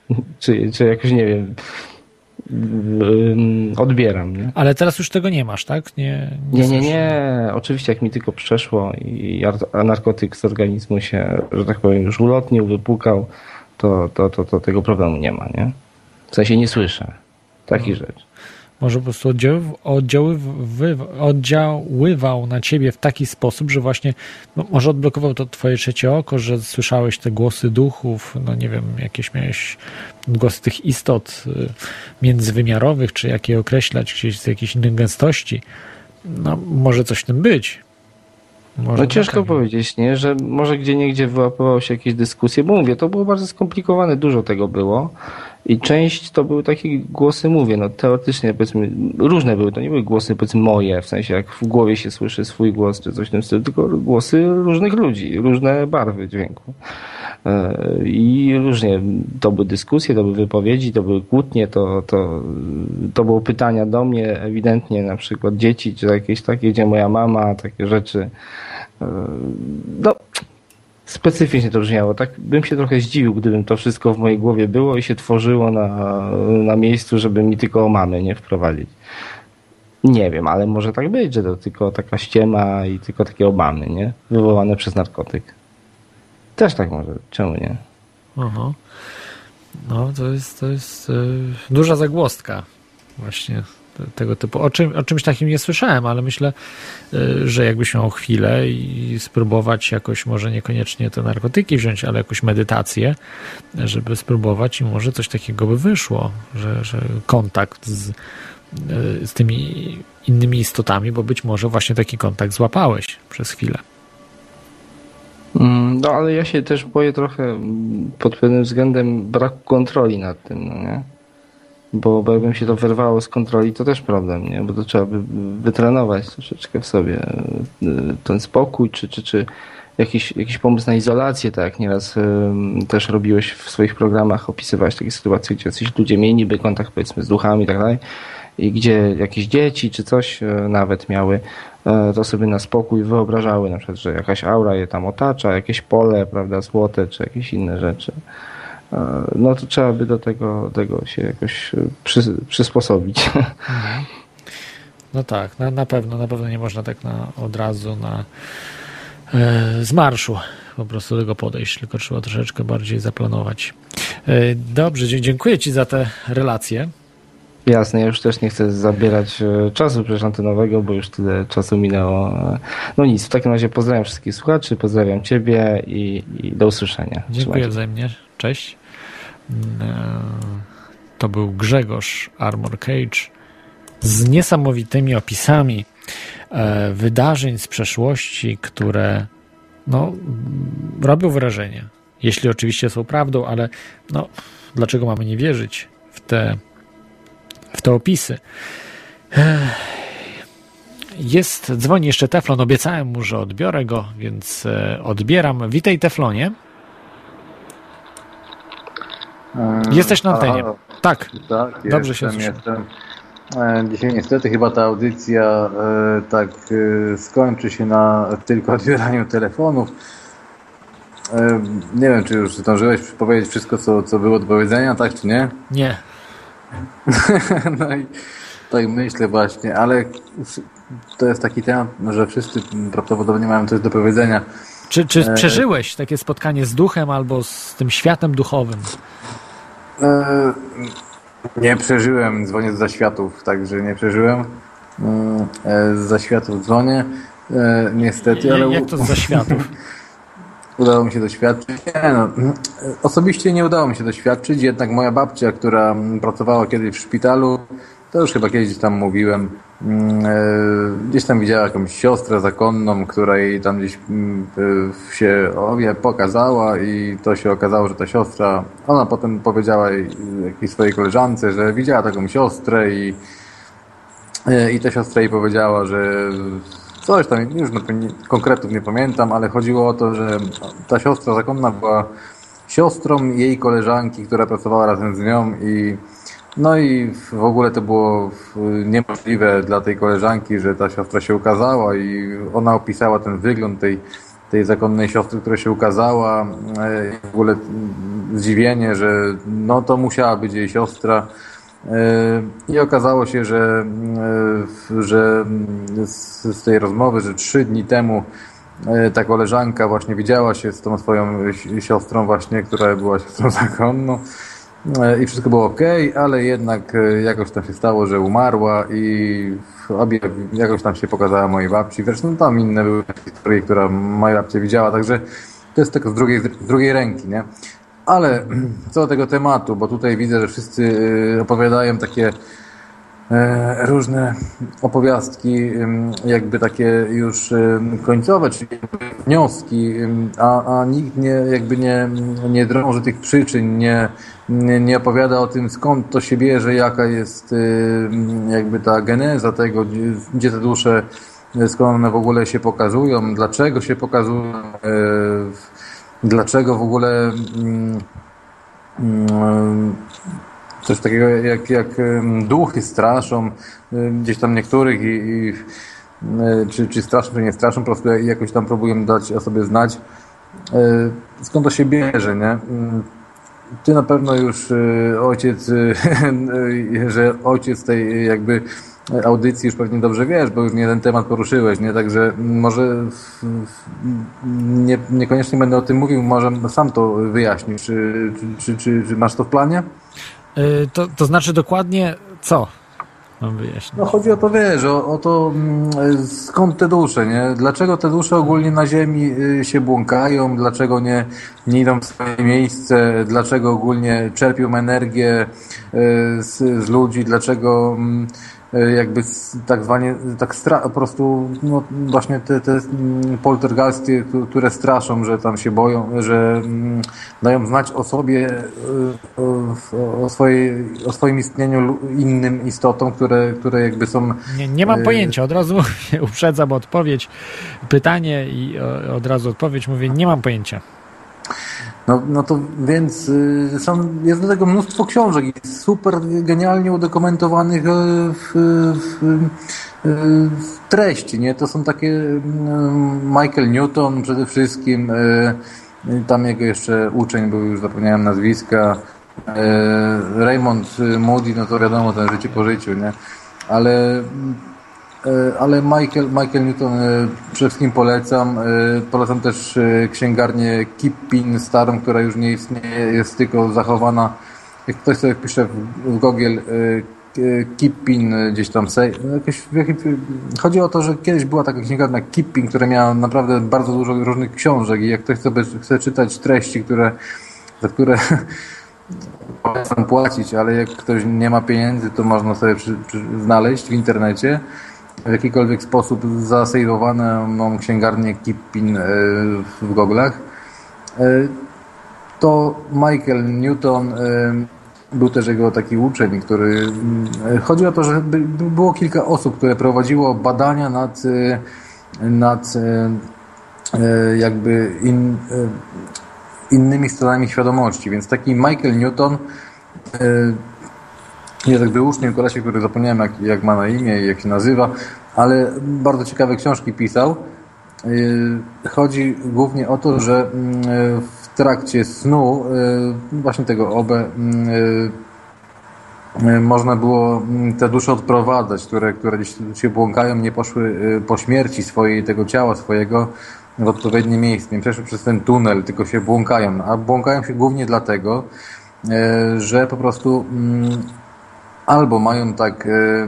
czy, czy jakoś, nie wiem, odbieram. Nie?
Ale teraz już tego nie masz, tak?
Nie, nie, nie, nie, nie. Oczywiście jak mi tylko przeszło i narkotyk z organizmu się, że tak powiem, już ulotnił, wypukał, to, to, to, to tego problemu nie ma, nie? W sensie nie słyszę takich no. rzeczy
może po prostu oddziaływał na ciebie w taki sposób, że właśnie no, może odblokował to twoje trzecie oko, że słyszałeś te głosy duchów, no nie wiem, jakieś miałeś głosy tych istot y, międzywymiarowych, czy jak je określać gdzieś z jakiejś innej gęstości. No może coś w tym być. Może
No ciężko
tak.
powiedzieć, nie? Że może gdzie niegdzie wyłapywały się jakieś dyskusje, bo mówię, to było bardzo skomplikowane, dużo tego było. I część to były takie głosy, mówię, no teoretycznie powiedzmy, różne były, to nie były głosy powiedzmy moje, w sensie jak w głowie się słyszy swój głos czy coś w tym stylu, tylko głosy różnych ludzi, różne barwy dźwięku. E, I różnie, to były dyskusje, to były wypowiedzi, to były kłótnie, to, to, to było pytania do mnie, ewidentnie na przykład dzieci, czy jakieś takie, gdzie moja mama, takie rzeczy. E, No, specyficznie to brzmiało. Tak bym się trochę zdziwił, gdybym to wszystko w mojej głowie było i się tworzyło na, na miejscu, żeby mi tylko mamy nie wprowadzić. Nie wiem, ale może tak być, że to tylko taka ściema i tylko takie obamy, nie? Wywołane przez narkotyk. Też tak może, czemu nie?
Aha. No, to jest, to jest e, duża zagłostka właśnie tego typu. O, czym, o czymś takim nie słyszałem, ale myślę, e, że jakbyś miał chwilę i spróbować jakoś, może niekoniecznie te narkotyki wziąć, ale jakąś medytację, żeby spróbować i może coś takiego by wyszło, że, że kontakt z, e, z tymi innymi istotami, bo być może właśnie taki kontakt złapałeś przez chwilę.
Mm, No ale ja się też boję trochę pod pewnym względem braku kontroli nad tym, no nie? Bo, bo jakbym się to wyrwało z kontroli, to też problem, nie? Bo to trzeba by wytrenować troszeczkę w sobie y, ten spokój, czy, czy, czy jakiś, jakiś pomysł na izolację, tak nieraz ym, też robiłeś w swoich programach, opisywałeś takie sytuacje, gdzie jacyś ludzie mieli kontakt powiedzmy z duchami i tak dalej, i gdzie jakieś dzieci czy coś e, nawet miały, e, to sobie na spokój wyobrażały na przykład, że jakaś aura je tam otacza, jakieś pole, prawda, złote, czy jakieś inne rzeczy. No to trzeba by do tego, tego się jakoś e, przy, przysposobić.
No tak, na, na pewno, na pewno nie można tak na, od razu na e, z marszu po prostu do tego podejść, tylko trzeba troszeczkę bardziej zaplanować. E, dobrze, dziękuję Ci za te relacje.
Jasne, ja już też nie chcę zabierać czasu przecież antenowego, bo już tyle czasu minęło. No nic, w takim razie pozdrawiam wszystkich słuchaczy, pozdrawiam Ciebie i, i do usłyszenia.
Dziękuję
Trzymajcie.
wzajemnie. Cześć. Mm, e, To był Grzegorz Armor Cage z niesamowitymi opisami e, wydarzeń z przeszłości, które no, robią wrażenie. Jeśli oczywiście są prawdą, ale no, dlaczego mamy nie wierzyć w te, w te opisy? Jest, dzwoni jeszcze Teflon, obiecałem mu, że odbiorę go, więc e, odbieram. Witaj Teflonie. Jesteś na antenie.
Halo.
Tak,
Tak,
Dobrze się
jestem,
słyszę.
jestem. E, Dzisiaj niestety chyba ta audycja e, tak e, skończy się na tylko odbieraniu telefonów. Nie wiem, czy już zdążyłeś powiedzieć wszystko, co, co było do powiedzenia, tak czy nie?
nie.
no i tak myślę właśnie, ale to jest taki temat, że wszyscy prawdopodobnie mają coś do powiedzenia.
Czy, czy przeżyłeś takie spotkanie z duchem albo z tym światem duchowym?
E, Nie przeżyłem, dzwonię z zaświatów, także nie przeżyłem. Mm, e, Z zaświatów dzwonię, e, niestety, ale
Jak to z zaświatów?
udało mi się doświadczyć. Nie, no, osobiście nie udało mi się doświadczyć, jednak moja babcia, która pracowała kiedyś w szpitalu, to już chyba kiedyś tam mówiłem, gdzieś tam widziała jakąś siostrę zakonną, która jej tam gdzieś mm, e, się obie pokazała i to się okazało, że ta siostra, ona potem powiedziała jakiejś swojej koleżance, że widziała taką siostrę i E, I ta siostra jej powiedziała, że coś tam, już no, konkretów nie pamiętam, ale chodziło o to, że ta siostra zakonna była siostrą jej koleżanki, która pracowała razem z nią i no i w ogóle to było niemożliwe dla tej koleżanki, że ta siostra się ukazała i ona opisała ten wygląd tej, tej zakonnej siostry, która się ukazała e, w ogóle zdziwienie, że no to musiała być jej siostra. I okazało się, że, e, że z, tej rozmowy, że trzy dni temu e, ta koleżanka właśnie widziała się z tą swoją si- siostrą właśnie, która była siostrą zakonną e, i wszystko było ok, ale jednak e, jakoś tam się stało, że umarła i obie jakoś tam się pokazała mojej babci. Zresztą tam inne były historie, które moja babcia widziała, także to jest tak z drugiej, z drugiej ręki, nie? Ale co do tego tematu, bo tutaj widzę, że wszyscy y, opowiadają takie e, różne opowiastki, jakby takie już końcowe, czyli wnioski, a, a nikt nie, jakby nie, nie drąży tych przyczyn, nie, nie, nie opowiada o tym, skąd to się bierze, jaka jest jakby ta geneza tego, gdzie, te dusze, skąd one w ogóle się pokazują, dlaczego się pokazują, e, dlaczego w ogóle mm, mm, coś takiego jak, jak duchy straszą gdzieś tam niektórych i, i e, czy, czy straszą, czy nie straszą, po prostu jakoś tam próbują dać o sobie znać. E, Skąd to się bierze, nie? Mm, Ty na pewno już e, ojciec, że ojciec tej jakby audycji już pewnie dobrze wiesz, bo już nie ten temat poruszyłeś, nie? Także może nie, niekoniecznie będę o tym mówił, może sam to wyjaśnisz. Czy, czy, czy, czy masz to w planie?
Y, To, to znaczy dokładnie co?
No chodzi o to, wiesz, o, o to mm, skąd te dusze, nie? Dlaczego te dusze ogólnie na Ziemi y, się błąkają, dlaczego nie, nie idą w swoje miejsce, dlaczego ogólnie czerpią energię y, z, z ludzi, dlaczego mm, jakby s- tak zwanie, tak stra- po prostu no, właśnie te, te mm, poltergeisty, które straszą, że tam się boją, że mm, dają znać o sobie, y, o, swojej, o swoim istnieniu innym istotom, które, które jakby są
Nie, nie mam
y,
pojęcia, od razu uprzedzam odpowiedź, pytanie i od razu odpowiedź mówię, nie mam pojęcia.
No, no to więc y, są, jest do tego mnóstwo książek i super genialnie udokumentowanych y, w, w, treści, nie? To są takie y, Michael Newton przede wszystkim, y, tam jego jeszcze uczeń był, już zapomniałem nazwiska, y, Raymond Moody, no to wiadomo, ten życie po życiu, nie? Ale E, ale Michael, Michael Newton e, przede wszystkim polecam. E, Polecam też e, księgarnię Kippin starą, która już nie istnieje, jest tylko zachowana. Jak ktoś sobie pisze w, Google e, Kippin e, gdzieś tam se, no jakim- chodzi o to, że kiedyś była taka księgarnia Kippin, która miała naprawdę bardzo dużo różnych książek i jak ktoś sobie chce czytać treści, które, za które polecam płacić, ale jak ktoś nie ma pieniędzy, to można sobie przy, przy, znaleźć w internecie w jakikolwiek sposób zasejwowaną księgarnię Kippin e, w goglach. E, To Michael Newton e, był też jego taki uczeń, który chodzi o to, że by- by było kilka osób, które prowadziło badania nad, nad jakby in, innymi stronami świadomości. Więc taki Michael Newton jest jakby uczniem kolesia, który zapomniałem jak, jak ma na imię i jak się nazywa, ale bardzo ciekawe książki pisał. Yy, Chodzi głównie o to, że mm, w trakcie snu, yy, właśnie tego OB, yy, można było mm, te dusze odprowadzać, które, które gdzieś się błąkają, nie poszły po śmierci swojej, tego ciała swojego w odpowiednie miejsce, nie przeszły przez ten tunel, tylko się błąkają. A błąkają się głównie dlatego, że po prostu mm, albo mają tak, e,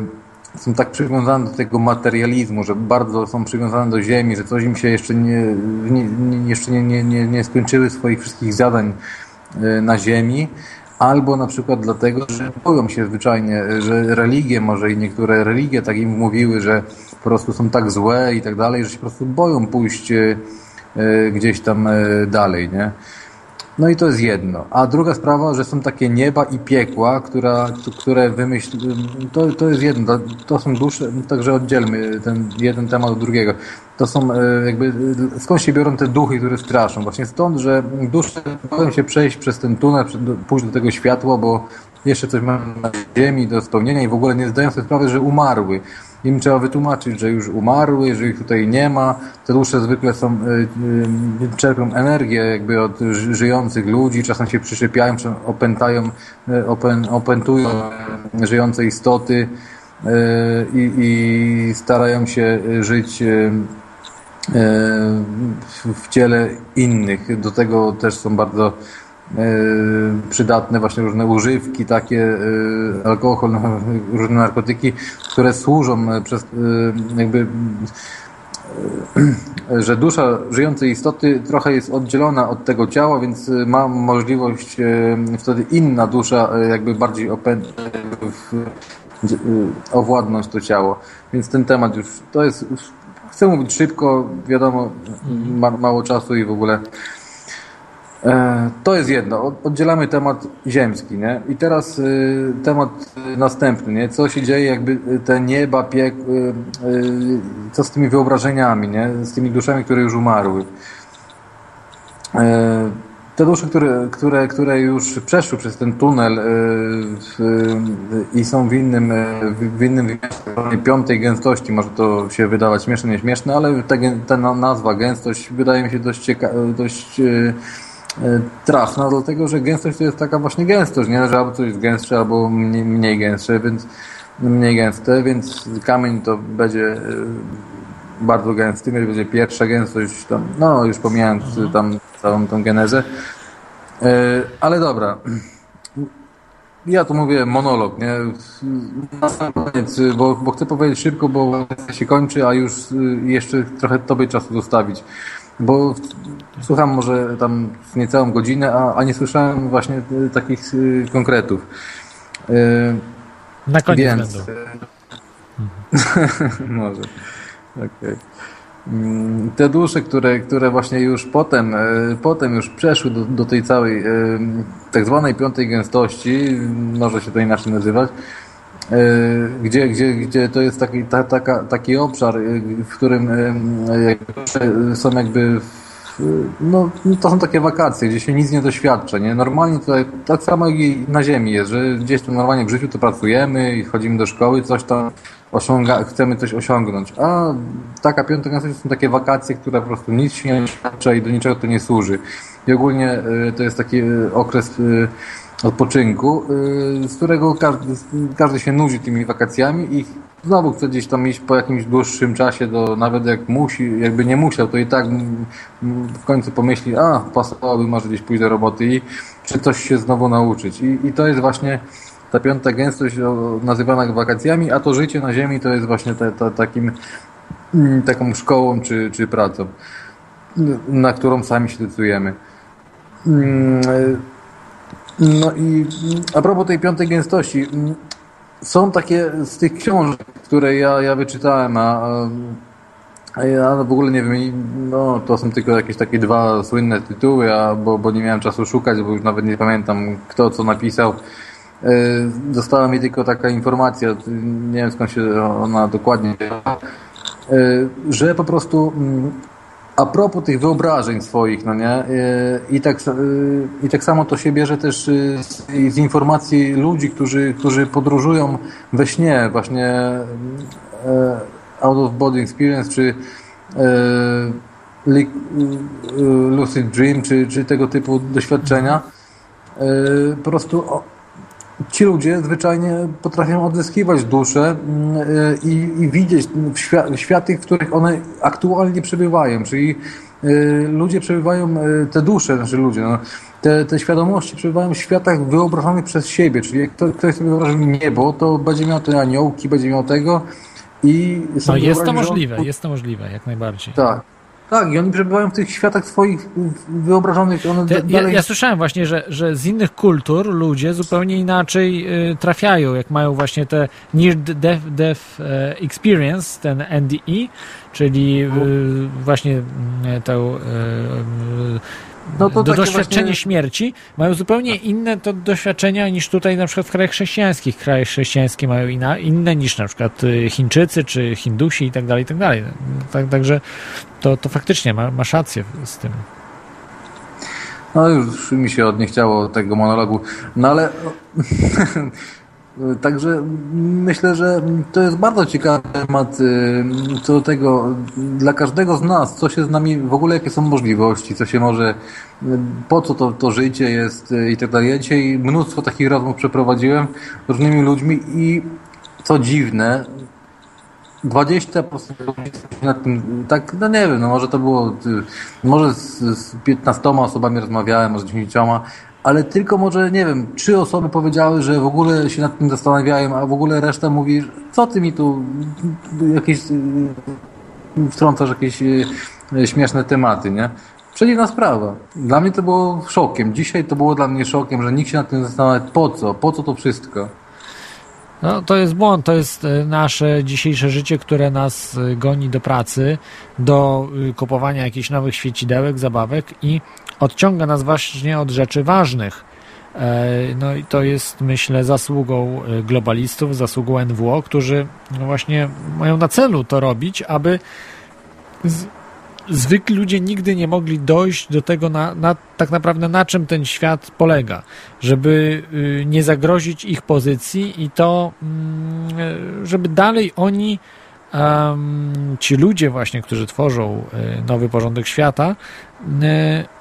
są tak przywiązane do tego materializmu, że bardzo są przywiązane do ziemi, że coś im się jeszcze nie, nie, jeszcze nie, nie, nie, nie skończyły swoich wszystkich zadań e, na ziemi, albo na przykład dlatego, że boją się zwyczajnie, e, że religie, może i niektóre religie tak im mówiły, że po prostu są tak złe i tak dalej, że się po prostu boją pójść gdzieś tam dalej, nie? No i to jest jedno. A druga sprawa, że są takie nieba i piekła, która, które wymyśl... To, to jest jedno. To są dusze, także oddzielmy ten jeden temat od drugiego. To są e, jakby... Skąd się biorą te duchy, które straszą? Właśnie stąd, że dusze boją się przejść przez ten tunel, pójść do tego światła, bo jeszcze coś mają na ziemi do spełnienia i w ogóle nie zdają sobie sprawy, że umarły. Im trzeba wytłumaczyć, że już umarły, że ich tutaj nie ma. Te dusze zwykle są, y, y, czerpią energię jakby od ży- żyjących ludzi, czasem się przyczepiają, czy opętają, y, opę, opętują żyjące istoty i, i starają się żyć w- ciele innych. Do tego też są bardzo przydatne właśnie różne używki, takie e, alkohol, różne narkotyki, które służą e, przez e, jakby e, że dusza żyjącej istoty trochę jest oddzielona od tego ciała, więc e, ma możliwość e, wtedy inna dusza e, jakby bardziej owładnąć to ciało. Więc ten temat już, to jest, chcę mówić szybko, wiadomo, ma, mało czasu i w ogóle. E, To jest jedno. Od- Oddzielamy temat ziemski, nie? I teraz y, temat następny, nie? Co się dzieje, jakby y, te nieba, piek, y, co z tymi wyobrażeniami, nie? Z tymi duszami, które już umarły. E, Te dusze, które, które, które już przeszły przez ten tunel i są w innym, w innym piątej gęstości, może to się wydawać śmieszne, nieśmieszne, ale ta, ta na- nazwa gęstość wydaje mi się dość, cieka- dość trafna, dlatego że gęstość to jest taka właśnie gęstość, nie? Że albo coś jest gęstsze, albo mniej, mniej gęstsze, więc mniej gęste, więc kamień to będzie e, bardzo gęsty, będzie pierwsza gęstość tam, no już pomijając tam całą tą genezę. E, Ale dobra. Ja tu mówię monolog, nie? Na sam koniec, bo, bo chcę powiedzieć szybko, bo się kończy, a już jeszcze trochę tobie czasu zostawić. Bo słucham może tam niecałą godzinę, a, a nie słyszałem właśnie y, takich y, konkretów. Y,
Na koniec
Więc,
będą.
Może. Okej. Mm, Te dusze, które, które właśnie już potem, potem już przeszły do, do tej całej tak zwanej piątej gęstości, może się to inaczej nazywać, gdzie, gdzie, gdzie to jest taki, ta, taka, taki obszar, e, w którym e, jakby są jakby no, no to są takie wakacje, gdzie się nic nie doświadcza, nie? Normalnie to tak samo jak i na ziemi jest, że gdzieś tu normalnie w życiu to pracujemy i chodzimy do szkoły, coś tam osiąga, chcemy coś osiągnąć. A taka gęstość to są takie wakacje, które po prostu nic się nie doświadcza i do niczego to nie służy. I ogólnie y, to jest taki y, okres y, odpoczynku, y, z którego każdy, każdy się nudzi tymi wakacjami i znowu chce gdzieś tam iść po jakimś dłuższym czasie, do, nawet jak musi, jakby nie musiał, to i tak mm, mm, w końcu pomyśli, a pasowałoby może gdzieś pójść do roboty i czy coś się znowu nauczyć. I, i to jest właśnie ta piąta gęstość nazywana wakacjami, a to życie na ziemi to jest właśnie te, te, takim, mm, taką szkołą czy, czy pracą, na którą sami się decydujemy. No i mm, a propos tej piątej gęstości, mm, są takie z tych książek, które ja, ja wyczytałem, a, a ja w ogóle nie wiem, no to są tylko jakieś takie dwa słynne tytuły, a, bo, bo nie miałem czasu szukać, bo już nawet nie pamiętam kto co napisał. E, Została mi tylko taka informacja, nie wiem skąd się ona dokładnie e, że po prostu mm, a propos tych wyobrażeń swoich, no nie, e, i tak, e, i tak samo to się bierze też e, z, z informacji ludzi, którzy, którzy podróżują we śnie, właśnie out of body experience, czy lucid dream, czy, czy tego typu doświadczenia. Po prostu ci ludzie zwyczajnie potrafią odzyskiwać duszę mm, y, i, i widzieć w świa- w światy, w których one aktualnie przebywają. Czyli y, ludzie przebywają, y, te dusze, znaczy ludzie, no, te, te świadomości przebywają w światach wyobrażonych przez siebie. Czyli jak kto- ktoś sobie wyobraża niebo, to będzie miał te aniołki, będzie miał tego i
No jest to
wyobrazi, on-
możliwe, jest to możliwe, jak najbardziej.
Tak. Tak, i oni przebywają w tych światach swoich wyobrażonych. One
Te, ja,
dalej...
ja słyszałem właśnie, że, że z innych kultur ludzie zupełnie inaczej y, trafiają, jak mają właśnie te Near Death, death e, Experience, ten NDE, czyli y, właśnie y, to, y, y,
No to
do, doświadczenie
właśnie-
śmierci, mają zupełnie inne to doświadczenia niż tutaj na przykład w krajach chrześcijańskich. Kraje chrześcijańskie mają inna, inne niż na przykład y, Chińczycy czy Hindusi i tak dalej, i tak dalej. Tak, także to, to faktycznie ma, masz rację z tym.
No już mi się od nie chciało tego monologu. No ale także myślę, że to jest bardzo ciekawy temat y, co do tego dla każdego z nas, co się z nami, w ogóle jakie są możliwości, co się może, po co to, to życie jest y, i tak dalej. Ja dzisiaj mnóstwo takich rozmów przeprowadziłem z różnymi ludźmi i co dziwne, 20% nad tym, tak, no nie wiem, no może to było, y, może z, z 15 osobami rozmawiałem, może z 10, ale tylko może, nie wiem, trzy osoby powiedziały, że w ogóle się nad tym zastanawiają, a w ogóle reszta mówi, co ty mi tu jakieś wtrącasz jakieś y, śmieszne tematy, nie? Przedziwna sprawa. Dla mnie to było szokiem. Dzisiaj to było dla mnie szokiem, że nikt się nad tym zastanawia, po co, po co to wszystko.
No, to jest błąd, to jest e, nasze dzisiejsze życie, które nas e, goni do pracy, do kupowania jakichś nowych świecidełek, zabawek i odciąga nas właśnie od rzeczy ważnych. E, No i to jest, myślę, zasługą e, globalistów, zasługą NWO, którzy no właśnie mają na celu to robić, aby z, zwykli ludzie nigdy nie mogli dojść do tego, na, na, tak naprawdę na czym ten świat polega, żeby y, nie zagrozić ich pozycji i to, mm, żeby dalej oni, ci ludzie właśnie, którzy tworzą e, nowy porządek świata, e,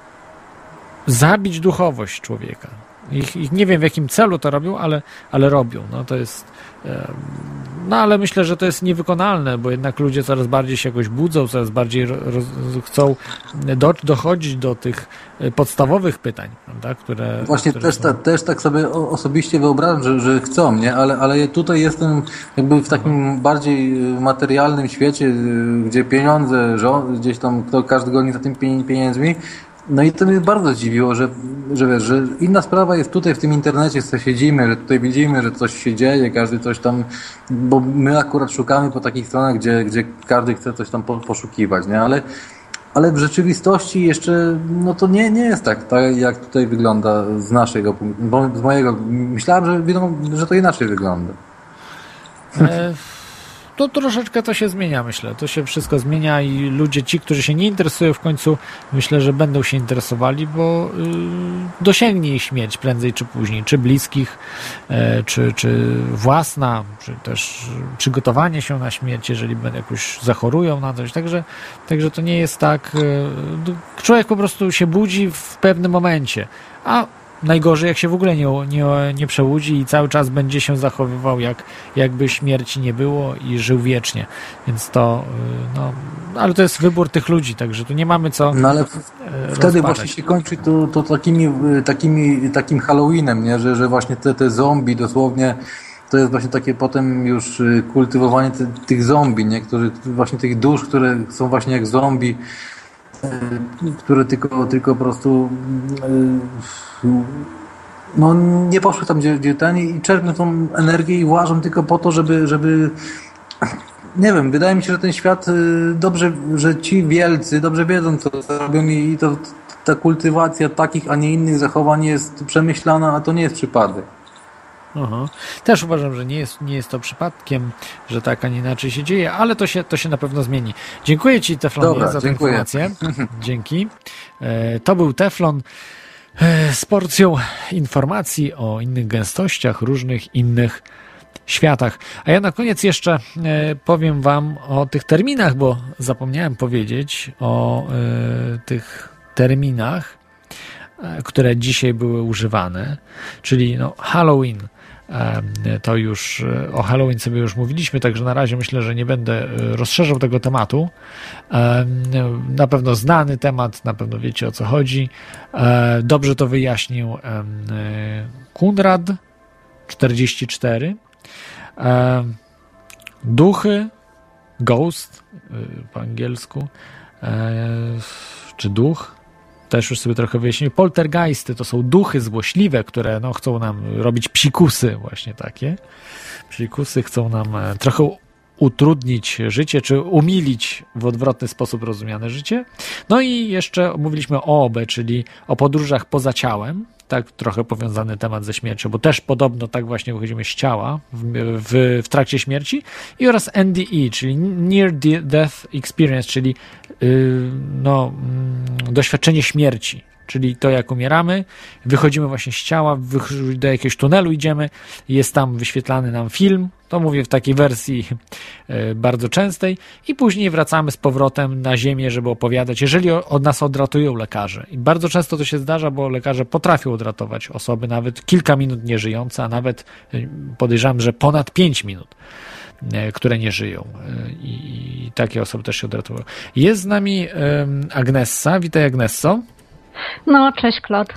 zabić duchowość człowieka. Ich, ich nie wiem w jakim celu to robią, ale, ale robią. No to jest. No ale myślę, że to jest niewykonalne, bo jednak ludzie coraz bardziej się jakoś budzą, coraz bardziej ro- roz, chcą do, dochodzić do tych e, podstawowych pytań, prawda, które.
Właśnie
które
też,
są-
ta, też tak sobie osobiście wyobrażam, że, że chcą, nie? Ale, ale tutaj jestem jakby w takim bardziej y, materialnym świecie, y, gdzie pieniądze, żo- gdzieś tam kto każdy goni za tym pie- pieniędzmi. No i to mnie bardzo zdziwiło, że, że wiesz, że inna sprawa jest tutaj w tym internecie, co siedzimy, że tutaj widzimy, że coś się dzieje, każdy coś tam, bo my akurat szukamy po takich stronach, gdzie, gdzie każdy chce coś tam po, poszukiwać, nie? Ale ale w rzeczywistości jeszcze, no to nie, nie jest tak, tak, jak tutaj wygląda z naszego punktu, bo z mojego, myślałem, że, że to inaczej wygląda.
E, To troszeczkę to się zmienia, myślę. To się wszystko zmienia i ludzie, ci, którzy się nie interesują w końcu, myślę, że będą się interesowali, bo y, dosięgnie ich śmierć prędzej czy później, czy bliskich, e, czy, czy własna, czy też przygotowanie się na śmierć, jeżeli jakoś zachorują na coś. Także, także to nie jest tak. e, Człowiek po prostu się budzi w pewnym momencie, a Najgorzej, jak się w ogóle nie, nie, nie przebudzi i cały czas będzie się zachowywał, jak, jakby śmierci nie było i żył wiecznie. Więc to, y, no, ale to jest wybór tych ludzi, także tu nie mamy co.
No ale
e,
wtedy właśnie się kończy to, to takimi, y, takimi, takim Halloweenem, nie? Że, że właśnie te, te zombie dosłownie to jest właśnie takie potem już y, kultywowanie ty, tych zombie, nie? Którzy, właśnie tych dusz, które są właśnie jak zombie, y, które tylko, tylko po prostu y, no, nie poszły tam, gdzie, gdzie ten i czerpią tą energię i łażą tylko po to, żeby, żeby nie wiem, wydaje mi się, że ten świat y, dobrze, że ci wielcy dobrze wiedzą, co robią i to ta kultywacja takich, a nie innych zachowań jest przemyślana, a to nie jest przypadek.
Aha. Też uważam, że nie jest, nie jest to przypadkiem, że tak, a nie inaczej się dzieje, ale to się, to się na pewno zmieni. Dziękuję Ci, Teflonie,
Dobra,
za tę
dziękuję.
informację. Dzięki. E, To był Teflon e, z porcją informacji o innych gęstościach, różnych innych światach. A ja na koniec jeszcze e, powiem Wam o tych terminach, bo zapomniałem powiedzieć o tych terminach, które dzisiaj były używane, czyli no, Halloween. To już e, o Halloween sobie już mówiliśmy, także na razie myślę, że nie będę e, rozszerzał tego tematu. Em, Na pewno znany temat, na pewno wiecie o co chodzi. E, Dobrze to wyjaśnił Kunrad 44. Em, Duchy, ghost y, po angielsku, czy duch, też już sobie trochę wyjaśniłem. Poltergeisty to są duchy złośliwe, które no, chcą nam robić psikusy, właśnie takie. Psikusy chcą nam e, trochę utrudnić życie, czy umilić w odwrotny sposób rozumiane życie. No i jeszcze mówiliśmy o OB, czyli o podróżach poza ciałem. Tak, trochę powiązany temat ze śmiercią, bo też podobno tak właśnie wychodzimy z ciała w, w, w trakcie śmierci. I oraz NDE, czyli Near Death Experience, czyli no, mm, doświadczenie śmierci. Czyli to, jak umieramy, wychodzimy właśnie z ciała, do jakiegoś tunelu idziemy, jest tam wyświetlany nam film, to mówię w takiej wersji e, bardzo częstej, i później wracamy z powrotem na ziemię, żeby opowiadać, jeżeli od nas odratują lekarze. I bardzo często to się zdarza, bo lekarze potrafią odratować osoby nawet kilka minut nieżyjące, a nawet e, podejrzewam, że ponad pięć minut które nie żyją E, i, i takie osoby też się odratują. Jest z nami Agnessa. Witaj Agnesso.
No, cześć Klot.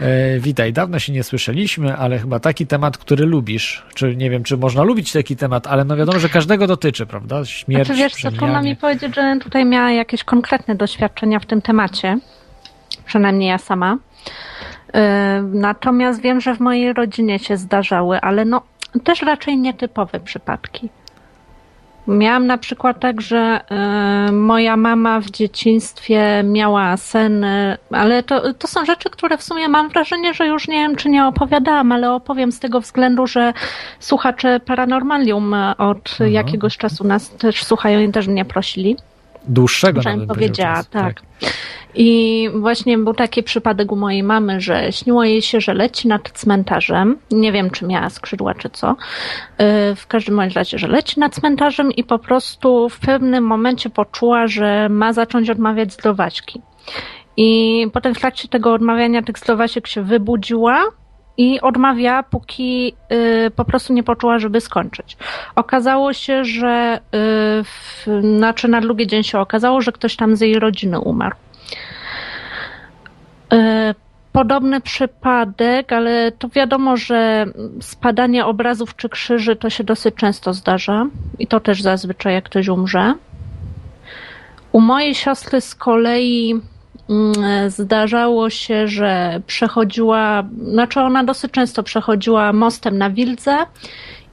E, witaj, dawno się nie słyszeliśmy, ale chyba taki temat, który lubisz, czy nie wiem, czy można lubić taki temat, ale no wiadomo, że każdego dotyczy, prawda? Śmierć,
Znaczy wiesz co, trudno mi powiedzieć, że tutaj miała jakieś konkretne doświadczenia w tym temacie. Przynajmniej ja sama. Natomiast wiem, że w mojej rodzinie się zdarzały, ale no też raczej nietypowe przypadki. Miałam na przykład tak, że y, moja mama w dzieciństwie miała sen, ale to, to są rzeczy, które w sumie mam wrażenie, że już nie wiem, czy nie opowiadałam, ale opowiem z tego względu, że słuchacze Paranormalium od
Mhm.
jakiegoś czasu nas też słuchają i też mnie prosili.
Dłuższego nawet
powiedziała,
powiedział czas.
tak. I właśnie był taki przypadek u mojej mamy, że śniło jej się, że leci nad cmentarzem. Nie wiem, czy miała skrzydła, czy co. Yy, W każdym razie, że leci nad cmentarzem i po prostu w pewnym momencie poczuła, że ma zacząć odmawiać zdrowaśki. I potem w trakcie tego odmawiania tych zdrowasiek się wybudziła i odmawia, póki y, po prostu nie poczuła, żeby skończyć. Okazało się, że y, w, znaczy na drugi dzień się okazało, że ktoś tam z jej rodziny umarł. Y, Podobny przypadek, ale to wiadomo, że spadanie obrazów czy krzyży to się dosyć często zdarza i to też zazwyczaj jak ktoś umrze. U mojej siostry z kolei zdarzało się, że przechodziła, znaczy ona dosyć często przechodziła mostem na Wildze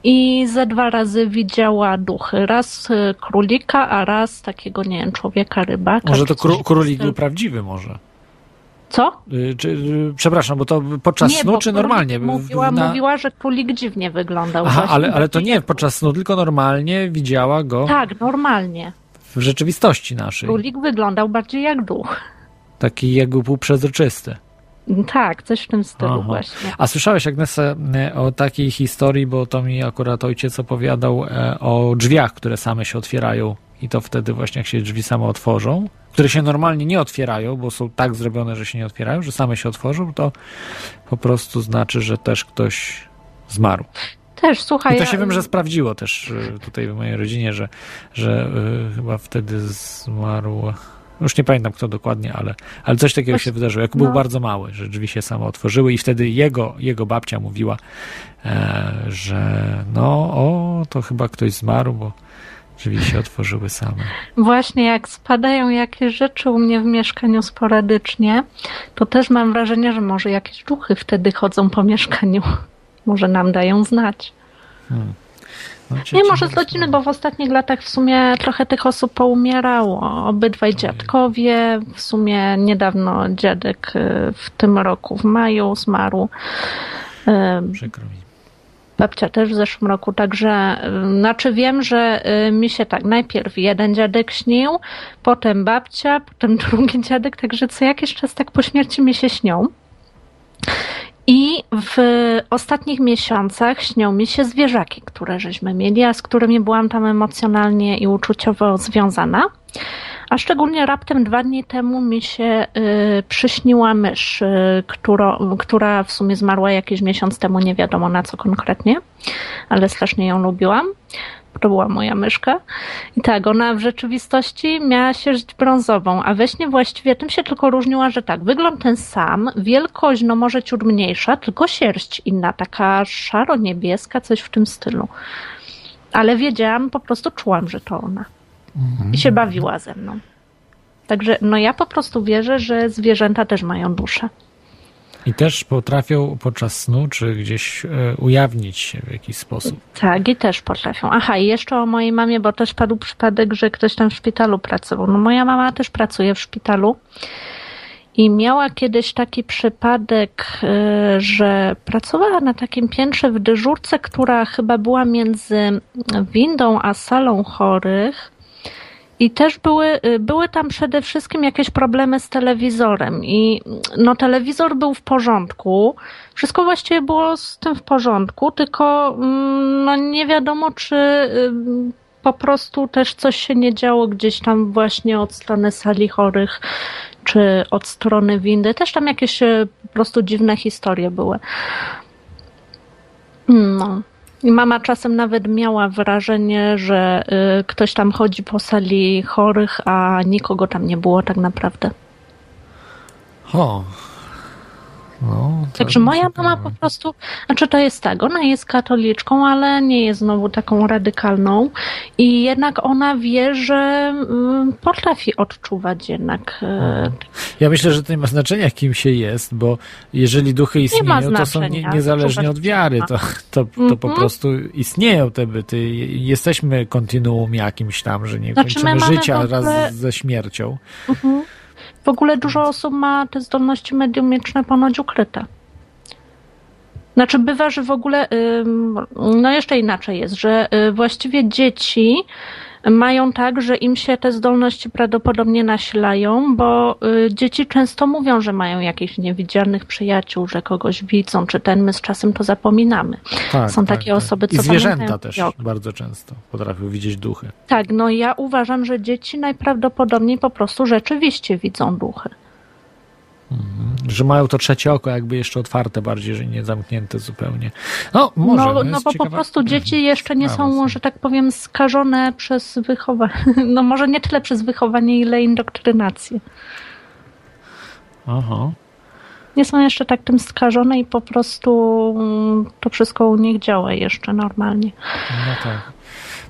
i ze dwa razy widziała duchy. Raz y, królika, a raz takiego, nie wiem, człowieka, rybaka.
Może to kró- królik był prawdziwy może.
Co?
Y, Czy, y, przepraszam, bo to podczas
nie,
snu, czy normalnie?
Mówiła,
Na-
mówiła, że królik dziwnie wyglądał.
Aha, ale, ale to nie podczas snu, tylko normalnie widziała go
Tak, normalnie.
w rzeczywistości naszej.
Królik wyglądał bardziej jak duch.
Taki jakby półprzezroczysty.
Tak, coś w tym stylu
Aha.
właśnie.
A słyszałeś, Agnesa, e, o takiej historii, bo to mi akurat ojciec opowiadał e, o drzwiach, które same się otwierają i to wtedy właśnie jak się drzwi same otworzą, które się normalnie nie otwierają, bo są tak zrobione, że się nie otwierają, że same się otworzą, to po prostu znaczy, że też ktoś zmarł.
Też, słuchaj...
I to
ja-
się wiem, że sprawdziło też y, tutaj w mojej rodzinie, że, że y, chyba wtedy zmarł. Już nie pamiętam kto dokładnie, ale, ale coś takiego się wydarzyło. Jak był
no.
bardzo mały, że drzwi się same otworzyły i wtedy jego, jego babcia mówiła, e, że no o, to chyba ktoś zmarł, bo drzwi się otworzyły same.
Właśnie jak spadają jakieś rzeczy u mnie w mieszkaniu sporadycznie, to też mam wrażenie, że może jakieś duchy wtedy chodzą po mieszkaniu. Może nam dają znać.
Hmm. No,
Nie, może z rodziny, bo w ostatnich latach w sumie trochę tych osób poumierało. Obydwaj dziadkowie, w sumie niedawno dziadek y, w tym roku, w maju zmarł.
Przykro mi.
Babcia też w zeszłym roku, także znaczy wiem, że y, mi się tak najpierw jeden dziadek śnił, potem babcia, potem drugi dziadek, także co jakiś czas tak po śmierci mi się śnią. I w ostatnich miesiącach śnią mi się zwierzaki, które żeśmy mieli, a z którymi byłam tam emocjonalnie i uczuciowo związana. A szczególnie raptem dwa dni temu mi się y, przyśniła mysz, y, która, która w sumie zmarła jakiś miesiąc temu, nie wiadomo na co konkretnie, ale strasznie ją lubiłam. To była moja myszka. I tak, ona w rzeczywistości miała sierść brązową, a we śnie właściwie tym się tylko różniła, że tak, wygląd ten sam, wielkość no może ciut mniejsza, tylko sierść inna, taka szaro-niebieska, coś w tym stylu. Ale wiedziałam, po prostu czułam, że to ona. I się bawiła ze mną. Także no ja po prostu wierzę, że zwierzęta też mają duszę.
I też potrafią podczas snu, czy gdzieś e, ujawnić się w jakiś sposób.
Tak, i też potrafią. Aha, i jeszcze o mojej mamie, bo też padł przypadek, że ktoś tam w szpitalu pracował. No moja mama też pracuje w szpitalu i miała kiedyś taki przypadek, y, że pracowała na takim piętrze w dyżurce, która chyba była między windą a salą chorych. I też były, y, były tam przede wszystkim jakieś problemy z telewizorem. I no, telewizor był w porządku. Wszystko właściwie było z tym w porządku, tylko mm, no, nie wiadomo, czy y, po prostu też coś się nie działo gdzieś tam właśnie od strony sali chorych, czy od strony windy. Też tam jakieś y, po prostu dziwne historie były. No. I mama czasem nawet miała wrażenie, że y, ktoś tam chodzi po sali chorych, a nikogo tam nie było tak naprawdę.
O, No,
Także moja mama po prostu, znaczy to jest tak, ona jest katoliczką, ale nie jest znowu taką radykalną i jednak ona wie, że mm, potrafi odczuwać jednak. e,
Ja myślę, że to nie ma znaczenia, kim się jest, bo jeżeli duchy istnieją, to są nie, niezależnie od wiary. To, to, to po
Mhm.
prostu istnieją te byty. Jesteśmy kontinuum jakimś tam, że nie
Znaczy, my
kończymy życia
ogóle-
raz ze śmiercią.
Mhm. W ogóle dużo osób ma te zdolności mediumiczne ponoć ukryte. Znaczy bywa, że w ogóle, no jeszcze inaczej jest, że y, właściwie dzieci mają tak, że im się te zdolności prawdopodobnie nasilają, bo y, dzieci często mówią, że mają jakichś niewidzialnych przyjaciół, że kogoś widzą, czy ten, my z czasem to zapominamy.
Tak,
Są
tak,
takie
tak.
osoby,
I
co
zwierzęta
pamiętają
też bardzo często potrafią widzieć duchy.
Tak, no ja uważam, że dzieci najprawdopodobniej po prostu rzeczywiście widzą duchy.
Że mają to trzecie oko jakby jeszcze otwarte bardziej, że nie zamknięte zupełnie. No, może.
no,
no
no bo
ciekawa-
po prostu dzieci jeszcze nie są, że tak powiem, skażone przez wychowanie. No może nie tyle przez wychowanie, ile indoktrynację.
Aha.
Nie są jeszcze tak tym skażone i po prostu mm, to wszystko u nich działa jeszcze normalnie.
No tak.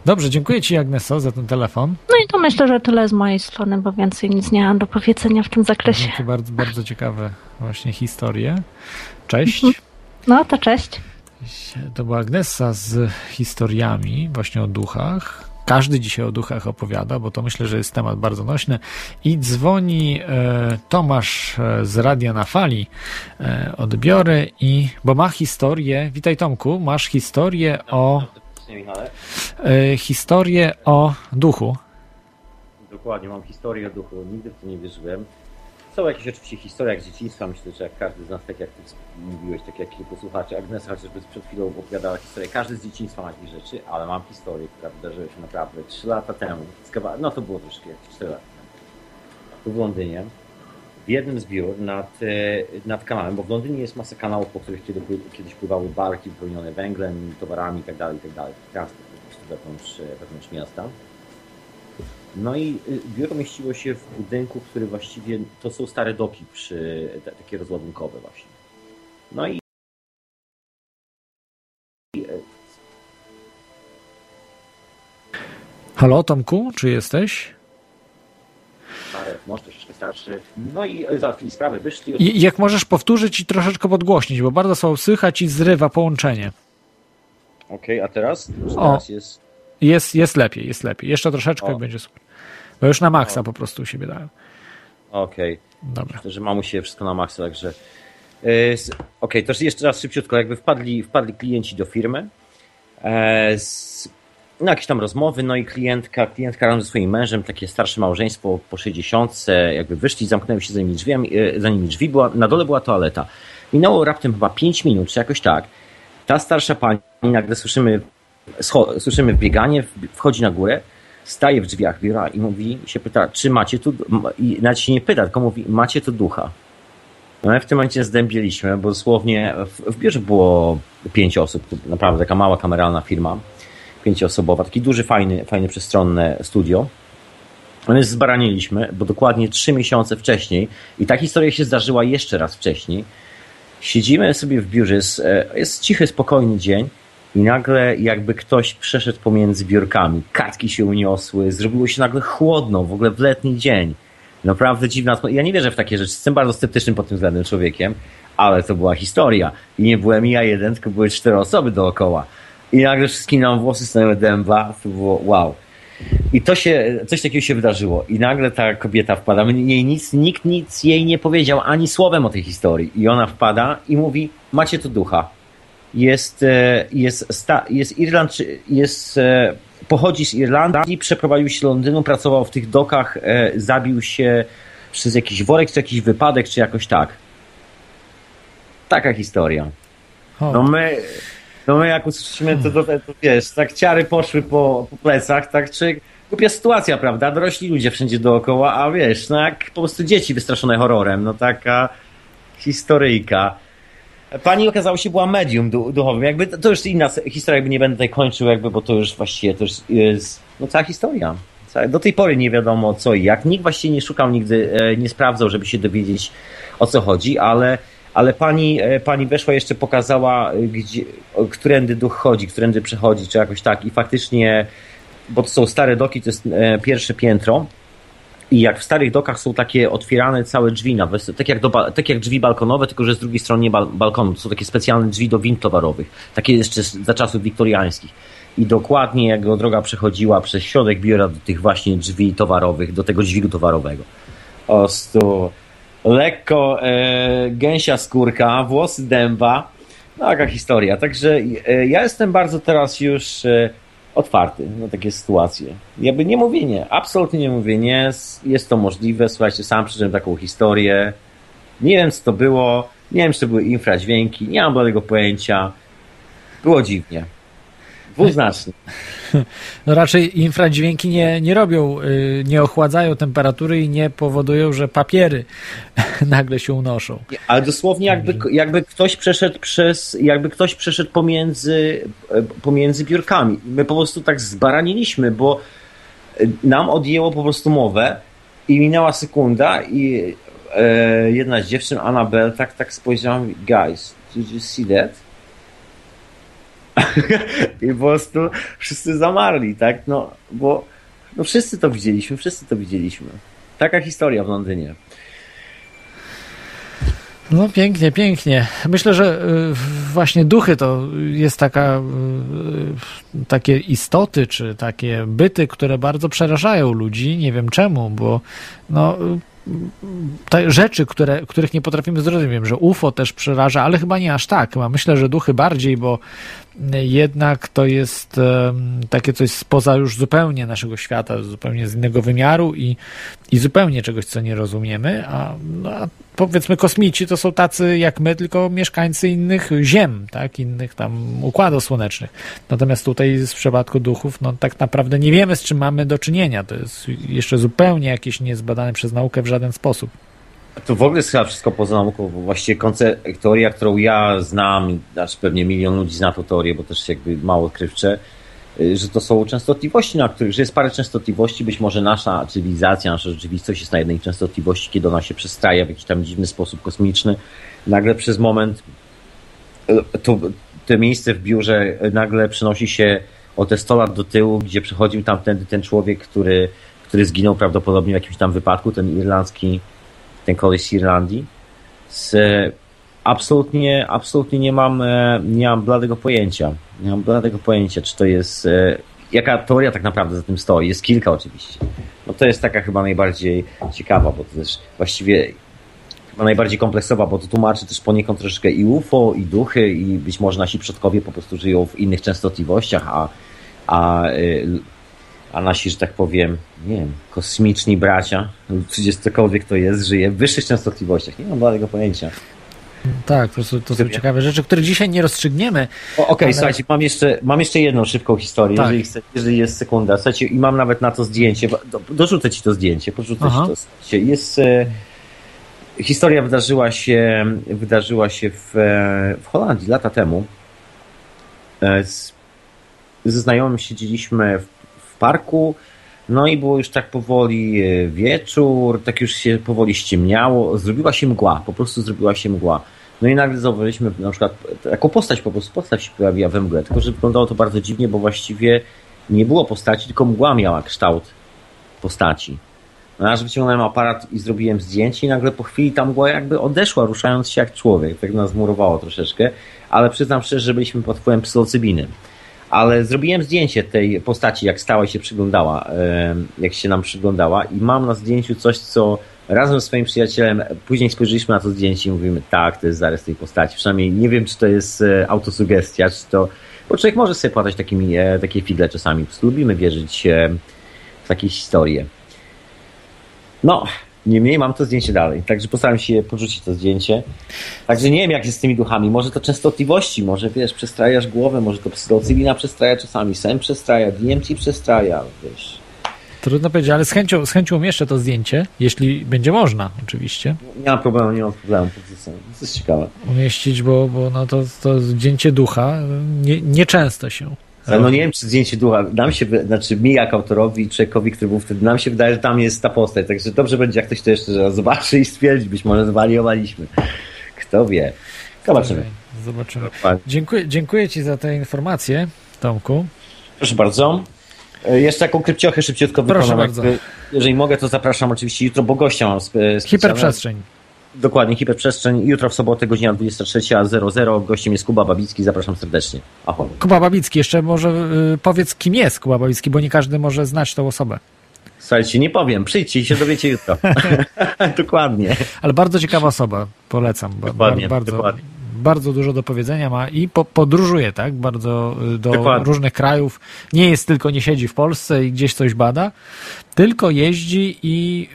Dobrze, dziękuję Ci Agneso za ten telefon.
No i to myślę, że tyle z mojej strony, bo więcej nic nie mam do powiedzenia w tym zakresie.
Takie bardzo, bardzo ciekawe właśnie historie. Cześć.
No to cześć.
To była Agnesa z historiami właśnie o duchach. Każdy dzisiaj o duchach opowiada, bo to myślę, że jest temat bardzo nośny. I dzwoni e, Tomasz e, z Radia na Fali. E, odbiorę i, bo ma historię, witaj Tomku, masz historię o,
Michale.
e, historię o duchu.
Dokładnie, mam historię o duchu, nigdy w to nie wierzyłem. Są jakieś oczywiście historie z dzieciństwa, myślę, że jak każdy z nas, tak jak ty mówiłeś, tak jak kilku słuchaczy, Agnes chociażby przed chwilą opowiadała historię, każdy z dzieciństwa ma jakieś rzeczy, ale mam historię, która wydarzyła się naprawdę 3 lata temu, no to było troszkę, jakieś 4 lata temu, tu w Londynie, w jednym z biur nad, e, nad kanałem, bo w Londynie jest masa kanałów, po których kiedy, kiedyś pływały barki wypełnione węglem, towarami itd., itd., transport po prostu wewnątrz, e, wewnątrz miasta. No i y, biuro mieściło się w budynku, który właściwie to są stare doki przy takie rozładunkowe właśnie. No i
Halo Tomku, czy jesteś?
stare, może No i załatwili sprawę, wyszli.
I jak możesz powtórzyć i troszeczkę podgłośnić, bo bardzo słabo słychać i zrywa połączenie.
Okej, a teraz?
O.
teraz jest.
Jest, jest lepiej, jest lepiej. Jeszcze troszeczkę
O.
i będzie super. Bo już na maksa po prostu u siebie dałem.
Okej.
Dobra.
Myślę, że mam u siebie wszystko na maksa, także. s- Okej, to jeszcze raz szybciutko. Jakby wpadli, wpadli klienci do firmy. No, jakieś tam rozmowy, no i klientka, klientka razem ze swoim mężem, takie starsze małżeństwo po 60, jakby wyszli, zamknęły się za nimi drzwiami, e, za nimi drzwi, była, na dole była toaleta. Minęło raptem chyba 5 minut, czy jakoś tak. Ta starsza pani, nagle słyszymy, słyszymy bieganie, wchodzi na górę, staje w drzwiach biura i mówi, się pyta, czy macie tu, i nawet się nie pyta, tylko mówi, macie tu ducha. No i w tym momencie zdębieliśmy, bo dosłownie w, w biurze było pięć osób, naprawdę taka mała kameralna firma, pięcioosobowa, taki duży, fajny, fajny przestronne studio. Więc zbaraniliśmy, bo dokładnie trzy miesiące wcześniej i ta historia się zdarzyła jeszcze raz wcześniej. Siedzimy sobie w biurze, jest, e, jest cichy, spokojny dzień i nagle jakby ktoś przeszedł pomiędzy biurkami. Kartki się uniosły, zrobiło się nagle chłodno, w ogóle w letni dzień. Naprawdę dziwna. Ja nie wierzę w takie rzeczy. Jestem bardzo sceptycznym pod tym względem człowiekiem, ale to była historia. I nie byłem ja jeden, tylko były cztery osoby dookoła. I nagle wszystkim nam włosy stanęły dęba. To było wow. I to się, coś takiego się wydarzyło. I nagle ta kobieta wpada. Jej nic, nikt nic jej nie powiedział ani słowem o tej historii. I ona wpada i mówi: Macie tu ducha. Jest, e, jest, sta, jest jest, e, pochodzi z Irlandii, przeprowadził się do Londynu, pracował w tych dokach, e, zabił się przez jakiś worek, czy jakiś wypadek, czy jakoś tak. Taka historia. No my, no my jak usłyszymy, to, to, to wiesz, tak ciary poszły po, po plecach, tak, czy głupia sytuacja, prawda? Dorośli ludzie wszędzie dookoła, a wiesz, no jak po prostu dzieci wystraszone horrorem, no taka historyjka. Pani okazało się była medium du- duchowym. Jakby to, już inna historia, jakby nie będę tutaj kończył, jakby, bo to już właściwie to już jest no, cała historia. Do tej pory nie wiadomo co i jak. Nikt właściwie nie szukał nigdy, e, nie sprawdzał, żeby się dowiedzieć o co chodzi, ale, ale pani, e, pani weszła jeszcze pokazała, e, gdzie, o, którędy duch chodzi, którędy przechodzi, czy jakoś tak i faktycznie, bo to są stare doki, to jest e, pierwsze piętro i jak w starych dokach są takie otwierane całe drzwi, na wes- tak, jak do, tak jak drzwi balkonowe, tylko że z drugiej strony nie bal- balkonu. To są takie specjalne drzwi do win towarowych. Takie jeszcze za czasów wiktoriańskich. I dokładnie jak droga przechodziła przez środek biura do tych właśnie drzwi towarowych, do tego dźwigu towarowego. Po prostu lekko e, gęsia skórka, włosy dęba. No, taka historia. Także e, ja jestem bardzo teraz już e, otwarty na takie sytuacje. Jakby nie mówię nie, absolutnie nie mówię nie, jest to możliwe. Słuchajcie, sam przeżyłem taką historię. Nie wiem, co to było, nie wiem, czy to były infradźwięki, nie mam żadnego pojęcia. Było dziwnie. Dwuznacznie.
No raczej infradźwięki nie, nie robią, y, nie ochładzają temperatury i nie powodują, że papiery nagle się unoszą.
Ale dosłownie jakby, jakby ktoś przeszedł przez, jakby ktoś przeszedł pomiędzy, e, pomiędzy biurkami. My po prostu tak zbaraniliśmy, bo e, nam odjęło po prostu mowę i minęła sekunda i e, jedna z dziewczyn, Annabel, tak, tak spojrzała, guys, did you see that? I po prostu wszyscy zamarli, tak? No, bo no wszyscy to widzieliśmy, wszyscy to widzieliśmy. Taka historia w Londynie.
No pięknie, pięknie. Myślę, że y, właśnie duchy to jest taka, y, takie istoty, czy takie byty, które bardzo przerażają ludzi. Nie wiem czemu, bo no, y, te rzeczy, które, których nie potrafimy zrozumieć. Wiem, że UFO też przeraża, ale chyba nie aż tak. Myślę, że duchy bardziej, bo jednak to jest takie coś spoza już zupełnie naszego świata, zupełnie z innego wymiaru i, i zupełnie czegoś, co nie rozumiemy, a, no, a powiedzmy kosmici to są tacy jak my, tylko mieszkańcy innych ziem, tak, innych tam układów słonecznych. Natomiast tutaj w przypadku duchów, no tak naprawdę nie wiemy, z czym mamy do czynienia. To jest jeszcze zupełnie jakieś niezbadane przez naukę w żaden sposób.
To w ogóle jest chyba wszystko poza nauką, bo właściwie konce- teoria, którą ja znam, znaczy pewnie milion ludzi zna tą teorię, bo też jakby mało odkrywcze, y, że to są częstotliwości, na których, że jest parę częstotliwości, być może nasza cywilizacja, nasza rzeczywistość jest na jednej częstotliwości, kiedy ona się przestraja w jakiś tam dziwny sposób kosmiczny. Nagle przez moment y, to, to miejsce w biurze y, nagle przenosi się o te 100 lat do tyłu, gdzie przechodził tamtędy ten człowiek, który, który zginął prawdopodobnie w jakimś tam wypadku, ten irlandzki ten koleś z Irlandii. Z, absolutnie, absolutnie nie mam, e, nie mam bladego pojęcia. Nie mam bladego pojęcia, czy to jest. e, Jaka teoria tak naprawdę za tym stoi? Jest kilka oczywiście. No to jest taka chyba najbardziej ciekawa, bo to też właściwie chyba najbardziej kompleksowa, bo to tłumaczy też poniekąd troszeczkę i UFO, i duchy, i być może nasi przodkowie po prostu żyją w innych częstotliwościach, a, a, a nasi, że tak powiem, nie wiem, kosmiczni bracia, czy cokolwiek to jest, żyje w wyższych częstotliwościach. Nie mam bladego pojęcia.
Tak, to są, to są ciekawe rzeczy, które dzisiaj nie rozstrzygniemy.
Okej,
ale-
słuchajcie, mam jeszcze, mam jeszcze jedną szybką historię,
Tak.
jeżeli, chce, jeżeli jest sekunda. Słuchajcie, i mam nawet na to zdjęcie. Do, dorzucę ci to zdjęcie, porzucę
Aha.
ci to. Słuchajcie, Jest, e, historia wydarzyła się, wydarzyła się w, e, w Holandii lata temu. E, z, ze znajomym siedzieliśmy w parku, no i było już tak powoli e, wieczór, tak już się powoli ściemniało, zrobiła się mgła, po prostu zrobiła się mgła. No i nagle zauważyliśmy na przykład taką postać, po prostu postać się pojawiła we mgle, tylko że wyglądało to bardzo dziwnie, bo właściwie nie było postaci, tylko mgła miała kształt postaci. No aż wyciągnąłem aparat i zrobiłem zdjęcie i nagle po chwili ta mgła jakby odeszła, ruszając się jak człowiek. Tak nas murowało troszeczkę, ale przyznam szczerze, że byliśmy pod wpływem psylocybiny. Ale zrobiłem zdjęcie tej postaci, jak stała i się przyglądała, jak się nam przyglądała i mam na zdjęciu coś, co razem ze swoim przyjacielem, później spojrzeliśmy na to zdjęcie i mówimy, tak, to jest zarys tej postaci. Przynajmniej nie wiem, czy to jest e, autosugestia, czy to... Bo człowiek może sobie płatać takimi, e, takie figle czasami. Lubimy wierzyć w takie historie. No, niemniej mam to zdjęcie dalej, także postaram się porzucić to zdjęcie. Także nie wiem, jak jest z tymi duchami. Może to częstotliwości, może wiesz, przestrajasz głowę, może to psylocybina przestraja czasami, sen przestraja, DMT przestraja, wiesz.
Trudno powiedzieć, ale z chęcią, z chęcią umieszczę to zdjęcie, jeśli będzie można, oczywiście,
Nie mam problemu, nie mam problemu. To jest ciekawe.
umieścić, bo, bo no to, to zdjęcie ducha nie, nieczęsto się.
Ale no nie wiem, czy zdjęcie ducha, nam się, znaczy mi jak autorowi, człowiekowi, który był wtedy, nam się wydaje, że tam jest ta postać, także dobrze będzie, jak ktoś to jeszcze raz zobaczy i stwierdzi, być może zwariowaliśmy. Kto wie. Zobaczymy.
Zobaczymy. Dziękuję, dziękuję Ci za te informacje, Tomku.
Proszę bardzo. E, Jeszcze taką krypciochę szybciutko
Proszę
wykonam.
bardzo.
Jeżeli mogę, to zapraszam oczywiście jutro, bo gościa mam spe- specjalnego.
Hiperprzestrzeń.
Dokładnie, hiperprzestrzeń. Jutro w sobotę, godzina 23.00. Gościem jest Kuba Babicki. Zapraszam serdecznie. Ahoj.
Kuba Babicki, jeszcze może y, powiedz, kim jest Kuba Babicki, bo nie każdy może znać tą osobę.
Słuchajcie, nie powiem. Przyjdźcie i się dowiecie jutro. dokładnie.
Ale bardzo ciekawa osoba, polecam.
Dokładnie,
bardzo,
dokładnie.
bardzo dużo do powiedzenia ma i po, podróżuje, tak? Bardzo y, do
Dokładnie.
różnych krajów. Nie jest tylko, nie siedzi w Polsce i gdzieś coś bada, tylko jeździ i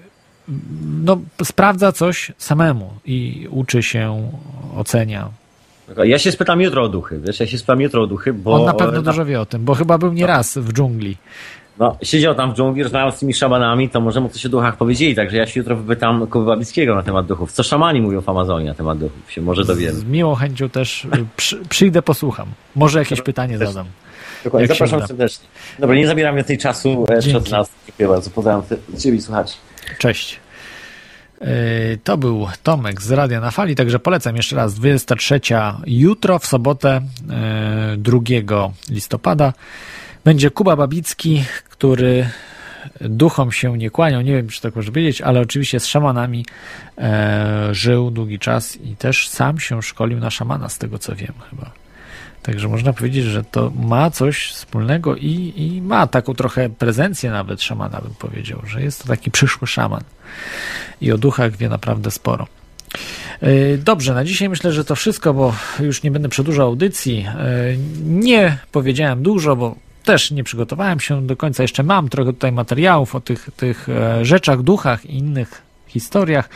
no, sprawdza coś samemu i uczy się, ocenia.
Ja się spytam jutro o duchy. Wiesz, ja się spytam jutro o duchy, bo...
On na pewno dużo wie o tym, bo chyba był nie raz w dżungli.
No, siedział tam w dżungli, rozmawiał z tymi szamanami, to może mu coś o duchach powiedzieli, także ja się jutro wypytam Kuby Babickiego na temat duchów. Co szamani mówią w Amazonii na temat duchów, się może dowiemy.
Z miłą chęcią też y, przy, przyjdę, posłucham. Może jakieś pytanie zadam.
Dokładnie, zapraszam serdecznie. Dobra, nie zabieram więcej czasu
Dzięki.
przed nas. Dziękuję bardzo, pozdrawiam Ciebie i słuchaczy.
Cześć. Yy, To był Tomek z Radia na Fali, także polecam jeszcze raz 23 jutro w sobotę yy, 2 listopada będzie Kuba Babicki, który duchom się nie kłaniał, nie wiem czy tak można powiedzieć, ale oczywiście z szamanami e, żył długi czas i też sam się szkolił na szamana z tego co wiem chyba. Także można powiedzieć, że to ma coś wspólnego i, i ma taką trochę prezencję nawet szamana, bym powiedział, że jest to taki przyszły szaman. I o duchach wie naprawdę sporo. Yy, Dobrze, na dzisiaj myślę, że to wszystko, bo już nie będę przedłużał audycji. Yy, Nie powiedziałem dużo, bo też nie przygotowałem się do końca. Jeszcze mam trochę tutaj materiałów o tych, tych e, rzeczach, duchach i innych historiach.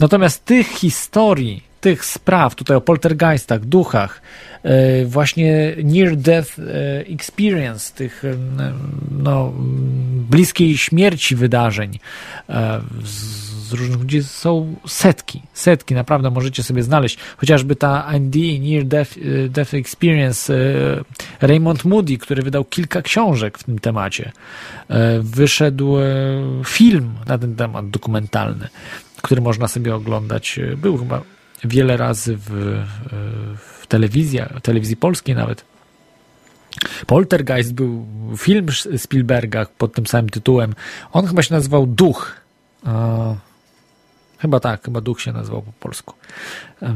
Natomiast tych historii, tych spraw, tutaj o poltergeistach, duchach, e, właśnie near death e, experience, tych e, no, bliskiej śmierci wydarzeń e, z różnych ludzi są setki, setki, naprawdę możecie sobie znaleźć. Chociażby ta ND, Near Death, e, Death Experience, e, Raymond Moody, który wydał kilka książek w tym temacie. E, Wyszedł e, film na ten temat dokumentalny, który można sobie oglądać. E, Był chyba wiele razy w, w telewizji, telewizji polskiej nawet. Poltergeist był film Spielberga pod tym samym tytułem. On chyba się nazywał Duch. Chyba tak, chyba Duch się nazywał po polsku. E,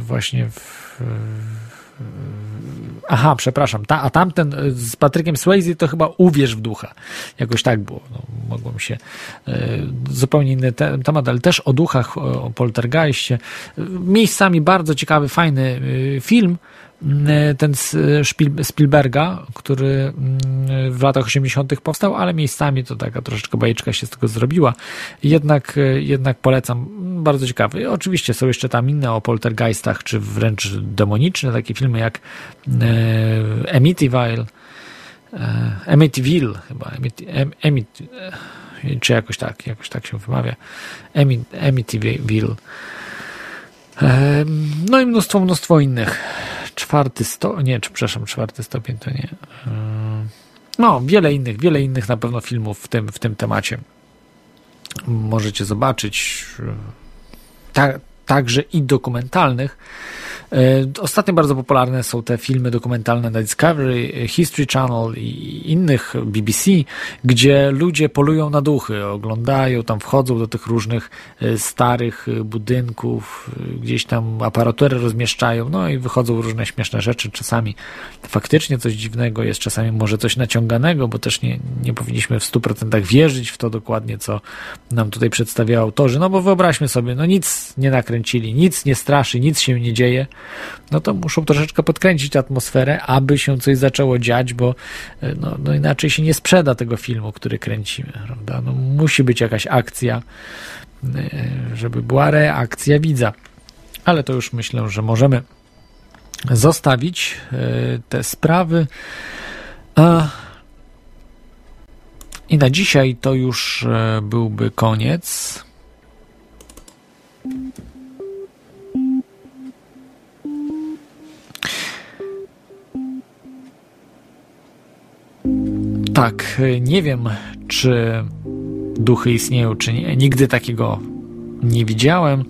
Właśnie w. Aha, przepraszam. Ta, a tamten e, z Patrykiem Swayze to chyba Uwierz w ducha. Jakoś tak było. No, mogłem się. e, Zupełnie inny te, temat, ale też o duchach, o, o poltergeistie. E, Miejscami bardzo ciekawy, fajny e, film. Mm, Ten Spiel- Spielberga, który mm, w latach 80. powstał, ale miejscami to taka troszeczkę bajeczka się z tego zrobiła. Jednak, jednak polecam. Bardzo ciekawy. Oczywiście są jeszcze tam inne o poltergeistach, czy wręcz demoniczne, takie filmy jak Amityville, Amityville chyba, Amity, Am- Amity, czy jakoś tak, jakoś tak się wymawia. Ami- Amityville. No i mnóstwo, mnóstwo innych. Czwarty stopień, nie, czy, przepraszam, czwarty stopień to nie. E, No, wiele innych, wiele innych na pewno filmów w tym, w tym temacie możecie zobaczyć. Ta, także i dokumentalnych. E, Ostatnio bardzo popularne są te filmy dokumentalne na Discovery, History Channel i innych BBC, gdzie ludzie polują na duchy, oglądają, tam wchodzą do tych różnych e, starych budynków, e, gdzieś tam aparaturę rozmieszczają, no i wychodzą różne śmieszne rzeczy. Czasami faktycznie coś dziwnego jest, czasami może coś naciąganego, bo też nie, nie powinniśmy w 100% wierzyć w to dokładnie, co nam tutaj przedstawiają autorzy, no bo wyobraźmy sobie, no nic nie nakręcili, nic nie straszy, nic się nie dzieje, no to muszą troszeczkę podkręcić atmosferę, aby się coś zaczęło dziać, bo e, no, no inaczej się nie sprzeda tego filmu, który kręcimy, prawda? No, musi być jakaś akcja, e, żeby była reakcja widza. Ale to już myślę, że możemy zostawić e, te sprawy. A i na dzisiaj to już byłby koniec. Tak, nie wiem, czy duchy istnieją, czy nie. Nigdy takiego nie widziałem,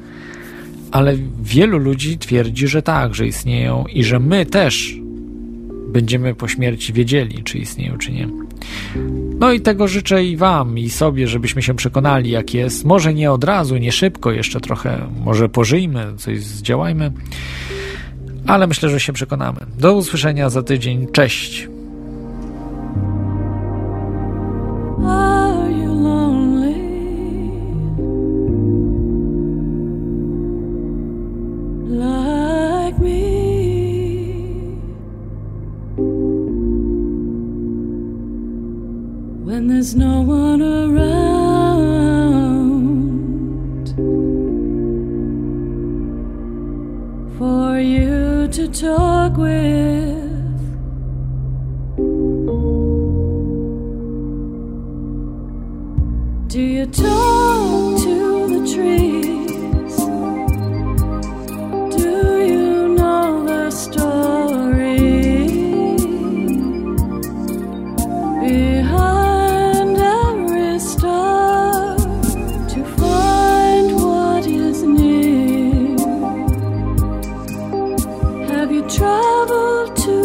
ale wielu ludzi twierdzi, że tak, że istnieją i że my też będziemy po śmierci wiedzieli, czy istnieją, czy nie. No i tego życzę i Wam, i sobie, żebyśmy się przekonali, jak jest. Może nie od razu, nie szybko, jeszcze trochę, może pożyjmy, coś zdziałajmy, ale myślę, że się przekonamy. Do usłyszenia za tydzień. Cześć.
No Have you